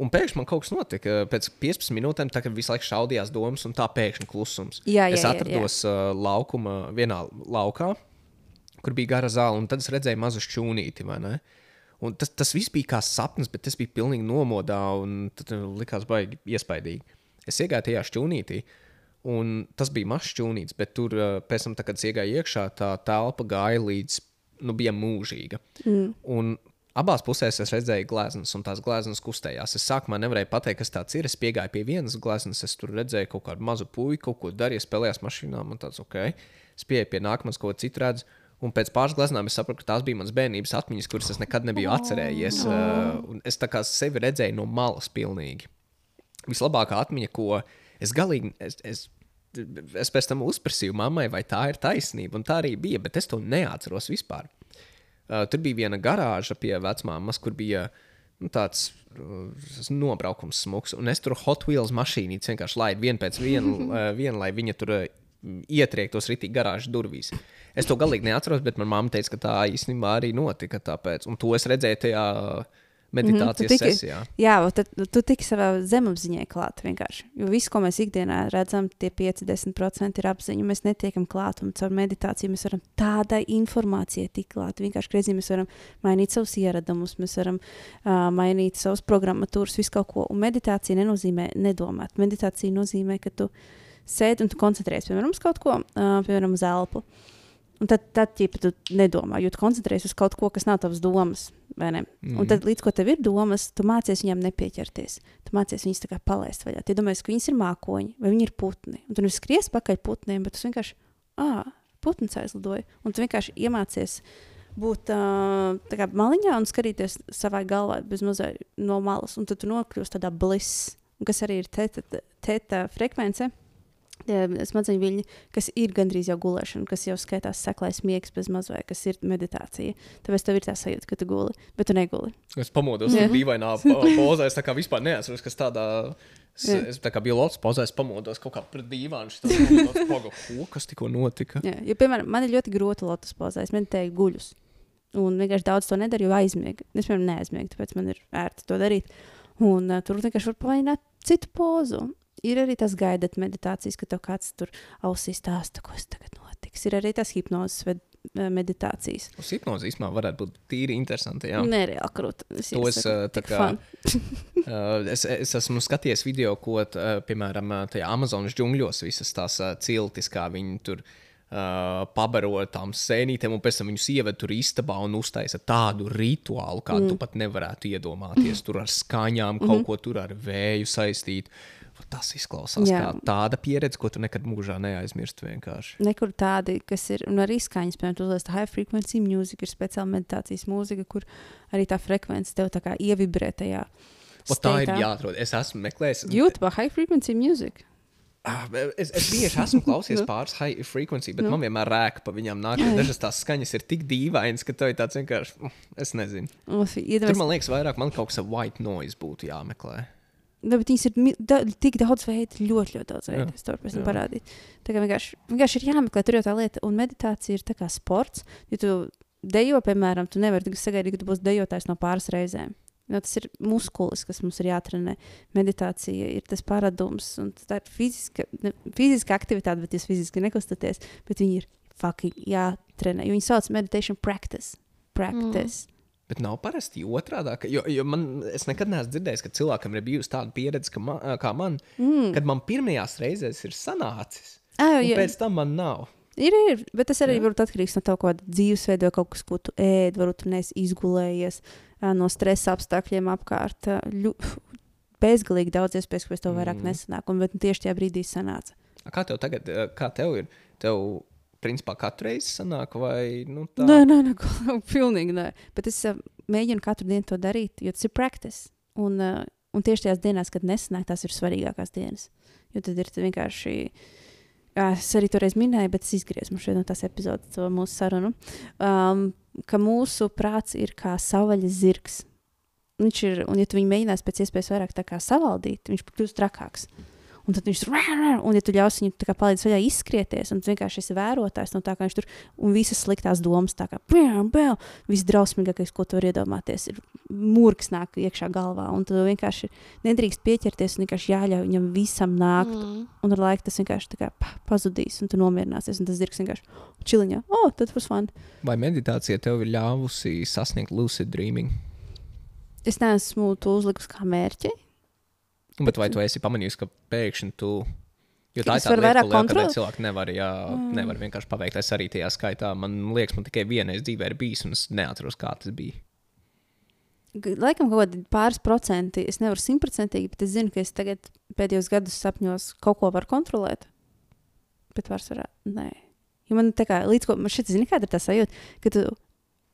[SPEAKER 3] Un pēkšņi man kaut kas notika. Pēc 15 minūtēm, tā, kad visu laiku šaudījās domas, un tā pēkšņi klusums.
[SPEAKER 2] Jā, jā,
[SPEAKER 3] es
[SPEAKER 2] jā,
[SPEAKER 3] atrados uh, laukuma, vienā laukā, kur bija gara zāle, un tad es redzēju mazu šķūnīti. Un tas, tas viss bija kā sapnis, bet tas bija pilnīgi nomodā, un tas likās baigi iespaidīgi. Es iegāju tajā šķūnītī, un tas bija mazs šķūnītis, bet tur uh, pēc tam, tā, kad es iegāju iekšā, tā telpa gāja līdz, nu, bija mūžīga. Mm. Un abās pusēs es redzēju gleznas, un tās gleznas kustējās. Es sākumā nevarēju pateikt, kas tas ir. Es piegāju pie vienas gleznas, es tur redzēju kaut kādu mazu puiku, kaut ko darīju, spēlējās mašīnā, man tāds ok. Es pieeju pie nākamās, ko citu redzu. Un pēc pāris gleznām es sapratu, ka tās bija manas bērnības atmiņas, kuras es nekad nebiju atcerējies. Uh, un es tā kā sevi redzēju no malas pilnīgi. Vislabākā atmiņa, ko es galīgi. Es, es, Es pēc tam uzprasīju mammai, vai tā ir taisnība, un tā arī bija, bet es to neatceros vispār. Uh, tur bija viena garāža pie vecmāmas, kur bija nu, tāds uh, nobraukums smuks, un es tur Hot Wheels mašīnītes vienkārši laidu vienu pēc vienu, [LAUGHS] uh, vienu lai viņa tur uh, ietriektos ritīgi garāžas durvīs. Es to galīgi neatceros, bet manā mamma teica, ka tā īstenībā arī notika. Tāpēc. Un to es redzēju tajā meditācijas mm
[SPEAKER 2] Tu tiki-
[SPEAKER 3] sesijā.
[SPEAKER 2] Jā, tad tu tiki savā zemapziņā klāt vienkārši. Jo viss, ko mēs ikdienā redzam, tie 5-10% ir apziņa. Mēs netiekam klāt, un caur meditāciju mēs varam tādai informācijai tikt klāt. Vienkārši reizē mēs varam mainīt savus ieradumus, mēs varam uh, mainīt savus programmatūras, visu kaut ko. Un meditācija nenozīmē nedomāt. Meditācija nozīmē, ka tu sēdi un tu koncentrējies piemēram uz kaut ko, uh, piemēram, uz elpu. Un tad, tad ja tu nedomā, jo tu koncentrējies uz kaut ko, kas nav tavs domas. vai ne? Mm. Un tad, līdz ko tev ir domas, tu mācies viņām nepieķerties. Tu mācies viņus tā kā palaist vaļā. Tu domā, ka viņas ir mākoņi vai viņi ir putni. Un tu nevis skries pakaļ putniem, bet tu vienkārši, ah, putns aizlidoja. Un tu vienkārši iemācies būt uh, kā maliņā un skatīties savā galvā bez mazliet no malas. Un tad tu nokļūsi tādā bliss, un kas arī ir teta frekvence. Tie Smadzeņu viļņi, kas ir gandrīz jau gulēšana, kas jau skaitās seklais miegs bez mazliet, kas ir meditācija. Tāpēc tev ir tā sajūta, ka tu guli, bet tu neguli.
[SPEAKER 3] Es pamodos tajā dīvainā [LAUGHS] po- pozā. Es tā kā vispār neatceros, kas tādā. Es,
[SPEAKER 2] Jā.
[SPEAKER 3] es tā kā biju Lotus pozā, es pamodos kaut kā pret dīvainu. šis tāds Paga, ko, kas tikko notika?
[SPEAKER 2] Jā, jo, piemēram, man ir ļoti grūti lotus pozā. Es meditēju guļus. Un vienkārši daudz to nedaru, jo aizmiegu. Es, piemēram, neaizmiegu, tāpēc man ir ērti to darīt. Un uh, tur vienkārši var pamēģināt citu pozu. Ir arī tas gaidat meditācijas, ka tev kāds tur ausīs stāsta, kas tagad notiks. Ir arī tas hipnozes eh, meditācijas.
[SPEAKER 3] Uz hipnozi īstenībā varētu būt tīri interesanti. Jā.
[SPEAKER 2] Nereāli krūti.
[SPEAKER 3] To es, uh, tā kā, Uh, [LAUGHS] es, es esmu skatījies video, ko, t, uh, piemēram, uh, tajā Amazonas džungļos visas tās uh, ciltis, kā viņi tur uh, pabaro tām sēnītēm, un pēc tam viņus ieved tur istabā un uztaisa tādu rituālu, kādu mm. tu pat nevarētu iedomāties. Tur ar skaņām, kaut mm -hmm. ko tur ar vēju saistīt. Tas izklausās
[SPEAKER 2] Jā.
[SPEAKER 3] kā tāda pieredze, ko tu nekad mūžā neaizmirsti. Vienkārši.
[SPEAKER 2] Nekur tādi, kas ir, un arī skaņas, piemēram, uzliec high frequency mūzika, ir speciāla meditācijas mūzika, kur arī tā frekvence tev tā kā ievibrē tajā.
[SPEAKER 3] O, tā ir jāatrod. Es esmu meklējis.
[SPEAKER 2] YouTube, high frequency music.
[SPEAKER 3] Ah, Es, es bieži esmu [LAUGHS] klausījies pāris high frequency, bet
[SPEAKER 2] Nu.
[SPEAKER 3] man vienmēr rēka pa viņām nāk. Dažas tās skaņas ir tik dīvainas, ka tev ir tāds vienkārši. mm, Es nezinu.
[SPEAKER 2] Uf,
[SPEAKER 3] Tur man liekas, vairāk man kaut kas ar white noise būtu jāmeklē.
[SPEAKER 2] Bet viņas ir da, tik daudz veidu, ļoti, ļoti daudz veidu. Es to varu parādīt. Tā kā vienkārši, vienkārši ir jāmeklē tur jau tā lieta, un meditācija ir tā kā sports. Ja tu dejo, piemēram, tu nevari sagaidīt, ka tu būsi dejotājs no pāris reizēm. Jo tas ir muskulis, kas mums ir jātrenē. Meditācija ir tas paradums, un tā ir fiziska, ne, fiziska aktivitāte, bet jūs fiziski nekustaties. Bet viņi ir fucking jātrenē. Jo viņi sauc meditation practice. practice. Mm.
[SPEAKER 3] Bet nav parasti otrādi. Jo, jo man, es nekad neesmu dzirdējis, ka cilvēkam ir bijusi tāda pieredze, ka man, kā man,
[SPEAKER 2] Mm.
[SPEAKER 3] kad man pirmajās reizēs ir sanācis,
[SPEAKER 2] Ah, jā,
[SPEAKER 3] pēc tam man nav.
[SPEAKER 2] Ir, ir, bet tas arī
[SPEAKER 3] Jā.
[SPEAKER 2] var atkarīgs no tā, kāda dzīvesveida, kaut kas, ko tu ēd, varbūt tu neesi izgulējies no stresa apstākļiem apkārt. Ļu, [LAUGHS] bezgalīgi daudz iespējas, ka pēc tam vairāk
[SPEAKER 3] Mhm.
[SPEAKER 2] nesanāk, un bet tieši tajā brīdī sanāca.
[SPEAKER 3] A, Kā tev tagad, kā tev ir? Tev, principā, katru reizi sanāk, vai nu, tā?
[SPEAKER 2] Nē, nē, nē, [LAUGHS] pilnīgi nē. Bet es ā, mēģinu katru dienu to darīt, jo tas ir practice. Un, ā, un tieši tajās dienās, kad nesanāk, tās ir svarīgākās dienas. Jo tad ir tad vienkārši. Jā, es arī toreiz minēju, bet es izgriezu no tās epizodes, to mūsu sarunu. Um, ka mūsu prāts ir kā savvaļas zirgs. Viņš ir, un ja tu viņu mēģināsi pēc iespējas vairāk savaldīt, viņš kļūst trakāks. Un tad viņš tur rār, un ja tu ļausi viņam tā kā palīdz vaļā izskrieties, un tu vienkārši esi vērotājs no tā, kā viņš tur, un visas sliktās domas, tā kā bēl, bēl, viss drausmīgākais, ko tu vari iedomāties, ir mūrgs nāk iekšā galvā, un tu vienkārši nedrīkst pieķerties, un vienkārši jāļauj viņam visam nākt,
[SPEAKER 4] Mm.
[SPEAKER 2] un ar laiku tas vienkārši kā pa- pazudīs, un tu nomierināsies, un tas zirgs vienkārši čiliņā, oh, tad būs fun.
[SPEAKER 3] Vai meditācija tev ir ļāvusi sasniegt lucid dreaming?
[SPEAKER 2] Es neesmu to uzlikusi kā mērķi.
[SPEAKER 3] Nu, Bet vai tu esi pamanījis, ka pēkšņi tu. Jo tā ir
[SPEAKER 2] es
[SPEAKER 3] tā
[SPEAKER 2] varu
[SPEAKER 3] lieta, ko lielākā cilvēku nevar, jā,
[SPEAKER 2] Mm.
[SPEAKER 3] nevar vienkārši paveikt. Es arī tajā skaitā, man liekas, man tikai vienreiz dzīvē ir bijis, un es neatceros, kā tas bija.
[SPEAKER 2] Laikam kaut kādi pāris procenti, es nevaru simtprocentīgi, bet es zinu, ka es tagad pēdējos gados sapņos kaut ko varu kontrolēt. Bet pārsvarā nē. Jo man tā kā līdz ko man šeit zina, kāda ir tā sajūta, ka tu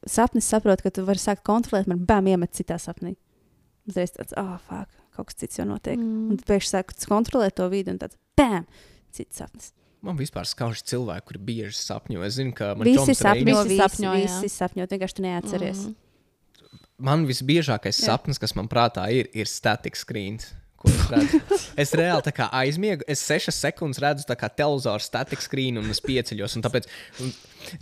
[SPEAKER 2] sapnis saproti, ka tu vari sākt kontrolēt, man bēm iemet citā sapnī. Uzreiz tāds, ah, oh, fuck, kaut kas cits jau notiek. Mm. Un pēkšņi sāki kontrolēt to vidi un tāds, bēm, cits sapnis.
[SPEAKER 3] Man vispār skauž cilvēki, kuri bieži sapņo. Es zinu, ka man
[SPEAKER 2] Visi sapņo,
[SPEAKER 4] Visi
[SPEAKER 2] visi
[SPEAKER 4] sapņo, jā.
[SPEAKER 2] visi sapņo, vienkārši tu neatceries.
[SPEAKER 4] Mm.
[SPEAKER 3] Man visbiežākais
[SPEAKER 2] Jā.
[SPEAKER 3] sapnis, kas man prātā ir, ir static screens. Ko Es, redzu. es reāli aizmiegu, es sešas sekundes redzu televizoru static screen un es pieceļos. Un tāpēc, un,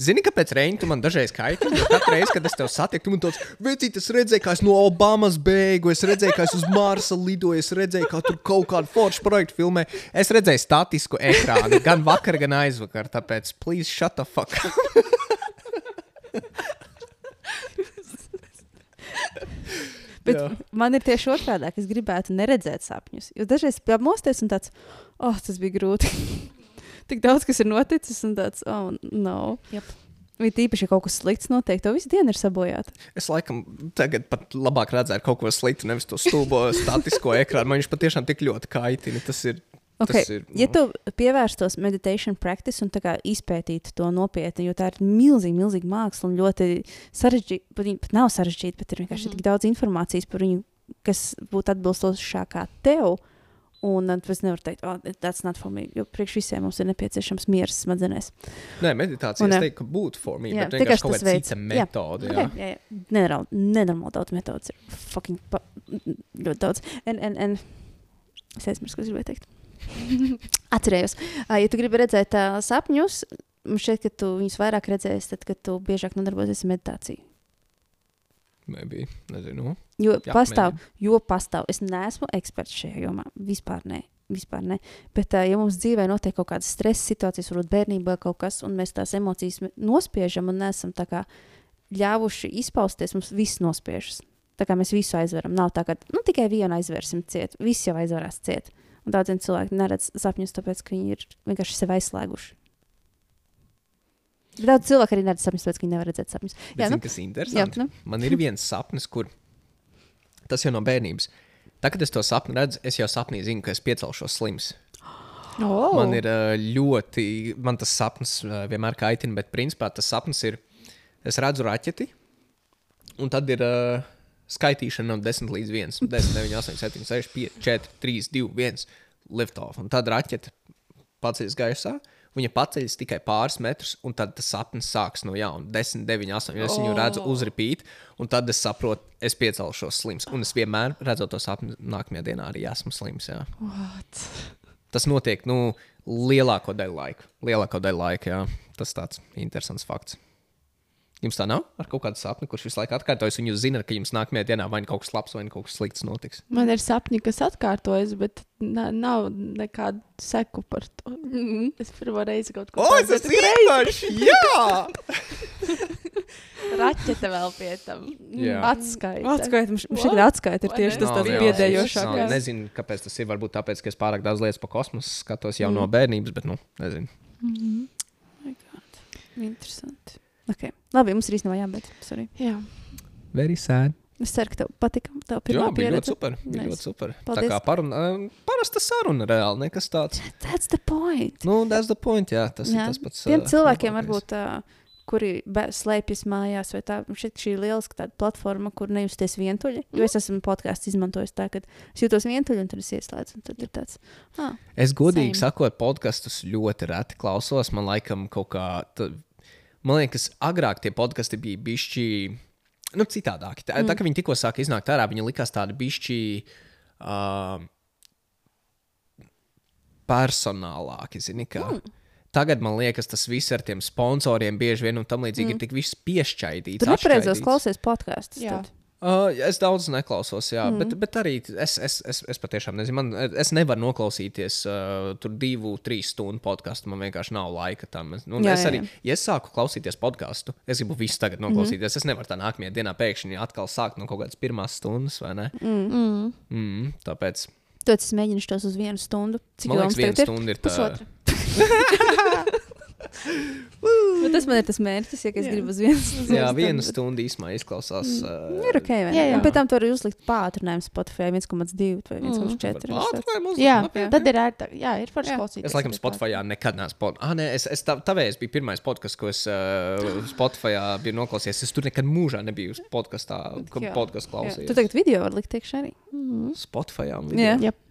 [SPEAKER 3] zini, kāpēc Reņģi tu man dažreiz kaitini? Katru reizi, kad es tev satiku, tu man tāds vecīt, es redzēju, kā es no Obamas bēgu, es redzēju, kā es uz Marsa lidoju, es redzēju, kā tur kaut kādu foršu projektu filmē. Es redzēju statisku ekrānu gan vakar, gan aizvakar. Tāpēc, please, shut the fuck up.
[SPEAKER 2] Bet
[SPEAKER 3] Jā.
[SPEAKER 2] man ir tieši otrādi, ka es gribētu neredzēt sapņus. Jo dažreiz pamosties un tāds, oh, tas bija grūti. [LAUGHS] Tik daudz, kas ir noticis, un tāds, oh, no.
[SPEAKER 1] Jep.
[SPEAKER 2] Vai tīpaši, ja kaut kas slikts notiek, to visu dienu ir sabojāta.
[SPEAKER 3] Es laikam tagad pat labāk redzēju kaut ko sliktu, nevis to stulbo [LAUGHS] statisko ekrānu. Man viņš patiešām tik ļoti kaitina. Tas ir.
[SPEAKER 2] Okay.
[SPEAKER 3] Ir
[SPEAKER 2] Ja
[SPEAKER 3] nu,
[SPEAKER 2] tu pievērstos meditation practice un kā izpētītu to nopietni, jo tā ir milzīga, milzīga māksla un ļoti sarežģīta, pat pat nav sarežģīta, bet ir vienkārši mm
[SPEAKER 4] Mhm.
[SPEAKER 2] -hmm. tik daudz informācijas par viņu, kas būtu atbilstošākā tev. Un tad es nevaru teikt, oh, that's not for me. Jo priekš visiem mums ir nepieciešams miers smadzenēs.
[SPEAKER 3] Nē, meditācija
[SPEAKER 2] Un,
[SPEAKER 3] es
[SPEAKER 2] jā.
[SPEAKER 3] teiktu, ka būtu
[SPEAKER 2] Jā,
[SPEAKER 3] bet
[SPEAKER 2] vienkārši
[SPEAKER 3] vienkārši kaut
[SPEAKER 2] tas veids. Jā.
[SPEAKER 3] metode. Jā.
[SPEAKER 2] Okay, jā, jā. Nenormāli, nenormāli daudz metodas ir. Fucking pa, ļoti daudz. En, en, en, es aizmirsu, ko es gribēju teikt. Atcerējos. Ja tu gribi redzēt uh, sapņus, man šķiet, ka tu viņus vairāk redzēsi, tad, kad tu biežāk nodarbosies ar meditāciju.
[SPEAKER 3] Maybe, nezinu.
[SPEAKER 2] Jo
[SPEAKER 3] Jā,
[SPEAKER 2] pastāv,
[SPEAKER 3] mēģinu.
[SPEAKER 2] jo pastāv. Es neesmu eksperts šajā jomā. Vispār nē. Vispār ne. Bet, ja mums dzīvē notiek kaut kādas stresa situācijas, varbūt bērnībā kaut kas, un mēs tās emocijas nospiežam un nesam tā kā ļāvuši izpausties, mums viss nospiežas. Tā kā mēs visu aizveram. Nav tā, ka nu, tikai vienu aizversim ciet. Visi jau aizvarās ciet. Un daudziem cilvēkiem neredz sapņus, tāpēc ka viņi ir vienkārši sevi aizslēguši. Daudz cilvēku arī neredz sapņus, tāpēc ka viņi nevar redzēt sapņus.
[SPEAKER 3] Bet,
[SPEAKER 2] Jā,
[SPEAKER 3] zini,
[SPEAKER 2] nu,
[SPEAKER 3] kas ir
[SPEAKER 2] jā,
[SPEAKER 3] interesanti?
[SPEAKER 2] nu,
[SPEAKER 3] Man ir viens sapnis, kur tas jau no bērnības. Tad, kad es to sapni redzu, es jau sapnī zinu, ka es piecelšos slims.
[SPEAKER 4] Oh.
[SPEAKER 3] Man ir ā, ļoti, man tas sapnis ā, vienmēr kaitina, bet principā tas sapnis ir, es redzu raķeti, un tad ir uh, skaitīšana no 10 līdz 1. 10, 9, 8, 7, 6, 5, 4, 3, 2, 1, lift off. Un tad raķete paceļas gaisā, Viņa paceļas tikai pāris metrus, un tad tas sapnis sākas no jauna. 10, 9, 8. Es viņu redzu uzripīt, un tad es saprotu, es piecelšos slims. Un es vienmēr redzot to sapni, nākamajā dienā arī esmu slims. Jā.
[SPEAKER 4] What?
[SPEAKER 3] Tas notiek nu, lielāko daļu laika. Lielāko daļu laika, jā. Tas tāds interesants fakts. Jums tā nav ar kaut kādu sapni, kurš visu laiku atkārtojas, un jūs zināt, ka jums nākamajā dienā vai nu kaut kas labs, vai nu kaut kas slikts notiks.
[SPEAKER 4] Man ir sapņi, kas atkārtojas, bet na, nav nekādu seku par to. Es pirmo reizi kaut ko
[SPEAKER 3] O, tas ir īpaši! Jā! [LAUGHS]
[SPEAKER 4] Raķete vēl pie tam.
[SPEAKER 3] Jā.
[SPEAKER 4] Atskaita.
[SPEAKER 2] Atskaita, šī atskaita ir tieši tas tāds biedējošākais.
[SPEAKER 3] Nezinu, kāpēc tas ir. Varbūt tāpēc, ka es pārāk daudz lietas pa kosmosu skatos jau mm. no bērnības, bet, nu, nezinu.
[SPEAKER 2] Interesanti. Okay. Labi, mums ir īstenībā jābeidz. Sorry.
[SPEAKER 4] Jā.
[SPEAKER 3] Very sad.
[SPEAKER 2] Es ceru, ka tev patika tā
[SPEAKER 3] Jā, bija ļoti
[SPEAKER 2] pieredze.
[SPEAKER 3] super. Bija ļoti super. Tā
[SPEAKER 2] Paldies.
[SPEAKER 3] kā paruna, parasta saruna reāli, nekas tāds.
[SPEAKER 2] That's the point.
[SPEAKER 3] Nu, that's the point, jā. Tas
[SPEAKER 2] Jā.
[SPEAKER 3] ir tas pats.
[SPEAKER 2] Tiem
[SPEAKER 3] ā,
[SPEAKER 2] cilvēkiem varbūt. Uh, Kuri slēpjas mājās, vai tā šit, šī ir lieliska tāda platforma, kur nejusties vientuļi. Jo es esmu podkāstu izmantojis tā, ka es jūtos vientuļi, un tad es ieslēdzu. un Tad ir tāds, ah,
[SPEAKER 3] Es godīgi
[SPEAKER 4] Same.
[SPEAKER 3] sakot, podkastus ļoti reti klausos. Man laikam kaut kā. Man liekas, agrāk tie podkasti bija bišķi. Nu, citādāki. Tā, mm. tā kā viņi tikko sāka iznākt ārā, viņi likās tādi bišķi. Uh, personālāki, zini, kā. Mm. Tagad man liekas, tas viss ar tiem sponsoriem bieži vien un tam līdzīgi mm. ir tik viss piešķaidīts.
[SPEAKER 2] tu nepareizos klausies podkāstus.
[SPEAKER 3] Uh, es daudz neklausos, jā, mm. bet, bet arī es, es, es, es patiešām nezinu. Man, es nevaru noklausīties uh, tur divu, trīs stundu podkāstu. Man vienkārši nav laika tam. Es- Nu,
[SPEAKER 2] Jā,
[SPEAKER 3] es arī,
[SPEAKER 2] jā.
[SPEAKER 3] ja es sāku klausīties podkāstu, es gribu visu tagad noklausīties. Mm. Es nevaru tā nākamajā dienā pēkšņi atkal sākt no kaut kādas pirmās stundas, vai ne?
[SPEAKER 4] Mm.
[SPEAKER 3] Mm, tāpēc
[SPEAKER 2] Tu es mēģināšu tos uz vienu stundu. Cik
[SPEAKER 3] man liekas, viena
[SPEAKER 2] tagad ir?
[SPEAKER 3] stunda ir tā. [LAUGHS] [LAUGHS]
[SPEAKER 2] Bet tas man ir tas mērķis, ja es
[SPEAKER 4] Jā.
[SPEAKER 2] gribu uz vienu [LAUGHS] stundu.
[SPEAKER 3] Jā, viena stunda īsumā izklausās. Uh,
[SPEAKER 2] Ir ok, vai ne?
[SPEAKER 4] Jā, jā.
[SPEAKER 2] Un pēc tam tu vari uzlikt pātrinājumu Spotify 1,2 vai 1,4.
[SPEAKER 3] Ā, tā ir
[SPEAKER 4] Jā,
[SPEAKER 3] mazliet,
[SPEAKER 4] tad ir ērtāk. Jā, ir forši
[SPEAKER 2] Jā.
[SPEAKER 4] klausīties.
[SPEAKER 3] Es laikam Spotify nekad neesmu. Pod... Ah, nē, es, es tā, tavējais bija pirmais podkāsts, ko es uh, Spotify biju noklausījies. Es tur nekad mūžā nebiju uz podkāstā, ko
[SPEAKER 2] Jā.
[SPEAKER 3] podkāstu
[SPEAKER 2] Jā.
[SPEAKER 3] klausījos.
[SPEAKER 2] Tu tagad video vari likt iekšā arī.
[SPEAKER 3] Spotify.
[SPEAKER 2] Jā.
[SPEAKER 4] Jep.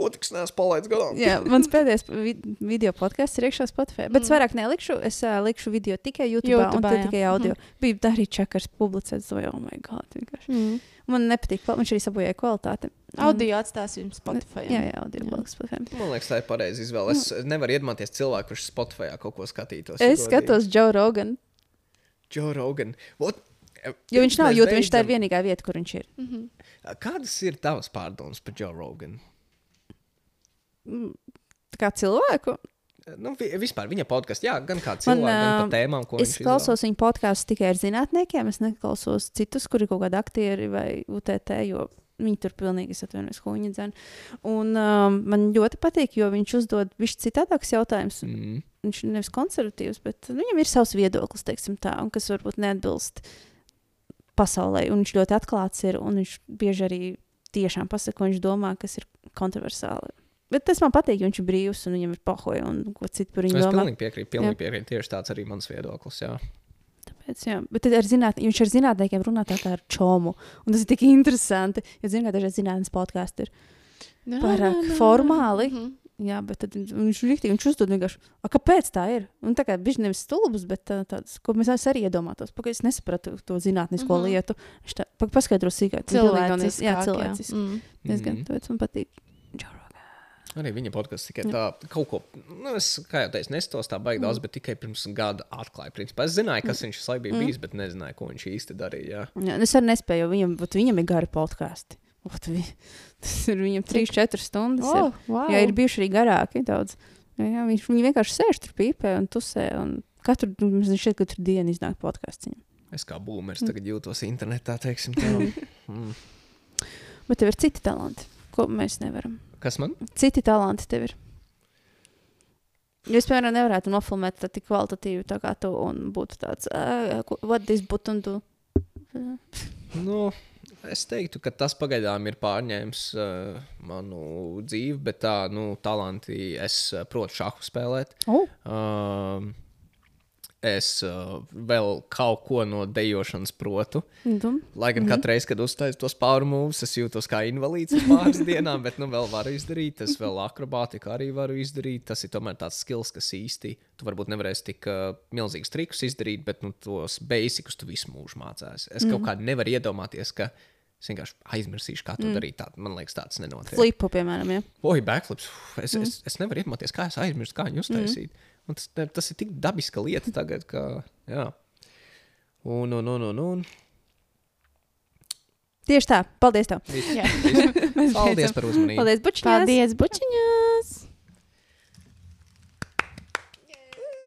[SPEAKER 3] Ko tik neesmu palaidis garām?
[SPEAKER 2] Jā, mans pēdējais vi- video podkāsts ir iekšā Spotify. Bet es vairāk nelikšu. Es uh, likšu video tikai YouTube, YouTube un
[SPEAKER 4] jā.
[SPEAKER 2] tikai audio. Mm. Bija tā arī čakars publicēts. Domāju, oh, my God. vienkārši.
[SPEAKER 4] Mm.
[SPEAKER 2] Man nepatīk. Viņš arī sabojāja kvalitāti.
[SPEAKER 4] Audio atstāsim Spotify.
[SPEAKER 2] Jā, jā, audio blogs Spotify.
[SPEAKER 3] Man liekas, tā ir pareiza izvēle. Es nevaru iedomāties cilvēku, kurš Spotify kaut ko skatītos.
[SPEAKER 2] Es skatos Joe Rogan.
[SPEAKER 3] Joe Rogan. What?
[SPEAKER 2] Jo viņš nav YouTube, viņš tā ir
[SPEAKER 3] beidzam-
[SPEAKER 2] vienīgā vieta, kur viņš ir.
[SPEAKER 4] Mhm.
[SPEAKER 3] Kādas ir tavas pārdomas par Joe Rogan?
[SPEAKER 2] Mm, Tā kā cilvēku.
[SPEAKER 3] Nu, vi, vispār viņa podkāsts, jā, gan kā cilvēks, gan par tēmām, ko
[SPEAKER 2] Es
[SPEAKER 3] viņš
[SPEAKER 2] klausos viņa podkāstus tikai ar zinātniekiem. Es neklausos citus, kuri ir kaut kādi aktieri vai UTT, jo viņi tur pilnīgi ko viņi dzēna. Un um, man ļoti patīk, jo viņš uzdod viņš citādākus jautājumus.
[SPEAKER 3] Mm.
[SPEAKER 2] Viņš ir nevis konservatīvs, bet nu, viņam ir savs viedoklis, teiksim tā, un kas varbūt neatbilst pasaulē. Un viņš ļoti atklāts ir, un viņš bieži arī tiešām pasaka, ko viņš domā, kas ir kontroversāli. Bet tas man patīk, jo viņš ir brīvs un viņam ir pahoja un ko citu par viņu
[SPEAKER 3] Es
[SPEAKER 2] domā.
[SPEAKER 3] pilnīgi piekrītu, pilnīgi piekrītu. Tieši tāds arī mans viedoklis. Jā.
[SPEAKER 2] Tāpēc, jā. Bet ar zināt, viņš ar zinātniekiem runā tā kā ar čomu. Un tas ir tik interesanti. Jo zināmā mērā dažreiz zinātnīs podkāsti ir.
[SPEAKER 4] Nā,
[SPEAKER 2] Pārāk
[SPEAKER 4] nā, nā.
[SPEAKER 2] formāli.
[SPEAKER 4] Mhm.
[SPEAKER 2] Jā, bet tad viņš rīktīgi, viņš uzdod vienkārši, "A, kāpēc tā ir? Un tā kā viņš nevis stulbs, bet tā, tāds, ko mēs arī iedomātos. Pagaid, es nesapratu to zinātnisko
[SPEAKER 4] Mhm.
[SPEAKER 2] lietu. Viņš tā pa- paskaidro sīkāk.
[SPEAKER 4] Cilvēciskāk,
[SPEAKER 2] Jā,
[SPEAKER 4] jā.
[SPEAKER 2] cilvēciski.
[SPEAKER 4] Mm.
[SPEAKER 2] Diezgan,
[SPEAKER 3] Mhm.
[SPEAKER 2] tāpēc man patīk. Rogan.
[SPEAKER 3] Arī viņa podkāsts tikai tā, kaut ko, nu, es, kā jau teicu, nestos tā baigi daudz, bet tikai pirms gada atklāju. Principā. Es zināju, kas viņš savā bija bijis, bet nezināju, ko viņš īsti darīja. Jā.
[SPEAKER 2] Jā, es arī nespēju, jo viņam, viņam ir gari podkāsti. Vi- [LAUGHS] Tas ir viņam 3-4 stundas. ir.
[SPEAKER 4] Oh, wow.
[SPEAKER 2] Jā, ir bijuši arī garāki daudz. Jā, viņš viņi vienkārši sēž tur pīpē un tusē. Un katru, viņš šeit katru dienu iznāk podkāsts. viņam.
[SPEAKER 3] Es kā būmers tagad jūtos internetā, teiksim, tā. [LAUGHS] Mm.
[SPEAKER 2] Bet tev ir citi talanti, ko mēs nevaram.
[SPEAKER 3] Kas man?
[SPEAKER 2] Citi talanti tev ir. Jo es, piemēram, nevarētu nofilmēt tā tik kvalitatīvi tā kā tu un būtu tāds, uh, what this button do? [LAUGHS]
[SPEAKER 3] Nu, es teiktu, ka tas pagaidām ir pārņēmis uh, manu dzīvi, bet tā, nu, talanti es uh, protu šāhu spēlēt.
[SPEAKER 2] Oh.
[SPEAKER 3] Um, es uh, vēl kaut ko no dejošanas protu.
[SPEAKER 2] Nu,
[SPEAKER 3] Lai gan mm -hmm. katru reizi, kad uztaisu tos moves, es jūtos kā invalīds [LAUGHS] pāris dienām, bet nu vēl varu izdarīt. Es vēl akrobātiku arī varu izdarīt. Tas ir tomēr tāds skills, kas īsti tu varbūt nevarēsi tik uh, milzīgus trikus izdarīt, bet nu, tos basicus tu visu mūžu mācēsi. Es kaut mm -hmm. kā nevaru iedomāties, ka es vienkārši aizmirsīšu, kā to mm. darīt. Tā, man liekas, tāds nenotiek.
[SPEAKER 2] flipu, piemēram, ja.
[SPEAKER 3] Oi, backflips. Es, mm. es, es nevaru iedomāties, kā es aizmirsu, kā viņu uztaisīt. Mm. Tas, ne- tas ir tik dabiska lieta tagad, ka. Jā. Un, un, un, un, un.
[SPEAKER 2] Tieši tā. Paldies tev. [LAUGHS]
[SPEAKER 3] Paldies par uzmanību.
[SPEAKER 2] Paldies, Bučiņā.
[SPEAKER 4] Paldies, bučiņā!